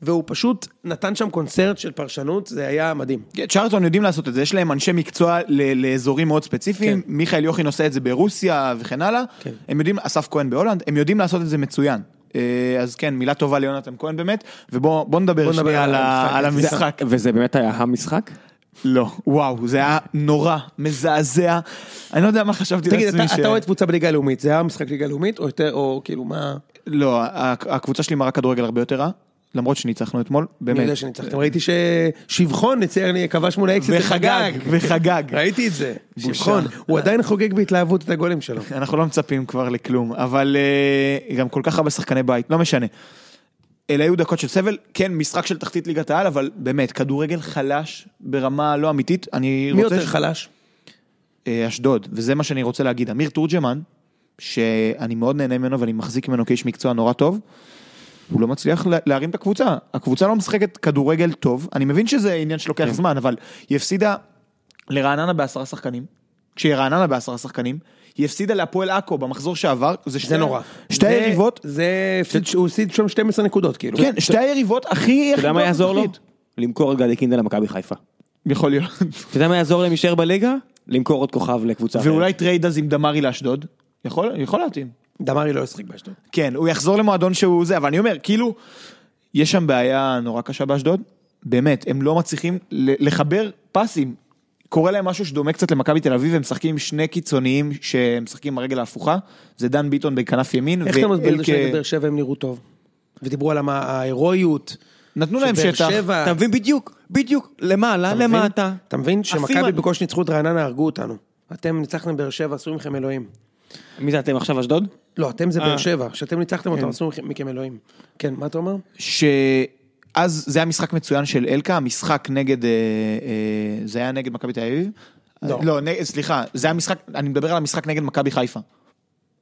Speaker 2: והוא פשוט נתן שם קונצרט של פרשנות, זה היה מדהים.
Speaker 3: כן, צ'רלטון יודעים לעשות את זה, יש להם אנשי מקצוע לאזורים מאוד ספציפיים,
Speaker 2: כן.
Speaker 3: מיכאל יוכין עושה את זה ברוסיה וכן הלאה,
Speaker 2: כן.
Speaker 3: הם יודעים, אסף כהן בהולנד, הם יודעים לעשות את זה מצוין. אה, אז כן, מילה טובה ליונתן כהן באמת, ובוא נדבר שנייה
Speaker 2: על
Speaker 3: על
Speaker 2: המשחק.
Speaker 1: וזה באמת היה המשחק?
Speaker 3: לא, וואו, זה היה נורא, מזעזע, אני לא יודע מה חשבתי
Speaker 2: תגיד,
Speaker 3: לעצמי
Speaker 2: אתה אתה אוהד קבוצה בליגה הלאומית, זה היה משחק ליגה הלאומית, או יותר, או כאילו מה...
Speaker 3: לא, הקבוצה שלי מראה כדורגל הרבה יותר רע, למרות שניצחנו אתמול,
Speaker 2: אני
Speaker 3: באמת.
Speaker 2: יודע שניצחתם, ראיתי ששבחון ניצח, כבש מול האקסיט
Speaker 3: וחגג, וחגג.
Speaker 2: ראיתי את זה. שבחון, הוא עדיין חוגג בהתלהבות את הגולים שלו.
Speaker 3: אנחנו לא מצפים כבר לכלום, אבל אה, גם כל כך הרבה שחקני בית, לא משנה. אלה היו דקות של סבל, כן, משחק של תחתית ליגת העל, אבל באמת, כדורגל חלש ברמה לא אמיתית. אני
Speaker 2: מי
Speaker 3: רוצה...
Speaker 2: יותר חלש?
Speaker 3: אה, אשדוד, וזה מה שאני רוצה להגיד. אמיר תורג'מן, שאני מאוד נהנה ממנו ואני מחזיק ממנו כאיש מקצוע נורא טוב, הוא לא מצליח לה- להרים את הקבוצה. הקבוצה לא משחקת כדורגל טוב, אני מבין שזה עניין שלוקח זמן, אבל היא הפסידה לרעננה בעשרה שחקנים, כשהיא רעננה בעשרה שחקנים, היא הפסידה להפועל עכו במחזור שעבר, זה, שתי,
Speaker 2: זה נורא.
Speaker 3: שתי
Speaker 2: זה-
Speaker 3: היריבות,
Speaker 2: זה, הפסיד- הוא הפסיד שם 12 נקודות, כאילו.
Speaker 3: כן, שתי היריבות הכי...
Speaker 1: אתה יודע מה יעזור לו? למכור את גדי קינדה למכבי חיפה.
Speaker 3: יכול להיות.
Speaker 1: אתה יודע מה יעזור להם להישאר בליגה? למכור עוד כוכב לקבוצה.
Speaker 3: ואולי trade אז עם דמרי לאשדוד, יכול, יכול להתאים.
Speaker 2: דמרי לא ישחק באשדוד.
Speaker 3: כן, הוא יחזור למועדון שהוא זה, אבל אני אומר, כאילו, יש שם בעיה נורא קשה באשדוד, באמת, הם לא מצליחים לחבר פסים. קורה להם משהו שדומה קצת למכבי תל אביב, הם משחקים עם שני קיצוניים שמשחקים עם הרגל ההפוכה, זה דן ביטון בכנף ימין,
Speaker 2: איך אתה מסביר את זה
Speaker 3: ואלקה-
Speaker 2: שנגד באר שבע הם נראו טוב? ודיברו על ההירואיות.
Speaker 3: נתנו להם
Speaker 2: שבאר
Speaker 3: שטח,
Speaker 2: שבע-
Speaker 1: אתה מבין בדיוק, בדיוק, למעלה? למטה.
Speaker 2: אתה מבין שמכבי בקושי ניצחו את רעננה, הרגו אותנו. אתם ניצחתם באר שבע, עשו מכם אלוהים.
Speaker 1: מי זה אתם עכשיו אשדוד?
Speaker 2: לא, אתם זה
Speaker 1: אה.
Speaker 2: באר שבע, כשאתם ניצחתם אותם, עשו מכם- אלוהים. כן, מה אתה אומר?
Speaker 3: שאז זה היה משחק מצוין של אלקה, המשחק נגד, אה, אה, זה היה נגד מכבי תל אביב?
Speaker 2: לא.
Speaker 3: לא, סליחה, זה היה משחק, אני מדבר על המשחק נגד מכבי חיפה.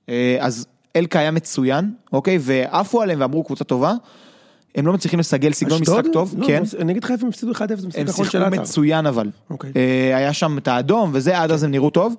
Speaker 3: אה, אז אלקה היה מצוין, אוקיי, ועפו עליהם ואמרו קבוצה טובה. הם לא מצליחים לסגל סגנון משחק? טוב,
Speaker 2: לא,
Speaker 3: כן.
Speaker 2: נגד חיפה הם הפסידו 1-0, זה משחק
Speaker 3: הם
Speaker 2: האחרון של
Speaker 3: שיחקו
Speaker 2: עטר.
Speaker 3: מצוין אבל.
Speaker 2: אוקיי.
Speaker 3: אה, היה שם את האדום וזה, עד אז הם נראו טוב.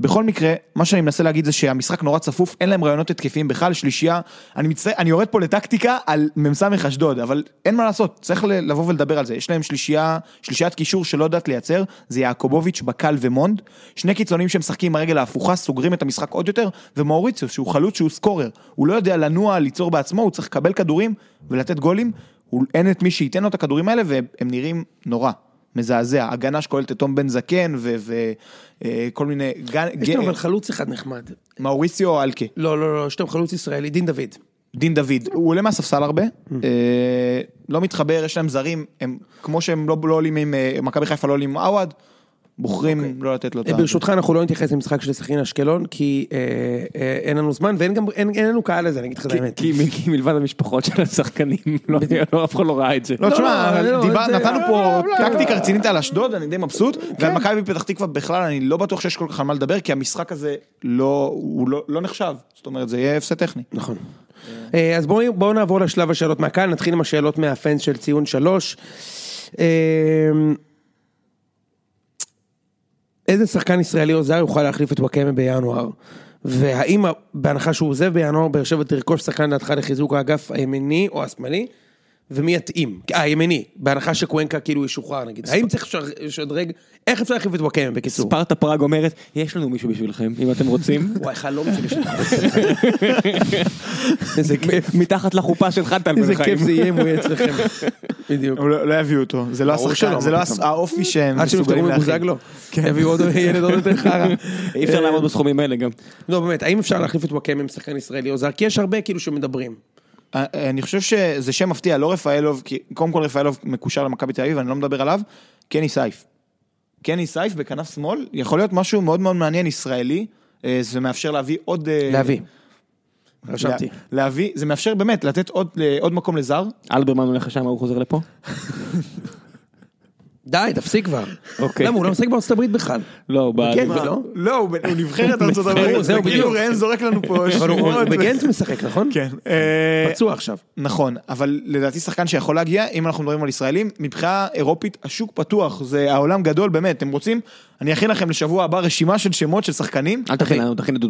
Speaker 3: בכל מקרה, מה שאני מנסה להגיד זה שהמשחק נורא צפוף, אין להם רעיונות התקפיים. בכלל, שלישייה, אני מצטער, אני יורד פה לטקטיקה על מ"ס אשדוד, אבל אין מה לעשות, צריך לבוא ולדבר על זה, יש להם שלישייה, שלישיית קישור שלא יודעת לייצר, זה יעקובוביץ', בקל ומונד, שני קיצונים שמשחקים עם הרגל ההפוכה, סוגרים את המשחק עוד יותר, ומאוריציו, שהוא חלוץ שהוא סקורר, הוא לא יודע לנוע, ליצור בעצמו, הוא צריך לקבל כדורים ולתת גולים, הוא, אין את מי שייתן לו את הכדורים האלה, והם נראים נורא. מזעזע, הגנה שכוללת את תום בן זקן וכל מיני, גן-
Speaker 2: יש להם אבל חלוץ אחד נחמד.
Speaker 3: מאוריסיו אלקה,
Speaker 2: לא, לא, לא, יש להם חלוץ ישראלי, דין דוד.
Speaker 3: דין דוד, הוא עולה מהספסל הרבה,
Speaker 2: Mm.
Speaker 3: אה, לא מתחבר, יש להם זרים, הם כמו שהם לא לא עולים עם, אה, מכבי חיפה לא עולים עם עווד, בוחרים לא לתת לו את ה...
Speaker 2: אוקיי. ברשותך אנחנו לא נתייחס למשחק של סכנין אשקלון, כי אה, אה, אין לנו זמן ואין גם, אין אין לנו קהל לזה, אני אגיד לך את האמת.
Speaker 1: כי כי מלבד המשפחות של השחקנים, לא- לא, אף אחד לא ראה את זה.
Speaker 3: לא,
Speaker 2: לא,
Speaker 3: תשמע,
Speaker 2: לא, זה-
Speaker 3: נתנו פה
Speaker 2: לא, לא,
Speaker 3: טקטיקה
Speaker 2: לא.
Speaker 3: רצינית על אשדוד, אני די מבסוט,
Speaker 2: כן.
Speaker 3: ועל מכבי פתח תקווה בכלל, אני לא בטוח שיש כל כך על מה לדבר, כי המשחק הזה לא, הוא לא- לא נחשב, זאת אומרת, זה יהיה הפסד טכני.
Speaker 2: נכון. אה, אז בואו בואו נעבור לשלב השאלות מהקהל, נתחיל עם השאלות מהפנס של ציון שלוש. איזה שחקן ישראלי או זר יוכל להחליף את וואקמה בינואר? והאם בהנחה שהוא עוזב בינואר, באר שבע תרכוש שחקן לדעתך לחיזוק האגף הימיני או השמאלי? ומי יתאים? אה, ימני, בהנחה שקוונקה כאילו ישוחרר נגיד. האם צריך לשדר- לשדרג, איך אפשר להחליף את וואקמה בקיצור?
Speaker 1: ספרטה פראג אומרת, יש לנו מישהו בשבילכם, אם אתם רוצים.
Speaker 2: וואי, חלום שלי שלך. איזה כיף,
Speaker 1: מתחת לחופה של חתן בן
Speaker 2: איזה
Speaker 1: חיים.
Speaker 2: כיף זה יהיה אם הוא יהיה אצלכם. בדיוק.
Speaker 3: הם לא לא יביאו אותו, זה לא השחקן, זה לא. האופי שהם
Speaker 2: עד שהם
Speaker 3: מסוגלים
Speaker 2: יפתרו. מבוזגלו. יביאו עוד ילד עוד יותר חרא.
Speaker 1: אי אפשר לעמוד בסכומים האלה גם.
Speaker 2: לא, באמת, האם אפשר להחליף את וואקמה עם שחקן ישראלי או זר? כי יש הרבה כאילו שמדברים.
Speaker 3: אה, אני חושב שזה שם מפתיע, לא רפאלוב, כי קודם כל רפאלוב מקושר למכבי תל אביב, אני לא מדבר עליו, קני סייף. קני סייף בכנף שמאל, יכול להיות משהו מאוד מאוד מעניין ישראלי, אה, זה מאפשר להביא עוד... אה,
Speaker 2: להביא. רשמתי.
Speaker 3: לה- להביא, זה מאפשר באמת לתת עוד, עוד מקום לזר.
Speaker 1: אלברמן הולך לשם, הוא חוזר לפה?
Speaker 2: די, תפסיק כבר.
Speaker 1: אוקיי.
Speaker 2: למה, הוא לא משחק בארצות הברית בכלל.
Speaker 1: לא, ב-
Speaker 2: כן, ולא?
Speaker 3: לא, הוא הוא נבחרת ארצות הברית,
Speaker 2: זהו,
Speaker 3: כאילו
Speaker 2: בדיוק.
Speaker 3: ראם זורק לנו פה
Speaker 2: אבל הוא-
Speaker 3: שמועות.
Speaker 2: הוא בגנט משחק, נכון?
Speaker 3: כן. אה,
Speaker 2: פצוע עכשיו.
Speaker 3: נכון, אבל לדעתי שחקן שיכול להגיע, אם אנחנו מדברים על ישראלים, מבחינה אירופית השוק פתוח, זה העולם גדול באמת, אתם רוצים, אני אכין לכם לשבוע הבא רשימה של שמות של שחקנים,
Speaker 1: אל תכין לנו, תכין את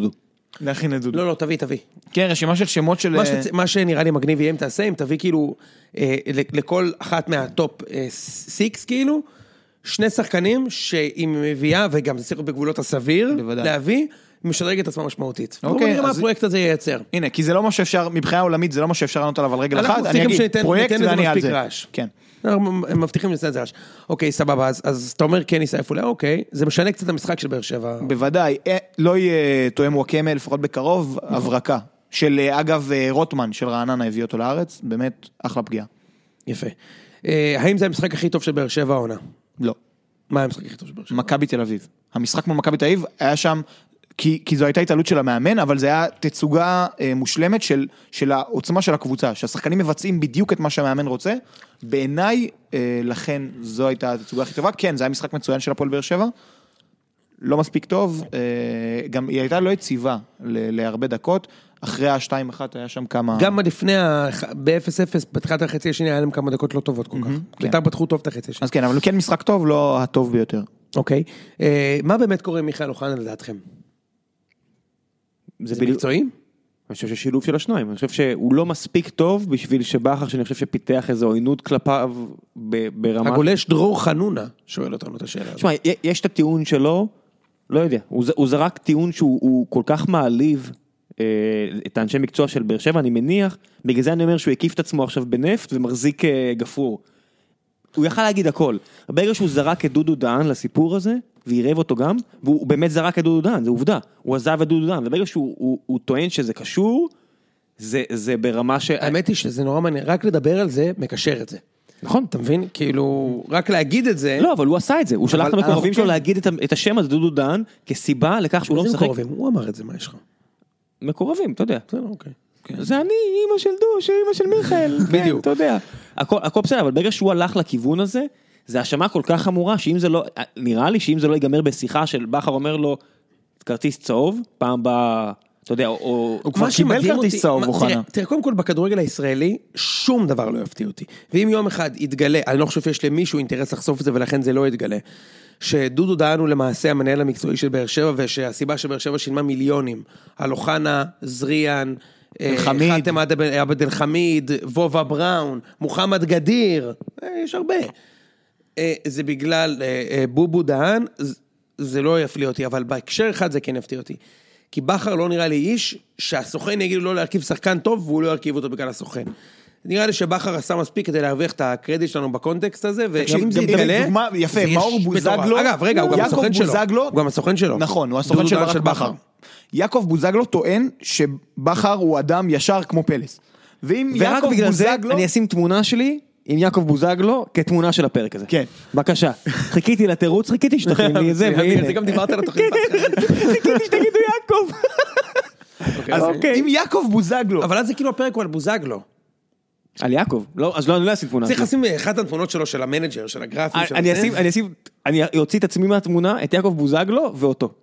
Speaker 3: נכין את דודו.
Speaker 2: לא, לא, תביא, תביא.
Speaker 3: כן, רשימה של שמות של...
Speaker 2: מה
Speaker 3: אה,
Speaker 2: שצ- מה שנראה לי מגניב יהיה אם תעשה, אם תביא כאילו, אה, ל- לכל אחת מהטופ אה, סיקס כאילו, שני שחקנים שהיא מביאה, וגם זה צריך להיות בגבולות הסביר,
Speaker 3: בוודאי.
Speaker 2: להביא, משדרג את עצמה משמעותית. בואו
Speaker 3: אוקיי,
Speaker 2: נראה מה הפרויקט הזה ייצר.
Speaker 3: הנה, כי זה לא מה שאפשר, מבחינה עולמית זה לא מה שאפשר לענות עליו על רגל אחת, אני אגיד,
Speaker 2: שניתן-
Speaker 3: פרויקט
Speaker 2: ניתן
Speaker 3: ואני על זה. כן.
Speaker 2: אנחנו מבטיחים לזה את זה רעש. אוקיי, סבבה, אז- אז אתה אומר כן ייסעף אולי, אוקיי, זה משנה קצת המשחק של באר שבע.
Speaker 3: בוודאי, אה, לא יהיה תואם וואקמה לפחות בקרוב, הברקה. של אה, אגב אה, רוטמן של רעננה הביא אותו לארץ, באמת אחלה פגיעה.
Speaker 2: יפה. האם זה המשחק הכי טוב של באר שבע העונה?
Speaker 3: לא.
Speaker 2: מה המשחק הכי טוב של באר שבע?
Speaker 3: מכבי תל אביב. המשחק מול מכבי תל אביב היה שם, כי, כי זו הייתה התעלות של המאמן, אבל זה היה תצוגה אה, מושלמת של, של העוצמה של הקבוצה, שהשחקנים מבצעים בדיוק את מה שהמאמן רוצה. בעיניי, אה, לכן זו הייתה התצוגה הכי טובה. כן, זה היה משחק מצוין של הפועל באר שבע. לא מספיק טוב, אה, גם היא הייתה לא יציבה ל- להרבה דקות, אחרי ה-2-1 היה שם כמה...
Speaker 2: גם לפני, ה- ב-0-0, בתחילת החצי השני היה להם כמה דקות לא טובות כל כך. בית"ר פתחו טוב את החצי השני.
Speaker 3: אז כן, אבל כן משחק טוב, לא הטוב ביותר.
Speaker 2: אוקיי. אה, מה באמת קורה עם מיכאל אוחנה לדעתכם?
Speaker 1: זה
Speaker 2: זה מקצועי?
Speaker 1: אני חושב ששילוב של השניים, אני חושב שהוא לא מספיק טוב בשביל שבכר, שאני חושב שפיתח איזו עוינות כלפיו ברמה...
Speaker 2: הגולש דרור חנונה שואל אותנו את השאלה הזאת.
Speaker 1: תשמע, יש את הטיעון שלו, לא יודע, הוא הוא זרק טיעון שהוא הוא כל כך מעליב אה, את האנשי מקצוע של באר שבע, אני מניח, בגלל זה אני אומר שהוא הקיף את עצמו עכשיו בנפט ומחזיק אה, גפרור. הוא יכל להגיד הכל. ברגע שהוא זרק את דודו דהן לסיפור הזה, ועירב אותו גם, והוא באמת זרק את דודו דהן, זה עובדה. הוא עזב את דודו דהן, וברגע שהוא הוא, הוא טוען שזה קשור, זה, זה ברמה ש...
Speaker 2: האמת היא שזה נורא מעניין, רק לדבר על זה, מקשר את זה.
Speaker 1: נכון.
Speaker 2: אתה מבין? כאילו, רק להגיד את זה...
Speaker 1: לא, אבל הוא עשה את זה, הוא שלח את המקורבים שלו
Speaker 2: כן.
Speaker 1: להגיד את השם הזה, דודו דהן, כסיבה לכך שהוא לא משחק.
Speaker 2: מקורבים? הוא אמר את זה, מה יש לך?
Speaker 1: מקורבים, אתה יודע.
Speaker 2: בסדר, אוקיי.
Speaker 1: זה אני, אימא של דוש, אימא של מיכאל. כן,
Speaker 2: בדיוק.
Speaker 1: אתה יודע. הכל בסדר, אבל ברגע שהוא הלך לכיוון הזה, זה האשמה כל כך חמורה, שאם זה לא, נראה לי שאם זה לא ייגמר בשיחה של בכר אומר לו, כרטיס צהוב, פעם הבאה, אתה יודע, או...
Speaker 3: הוא כבר קיבל כרטיס צהוב, אוחנה.
Speaker 2: תראה, קודם כל בכדורגל הישראלי, שום דבר לא יפתיע אותי. ואם יום אחד יתגלה, אני לא חושב שיש למישהו אינטרס לחשוף את זה ולכן זה לא יתגלה, שדודו דהן הוא למעשה המנהל המקצועי של באר שבע, ושהסיבה שבאר שבע שילמה מיליונים על אוחנה, זריאן, אה, עבד- עבד אל חמיד, וובה בראון, מוחמד גדיר, אה, יש הרבה. אה, זה בגלל אה, אה, בובו דהן, זה לא יפליא אותי, אבל בהקשר אחד זה כן יפתיע אותי. כי בכר לא נראה לי איש שהסוכן יגיד לו לא להרכיב שחקן טוב והוא לא ירכיב אותו בגלל הסוכן. נראה לי שבכר עשה מספיק כדי להרוויח את הקרדיט שלנו בקונטקסט הזה, ואם זה יתגלה...
Speaker 3: דוגמה, יפה, מאור בוזגלו.
Speaker 2: אגב, רגע, הוא גם הסוכן שלו.
Speaker 3: בוזגלו,
Speaker 2: הוא גם הסוכן שלו.
Speaker 3: נכון, הוא הסוכן של בכר. יעקב בוזגלו טוען שבכר הוא אדם ישר כמו פלס. ואם
Speaker 1: ורק
Speaker 3: יעקב
Speaker 1: בגלל זה
Speaker 3: בוזגלו,
Speaker 1: אני אשים תמונה שלי עם יעקב בוזגלו כתמונה של הפרק הזה.
Speaker 3: כן.
Speaker 1: בבקשה. חיכיתי לתירוץ, חיכיתי שתכין לי את זה, והנה.
Speaker 2: זה גם דיברת על התוכנית.
Speaker 1: חיכיתי שתגידו יעקב.
Speaker 3: אז
Speaker 1: אוקיי.
Speaker 3: אם יעקב בוזגלו,
Speaker 2: אבל אז זה כאילו הפרק הוא על בוזגלו.
Speaker 1: על יעקב. לא, אז לא, אני לא אשים תמונה.
Speaker 2: צריך לשים אחת התמונות שלו, של המנג'ר, של הגרפים.
Speaker 1: אני. אשים, אני אשים, אני אוציא את עצמי מהתמונה, את יעקב בוזגלו ואותו.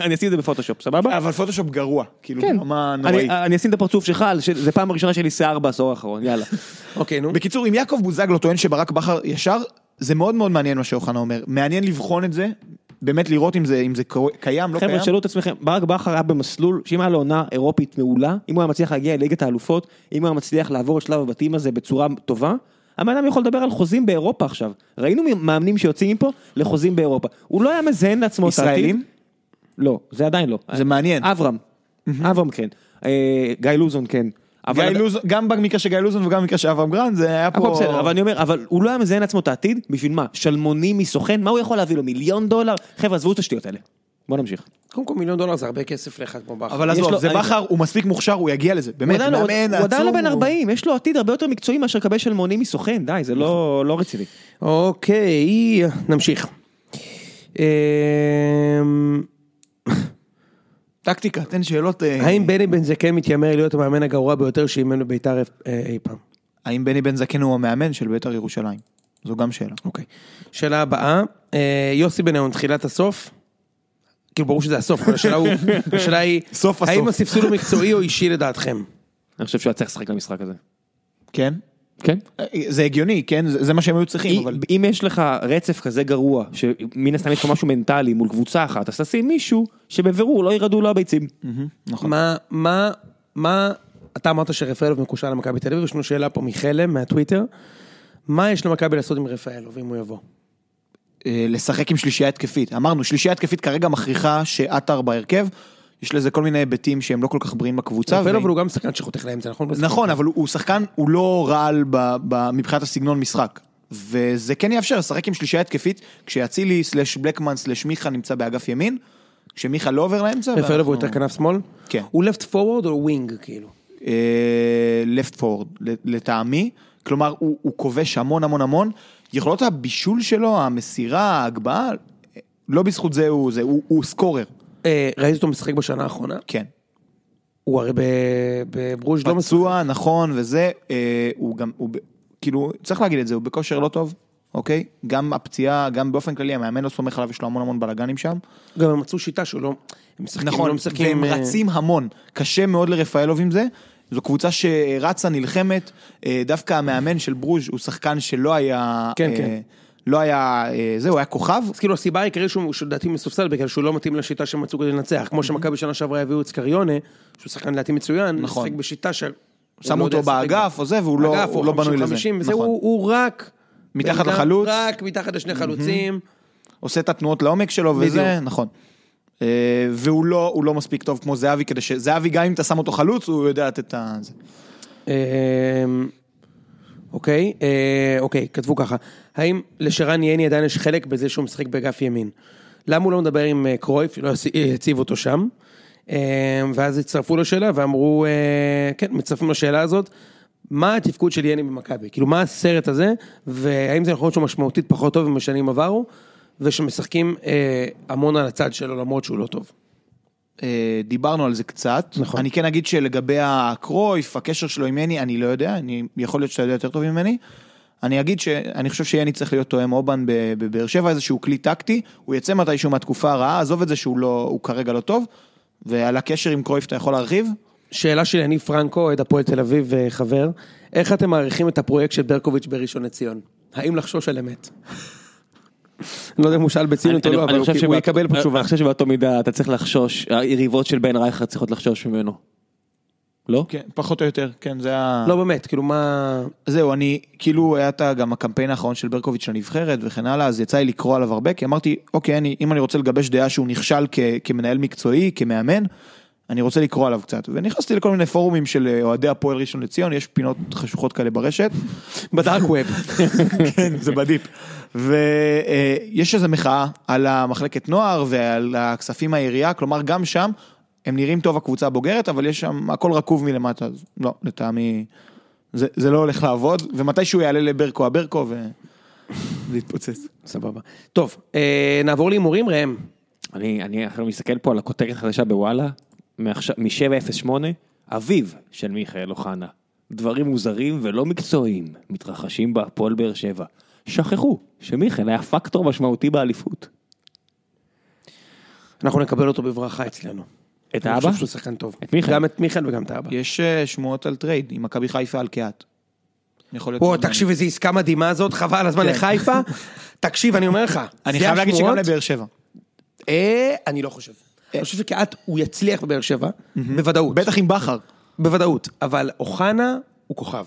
Speaker 1: אני אשים את זה בפוטושופ, סבבה?
Speaker 3: אבל פוטושופ גרוע, כאילו
Speaker 1: כן.
Speaker 3: ברמה
Speaker 1: אני,
Speaker 3: נוראית.
Speaker 1: אני אשים את הפרצוף שלך, זה פעם ראשונה שלי שיער בעשור האחרון, יאללה.
Speaker 2: אוקיי, נו.
Speaker 3: בקיצור, אם יעקב בוזגלו טוען שברק בכר ישר, זה מאוד מאוד מעניין מה שאוחנה אומר. מעניין לבחון את זה, באמת לראות אם זה, אם זה קיים, לא קיים.
Speaker 1: חבר'ה, שאלו את עצמכם, ברק בכר היה במסלול, שאם היה לו עונה אירופית מעולה, אם הוא היה מצליח להגיע לליגת האלופות, אם הוא היה מצליח לעבור את שלב הבתים הזה בצורה טובה, הבן אדם יכול לדבר על חוזים באירופה עכשיו. ראינו מאמנים שיוצאים מפה לחוזים באירופה. הוא לא היה מזיין לעצמו את העתיד.
Speaker 3: ישראלים?
Speaker 1: לא, זה עדיין לא.
Speaker 3: זה מעניין.
Speaker 1: אברהם, אברהם כן. אה, גיא לוזון כן. אבל-
Speaker 3: גיא לוזון, גם במקרה של גיא לוזון וגם במקרה של אברהם גרנט, זה היה
Speaker 1: הכל
Speaker 3: פה...
Speaker 1: בסדר, אבל אני אומר, אבל הוא לא היה מזיין לעצמו את העתיד, בשביל מה? שלמוני מסוכן? מה הוא יכול להביא לו? מיליון דולר? חבר'ה, עזבו את השטויות האלה. בוא נמשיך.
Speaker 2: קודם כל מיליון דולר זה הרבה כסף לאחד כמו בכר.
Speaker 3: אבל עזוב, זה
Speaker 1: אני-
Speaker 3: בכר, הוא מספיק מוכשר, הוא יגיע לזה, באמת,
Speaker 1: לא-
Speaker 3: מאמן
Speaker 1: הוא עדיין לא
Speaker 3: עצום,
Speaker 1: בן
Speaker 3: הוא-
Speaker 1: 40, יש לו עתיד הרבה יותר מקצועי מאשר לקבל שלמוני מסוכן, די, זה לא לא רציני.
Speaker 2: אוקיי, נמשיך.
Speaker 3: טקטיקה, תן שאלות. אה,
Speaker 2: האם בני בן זקן מתיימר להיות המאמן הגרוע ביותר שאימן בביתר אה, אי פעם?
Speaker 3: האם בני בן זקן הוא המאמן של בית"ר ירושלים? זו גם שאלה.
Speaker 2: אוקיי. שאלה הבאה, אה, יוסי בניון, תחילת הסוף? כאילו ברור שזה הסוף, אבל השאלה הוא- השאלה היא,
Speaker 3: סוף הסוף.
Speaker 2: האם הספסול הוא מקצועי או אישי לדעתכם?
Speaker 1: אני חושב שהוא היה צריך לשחק במשחק הזה.
Speaker 3: כן?
Speaker 1: כן?
Speaker 3: זה הגיוני, כן? זה מה שהם היו צריכים, אבל...
Speaker 1: אם יש לך רצף כזה גרוע, שמן הסתם יש פה משהו מנטלי מול קבוצה אחת, אז תשים מישהו שבבירור לא ירעדו לו הביצים.
Speaker 3: נכון.
Speaker 2: מה, מה, מה, אתה אמרת שרפאלוב מקושר למכבי תל אביב, יש לנו שאלה פה מחלם מהטוויטר, מה יש למכבי לעשות עם רפאלוב אם הוא יבוא?
Speaker 3: אה, לשחק עם שלישייה התקפית. אמרנו, שלישייה התקפית כרגע מכריחה שעטר בהרכב, יש לזה כל מיני היבטים שהם לא כל כך בריאים בקבוצה.
Speaker 2: רפאלוב
Speaker 3: ו-
Speaker 2: הוא גם שחקן שחותך לאמצע, נכון?
Speaker 3: נכון, אבל הוא- שחקן, הוא לא רעל ב- ב- מבחינת הסגנון משחק. וזה כן יאפשר לשחק עם שלישייה התקפית, כשאצילי סלש בלקמן סלש מיכה נמצא באגף ימין, כשמיכה לא עובר לאמצע.
Speaker 2: רפאלוב הוא יותר כנף שמאל?
Speaker 3: כן.
Speaker 2: הוא left forward או wing כאילו?
Speaker 3: אה, left forward, לטעמי, כלומר הוא, הוא כובש המון המון המון, יכולות הבישול שלו, המסירה, ההגבהה, לא בזכות זה הוא, זה, הוא, הוא scorer,
Speaker 2: אה, ראית אותו משחק בשנה האחרונה?
Speaker 3: כן.
Speaker 2: הוא הרי בברוז' לא משחק.
Speaker 3: פצוע, נכון, וזה, אה, הוא גם, הוא, כאילו, צריך להגיד את זה, הוא בכושר לא טוב, אוקיי? גם הפציעה, גם באופן כללי, המאמן לא סומך עליו, יש לו המון המון בלאגנים שם.
Speaker 2: גם הם מצאו שיטה שהוא לא... הם משחקים,
Speaker 3: נכון,
Speaker 2: לא משחקים...
Speaker 3: והם
Speaker 2: אה,
Speaker 3: רצים המון, קשה מאוד לרפאלוב עם זה. זו קבוצה שרצה, נלחמת, דווקא המאמן של ברוז' הוא שחקן שלא היה,
Speaker 2: כן,
Speaker 3: אה,
Speaker 2: כן.
Speaker 3: לא היה, אה, זהו, היה כוכב,
Speaker 2: אז כאילו הסיבה העיקרית שהוא לדעתי מסופסל בגלל שהוא לא מתאים לשיטה שהם מצאו כדי לנצח. כמו שמכבי שנה שעברה הביאו את סקריונה, שהוא שחקן לדעתי מצוין,
Speaker 3: נכון.
Speaker 2: משחק בשיטה ש... הוא
Speaker 3: שמו
Speaker 2: לא
Speaker 3: אותו באגף או זה, והוא לא, הוא לא בנוי לזה.
Speaker 2: 50-50, וזה
Speaker 3: נכון.
Speaker 2: הוא הוא רק...
Speaker 3: מתחת לחלוץ.
Speaker 2: רק מתחת לשני חלוצים.
Speaker 3: עושה את התנועות לעומק שלו וזה. נכון. אה, והוא לא, הוא לא מספיק טוב כמו זהבי, כדי שזהבי גם אם אתה שם אותו חלוץ, הוא יודע לתת את ה... זה.
Speaker 2: אמ, אוקיי, אה, אוקיי, כתבו ככה, האם לשרן יני עדיין יש חלק בזה שהוא משחק באגף ימין? למה הוא לא מדבר עם אה, קרויף, שלא יצ- יציב אותו שם? אה, ואז הצטרפו לשאלה ואמרו, אה, כן, מצטרפים לשאלה הזאת, מה התפקוד של יני במכבי? כאילו, מה הסרט הזה, והאם זה נכון שהוא משמעותית פחות טוב ממה שנים עברו, ושמשחקים אה, המון על הצד שלו למרות שהוא לא טוב.
Speaker 3: אה, דיברנו על זה קצת.
Speaker 2: נכון.
Speaker 3: אני כן אגיד שלגבי הקרויף, הקשר שלו עם יני, אני לא יודע, אני, יכול להיות שאתה יודע יותר טוב ממני. אני אגיד שאני חושב שיני צריך להיות תואם אובן בבאר שבע, איזשהו כלי טקטי, הוא יצא מתישהו מהתקופה הרעה, עזוב את זה שהוא לא, הוא כרגע לא טוב, ועל הקשר עם קרויף אתה יכול להרחיב?
Speaker 2: שאלה של יניב פרנקו, אוהד הפועל תל אביב וחבר, איך אתם מעריכים את הפרויקט של ברקוביץ' בראשון לציון? האם לחשוש על אמת? אני לא יודע אם הוא שאל בציניות או
Speaker 1: אני-
Speaker 2: לא, אבל הוא
Speaker 1: חושב
Speaker 2: הוא יקבל פה תשובה.
Speaker 1: אני חושב שבאותו מידה אתה צריך לחשוש, היריבות של בן רייכרד צריכות לחשוש ממנו. לא?
Speaker 3: כן, פחות או יותר, כן, זה ה...
Speaker 2: לא באמת, כאילו מה...
Speaker 3: זהו, אני, כאילו היה את ה- גם הקמפיין האחרון של ברקוביץ' לנבחרת וכן הלאה, אז יצא לי לקרוא עליו הרבה, כי אמרתי, אוקיי, אני, אם אני רוצה לגבש דעה שהוא נכשל כ, כמנהל מקצועי, כמאמן, אני רוצה לקרוא עליו קצת. ונכנסתי לכל מיני פורומים של אה, אוהדי הפועל ראשון לציון, יש פינות חשוכות כאלה ברשת.
Speaker 2: בדארק ווב.
Speaker 3: כן, זה בדיפ. ויש איזו מחאה על המחלקת נוער ועל הכספים מהעירייה, כלומר גם שם הם נראים טוב הקבוצה הבוגרת, אבל יש שם הכל רקוב מלמטה, אז לא, לטעמי זה, זה לא הולך לעבוד, ומתישהו יעלה לברקו הברקו ו... ויתפוצץ.
Speaker 2: סבבה. טוב, אה, נעבור להימורים, ראם.
Speaker 1: אני, אני מסתכל פה על הכותרת החדשה בוואלה, מ-708, אביו של מיכאל אוחנה. דברים מוזרים ולא מקצועיים מתרחשים בהפועל באר שבע. שכחו שמיכאל היה פקטור משמעותי באליפות.
Speaker 2: אנחנו נקבל אותו בברכה אצלנו.
Speaker 1: את
Speaker 2: אני
Speaker 1: האבא?
Speaker 2: חושב שהוא שחקן טוב.
Speaker 1: את מיכאל?
Speaker 2: גם את מיכאל וגם את האבא.
Speaker 3: יש אה, שמועות על טרייד עם מכבי חיפה על
Speaker 2: בוא,
Speaker 3: מאוד
Speaker 2: תקשיב איזה עסקה מדהימה זאת, חבל על הזמן
Speaker 3: כן.
Speaker 2: לחיפה. תקשיב, אני אומר לך.
Speaker 3: אני חייב להגיד שגם. לבאר שבע.
Speaker 2: אה, אני לא חושב. אני חושב שקהת הוא יצליח בבאר שבע, בוודאות.
Speaker 3: בטח עם בכר.
Speaker 2: בוודאות. אבל אוחנה הוא כוכב.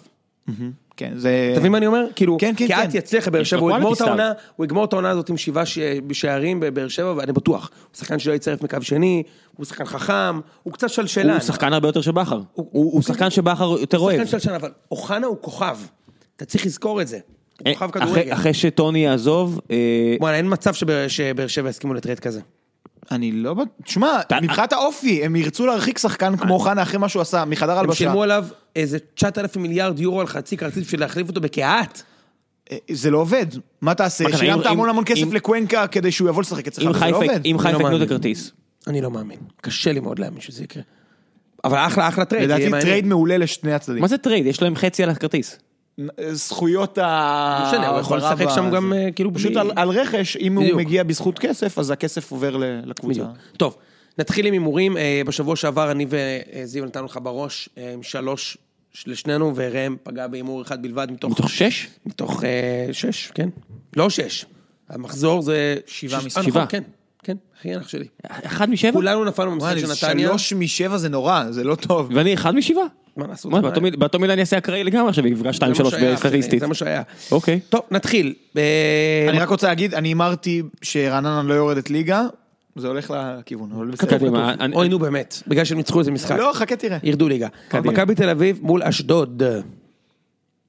Speaker 3: כן, זה...
Speaker 2: אתה מבין מה אני אומר? כאילו,
Speaker 3: כן, כן,
Speaker 2: קהת
Speaker 3: כן.
Speaker 2: יצליח בבאר
Speaker 1: יש
Speaker 2: שבע,
Speaker 1: לו
Speaker 2: הוא יגמור את העונה, הוא יגמור את העונה הזאת עם שבעה ש- שערים בבאר שבע, ואני בטוח. הוא שחקן שלא יצטרף מקו שני, הוא שחקן חכם, הוא קצת שלשלן.
Speaker 1: הוא שחקן הרבה יותר של בכר. הוא- הוא שחקן שבכר יותר
Speaker 2: הוא
Speaker 1: אוהב.
Speaker 2: שחקן שלשלן, אבל אוחנה הוא כוכב. אתה צריך לזכור את זה. הוא
Speaker 1: אה,
Speaker 2: כוכב כדורגל.
Speaker 1: אחרי שטוני יעזוב, אה,
Speaker 2: וואלה, אין מצב שבאר- שבאר שבע יסכימו לטרייד כזה.
Speaker 3: אני לא... תשמע, מבחינת האופי, הם ירצו להרחיק שחקן כמו אוחנה אחרי מה שהוא עשה מחדר
Speaker 2: הם
Speaker 3: הלבשה.
Speaker 2: שילמו עליו איזה 9,000 מיליארד יורו על חצי כרטיס בשביל להחליף אותו בקהת.
Speaker 3: אה, זה לא עובד. מה תעשה? שילמת המון המון כסף לקוונקה כדי שהוא יבוא לשחק אצלך, וזה לא עובד.
Speaker 1: אם
Speaker 2: אני
Speaker 1: חיפה
Speaker 2: לא
Speaker 1: יקנו את. הכרטיס.
Speaker 2: אני לא מאמין. קשה לי מאוד להאמין שזה יקרה. אבל אחלה, אחלה טרייד.
Speaker 3: לדעתי. טרייד מעולה לשני הצדדים.
Speaker 1: מה זה טרייד? יש להם חצי על הכרטיס.
Speaker 3: זכויות ה...
Speaker 2: לא משנה, הוא יכול לשחק שם גם. אה, כאילו,
Speaker 3: פשוט על- על רכש, אם הוא. מגיע בזכות כסף, אז הכסף עובר ל- לקבוצה.
Speaker 2: בדיוק. טוב, נתחיל עם הימורים. אה, בשבוע שעבר אני וזיו נתנו לך בראש אה, עם שלוש לשנינו, וראם פגע בהימור אחד בלבד מתוך...
Speaker 1: מתוך שש?
Speaker 2: מתוך אה, שש, כן. לא שש. המחזור זה...
Speaker 3: שבעה.
Speaker 2: אה, נכון,
Speaker 1: שבעה.
Speaker 2: כן, כן, אחי אח שלי.
Speaker 1: אחד משבע?
Speaker 2: כולנו נפלנו במשחק של נתניה.
Speaker 3: שלוש משבע זה נורא, זה לא טוב.
Speaker 1: ואני אחד משבעה?
Speaker 2: מה לעשות?
Speaker 1: באותו מיל- באותו מילה אני אעשה אקראי לגמרי עכשיו, יפגע
Speaker 2: זה מה
Speaker 1: 2-3
Speaker 2: שהיה, אחי,
Speaker 1: בסטטיסטית.
Speaker 2: זה מה שהיה.
Speaker 1: אוקיי.
Speaker 2: טוב, נתחיל. אה,
Speaker 3: אני רק רוצה להגיד, אני הימרתי שרעננה לא יורדת ליגה, זה הולך לכיוון, אבל בסדר.
Speaker 1: קדימה,
Speaker 2: אוי נו באמת, בגלל שהם ניצחו איזה משחק.
Speaker 3: לא, חכה תראה.
Speaker 2: ירדו ליגה. מכבי תל אביב מול אשדוד.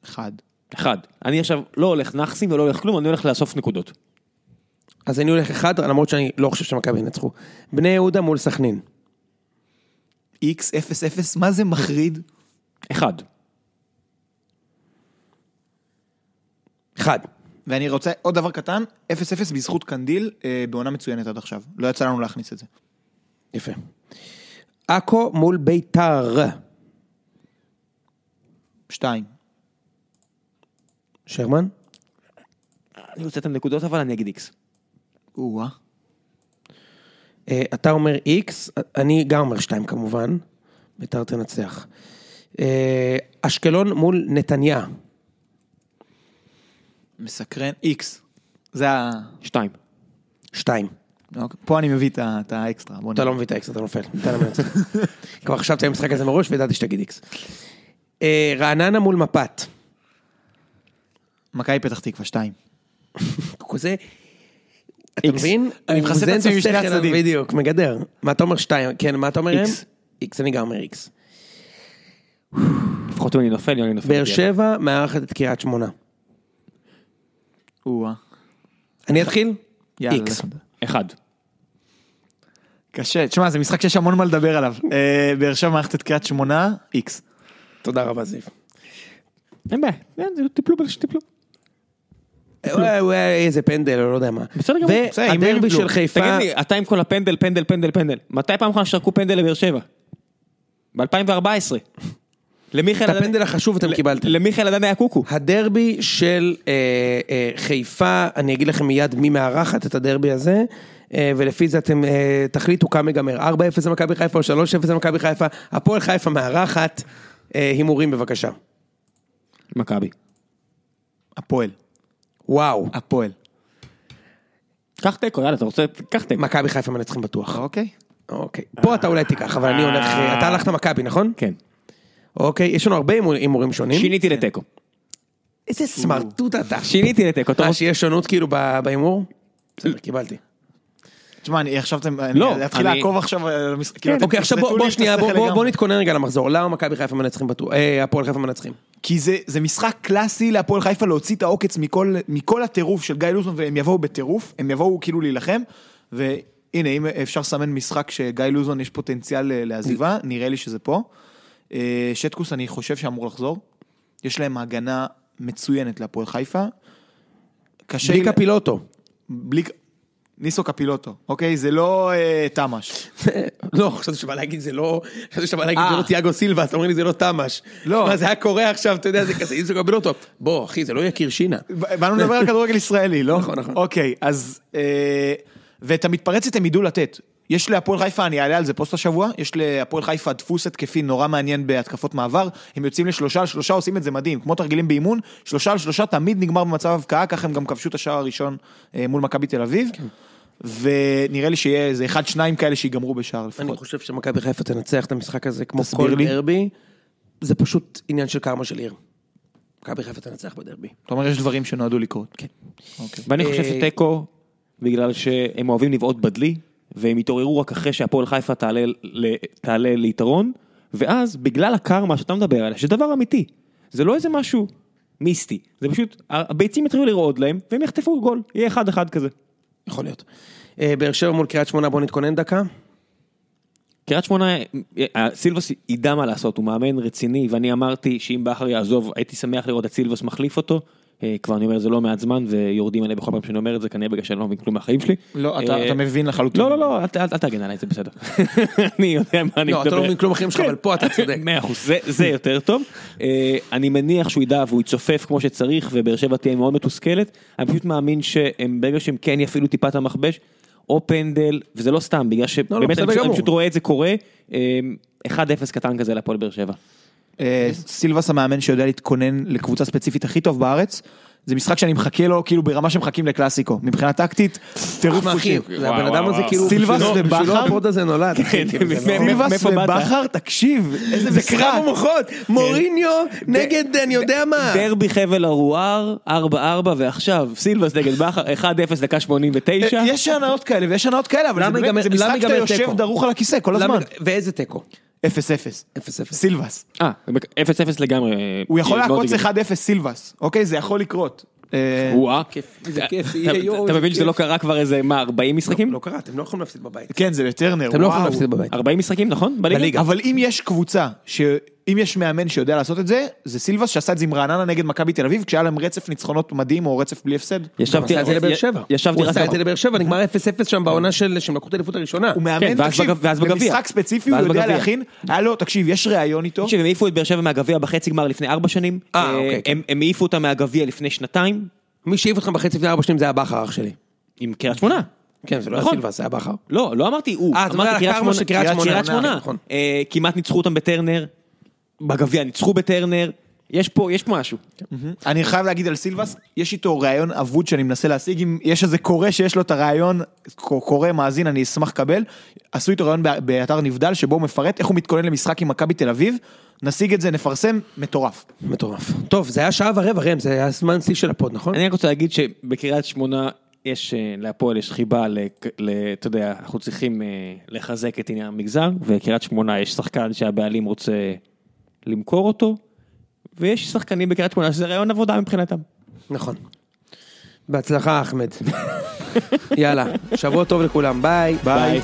Speaker 3: אחד.
Speaker 1: אחד. אני עכשיו לא הולך נאחסים ולא הולך כלום, אני הולך לאסוף נקודות.
Speaker 2: אז אני הולך אחד, למרות שאני לא חושב שמכבי ינצחו. בני יהודה מול סכנין.
Speaker 3: איקס אפס אפס, מה זה מחריד?
Speaker 1: אחד.
Speaker 2: אחד.
Speaker 3: ואני רוצה עוד דבר קטן, אפס אפס בזכות קנדיל, אה, בעונה מצוינת עד עכשיו. לא יצא לנו להכניס את זה.
Speaker 2: יפה. עכו מול ביתר.
Speaker 3: שתיים.
Speaker 2: שרמן?
Speaker 1: אני רוצה את הנקודות אבל אני אגיד איקס.
Speaker 3: או-אה.
Speaker 2: אה, אתה אומר איקס, אני גם אומר שתיים כמובן. ביתר תנצח. אה, אשקלון מול נתניה.
Speaker 3: מסקרן, איקס. זה ה...
Speaker 1: שתיים.
Speaker 2: שתיים.
Speaker 3: אוקיי, פה אני מביא את האקסטרה.
Speaker 2: אתה
Speaker 3: נראה.
Speaker 2: לא מביא את האיקס, אתה נופל. להם לנצח. כבר חשבתי על המשחק הזה מראש וידעתי שתגיד איקס. אה, רעננה מול מפת.
Speaker 3: מכבי פתח תקווה, שתיים.
Speaker 2: כזה, אתה. מבין?
Speaker 3: אני מחסה את עצמי משני הצדדים.
Speaker 2: בדיוק, מגדר. מה אתה אומר שתיים? כן, מה אתה אומר?
Speaker 1: איקס.
Speaker 2: איקס, אני גם אומר איקס.
Speaker 1: לפחות אם אני נופל, אני נופל.
Speaker 2: באר שבע מארחת את קריית שמונה.
Speaker 3: או-אה.
Speaker 2: אני אתחיל?
Speaker 3: יאללה.
Speaker 2: איקס.
Speaker 1: אחד.
Speaker 3: קשה, תשמע, זה משחק שיש המון מה לדבר עליו. אה, באר שבע מערכת את קריית שמונה, איקס.
Speaker 2: תודה רבה זיו.
Speaker 1: אין בעיה, זה- טיפלו בזה שטיפלו.
Speaker 2: וואי איזה פנדל, או לא יודע מה.
Speaker 1: בסדר גמור.
Speaker 2: והדרבי. של חיפה,
Speaker 1: תגיד לי, אתה עם כל הפנדל, פנדל, פנדל, פנדל. מתי פעם אחרונה שרקו פנדל לבאר שבע? ב-2014. למיכאל
Speaker 2: את הפנדל החשוב אתם קיבלתם.
Speaker 1: למיכאל עדן היה קוקו.
Speaker 2: הדרבי של אה, אה, חיפה, אני אגיד לכם מיד מי מארחת את הדרבי הזה, אה, ולפי זה אתם אה, תחליטו כמה ייגמר, 4-0 למכבי חיפה או 3-0 למכבי חיפה, הפועל חיפה מארחת, אה, הימורים בבקשה.
Speaker 1: מכבי.
Speaker 3: הפועל.
Speaker 2: וואו,
Speaker 3: הפועל.
Speaker 1: קח תיקו, יאללה, אתה רוצה? קח תיקו.
Speaker 2: מכבי חיפה מנצחים בטוח.
Speaker 3: אוקיי.
Speaker 2: אוקיי, פה אתה אולי תיקח, אבל אני הולך, אתה הלכת מכבי, נכון?
Speaker 1: כן.
Speaker 2: אוקיי, יש לנו הרבה הימור- הימורים שונים.
Speaker 1: שיניתי לתיקו.
Speaker 2: איזה סמרטוט אתה.
Speaker 1: שיניתי לתיקו,
Speaker 2: אה,
Speaker 1: רוצה?
Speaker 2: שיש שונות כאילו בהימור? בסדר, קיבלתי.
Speaker 3: תשמע, אני עכשיו, אתם-
Speaker 1: לא,
Speaker 3: אני אתחיל לעקוב עכשיו על המשחק. כאילו,
Speaker 2: אוקיי, עכשיו בוא שנייה, בוא-. נתכונן רגע למחזור. למה מכבי חיפה מנצחים בטוח? אה, הפועל חיפה מנצחים.
Speaker 3: כי זה, זה משחק קלאסי להפועל חיפה להוציא את העוקץ מכל, מכל הטירוף של גיא לוזון והם יבואו בטירוף, הם יבואו כאילו להילחם, והנה אם אפשר לסמן משחק שגיא לוזון יש פוטנציאל אה, לעזיבה, נראה לי שזה פה. אה, שטקוס אני חושב שאמור לחזור, יש להם הגנה מצוינת להפועל חיפה. קשה
Speaker 2: בלי
Speaker 3: לי-
Speaker 2: קפילוטו.
Speaker 3: בלי... ניסו קפילוטו, אוקיי? זה לא אה, תמ"ש.
Speaker 2: לא, חשבתי שבא להגיד זה לא, חשבתי שבא להגיד זה
Speaker 3: אה.
Speaker 2: לא תיאגו סילבה, אתה אומר לי זה לא תמ"ש.
Speaker 3: לא.
Speaker 2: מה, זה היה קורה עכשיו, אתה יודע, זה כזה, אינסו קפילוטו. בוא, אחי, זה לא יקיר שינה.
Speaker 3: באנו לדבר על כדורגל ישראלי, לא?
Speaker 2: נכון, נכון.
Speaker 3: אוקיי, אז... ואת המתפרצת הם ידעו לתת. יש להפועל חיפה, אני אעלה על זה פוסט השבוע, יש להפועל חיפה דפוס התקפי נורא מעניין בהתקפות מעבר, הם יוצאים לשלושה על שלושה, עושים את זה מדהים, כמו תרגילים באימון, שלושה על שלושה תמיד נגמר במצב הבקעה, ככה הם גם כבשו את השער הראשון אה, מול מכבי תל אביב. ונראה לי שיהיה איזה אחד, שניים כאלה שיגמרו בשער
Speaker 2: אני
Speaker 3: לפחות.
Speaker 2: חושב שמכבי חיפה תנצח את המשחק הזה כמו כל
Speaker 3: לי.
Speaker 2: דרבי. זה פשוט עניין של קרמה של עיר. מכבי חיפה תנצח בדרבי.
Speaker 3: אתה אומר יש דברים שנועדו לקרות. כן.
Speaker 1: ואני חושב
Speaker 2: אה,
Speaker 1: שתיקו, בגלל שהם אוהבים לבעוט בדלי, והם יתעוררו רק אחרי שהפועל חיפה תעלה, תעלה ליתרון, ואז בגלל הקרמה שאתה מדבר עליה, שזה דבר אמיתי, זה לא איזה משהו מיסטי, זה פשוט, הביצים יתחילו לרעוד להם, והם יחטפו גול, יהיה אחד אחד כזה.
Speaker 2: יכול להיות. אה, באר שבע מול קריית שמונה בוא נתכונן דקה.
Speaker 1: קריית שמונה, אה, סילבוס ידע מה לעשות, הוא מאמן רציני, ואני אמרתי שאם בכר יעזוב, הייתי שמח לראות את סילבוס מחליף אותו. אה, כבר אני אומר את זה לא מעט זמן, ויורדים עליי בכל פעם שאני אומר את זה, כנראה בגלל שאני לא מבין כלום מהחיים שלי.
Speaker 3: לא, אתה
Speaker 1: אה,
Speaker 3: מבין לחלוטין.
Speaker 1: לא, לא, לא, אל תגן עליי, זה בסדר. אני יודע מה אני
Speaker 2: לא,
Speaker 1: מדבר.
Speaker 2: אתה לא מבין כלום אחרים שלך,
Speaker 1: כן.
Speaker 2: אבל פה אתה צודק.
Speaker 1: מאה אחוז, זה- יותר טוב. אה, אני מניח שהוא ידע והוא יצופף כמו שצריך, ובאר שבע תהיה מאוד מתוסכלת. אני פשוט מאמין שהם, ברגע שהם כן יפעילו טיפה את המכבש, או פנדל, וזה לא סתם, בגלל שבאמת אני פשוט- אני. פשוט רואה את זה קורה, אה, 1-0 קטן כזה להפועל באר שבע.
Speaker 3: אה, סילבס המאמן שיודע להתכונן לקבוצה ספציפית הכי טוב בארץ. זה משחק שאני מחכה לו כאילו ברמה שמחכים לקלאסיקו. מבחינה טקטית, טירוף
Speaker 2: אחי,
Speaker 3: חושים.
Speaker 2: זה הבן אדם הזה כאילו,
Speaker 3: סילבס
Speaker 2: בשבילו- בשבילו
Speaker 3: ובכר?
Speaker 2: ה pod הזה נולד. אחי, כאילו, זה לא-
Speaker 3: סילבס? ובכר, תקשיב, איזה
Speaker 2: זה
Speaker 3: משחק.
Speaker 2: קרב המוחות, מוריניו נגד אני יודע מה.
Speaker 1: דרבי חבל ארואר, 4-4 ועכשיו סילבס נגד בכר, 1-0 דקה 89.
Speaker 3: אה, יש הנאות כאלה ויש הנאות כאלה, אבל זה זה משחק שאתה יושב? דרוך על הכיסא כל הזמן.
Speaker 2: ואיזה תיקו?
Speaker 3: 0-0.
Speaker 2: 0-0.
Speaker 3: סילבס.
Speaker 1: אה, 0-0 לגמרי.
Speaker 3: הוא יכול לעקוץ
Speaker 1: הגיוני.
Speaker 3: 1-0 סילבס, אוקיי? זה יכול לקרות. אה,
Speaker 1: וואה.
Speaker 2: איזה כיף,
Speaker 1: אתה- מבין שזה. לא קרה כבר איזה, מה, 40 משחקים?
Speaker 2: לא קרה, אתם לא יכולים להפסיד בבית.
Speaker 3: כן, זה בטרנר,
Speaker 2: אתם לא יכולים
Speaker 3: וואו.
Speaker 2: להפסיד בבית.
Speaker 1: 40 משחקים, נכון? בליגה?
Speaker 3: אבל אם יש קבוצה, שאם יש מאמן שיודע לעשות את זה, זה סילבס שעשה את זה עם רעננה נגד מכבי תל אביב, כשהיה להם רצף ניצחונות מדהים או רצף בלי הפסד.
Speaker 2: הוא
Speaker 1: ישבתי,
Speaker 2: את זה לבאר שבע.
Speaker 1: ישבתי
Speaker 2: הוא
Speaker 1: רק...
Speaker 2: עשה את זה לבאר שבע, נגמר 0-0 שם בעונה של, שהם לקחו את האליפות הראשונה.
Speaker 3: הוא מאמן,
Speaker 1: כן,
Speaker 3: תקשיב. במשחק ספציפי הוא יודע. להכין, היה לו, תקשיב, יש ראיון איתו,
Speaker 1: תקשיב, הם העיפו את באר שבע מהגביע בחצי גמר לפני ארבע שנים.
Speaker 2: אה,
Speaker 1: אה,
Speaker 2: אוקיי, כן.
Speaker 1: הם העיפו אותם מהגביע לפני שנתיים,
Speaker 2: מי שהעיף אתכם בחצי לפני ארבע שנים זה היה בכר אח שלי.
Speaker 1: עם קריית שמונה.
Speaker 2: כן, זה לא היה
Speaker 1: נכון.
Speaker 2: סילבס, זה היה בכר.
Speaker 1: לא, לא אמרתי הוא,
Speaker 2: אה, אתה אומר
Speaker 1: אמרתי
Speaker 2: על הקרמה של קריית שמונה.
Speaker 1: קריית שמונה.
Speaker 2: נכון.
Speaker 1: אה, כמעט ניצחו אותם בטרנר, בגביע ניצחו בטרנר, יש פה, יש פה משהו.
Speaker 3: אני חייב להגיד על סילבס, יש איתו ראיון אבוד שאני מנסה להשיג, אם יש איזה קורא שיש לו את הראיון, קורא מאזין, אני אשמח לקבל, עשו איתו ראיון בא- באתר נבדל, שבו הוא מפרט איך הוא מתכונן למשחק עם מכבי תל אביב, נשיג את זה, נפרסם, מטורף.
Speaker 2: מטורף. טוב, זה היה שעה ורבע ראם, זה היה זמן שיא של ה pod, נכון?
Speaker 1: אני רק רוצה להגיד שבקריית שמונה יש, אה, להפועל יש חיבה, ל- ל- אתה יודע, אנחנו צריכים אה, לחזק את עניין המגזר, וקריית שמונה יש שחקן שהבעלים רוצה למכור אותו, ויש שחקנים בקריית שמונה שזה רעיון עבודה מבחינתם.
Speaker 2: נכון. בהצלחה אחמד. יאללה, שבוע טוב לכולם, ביי.
Speaker 1: ביי.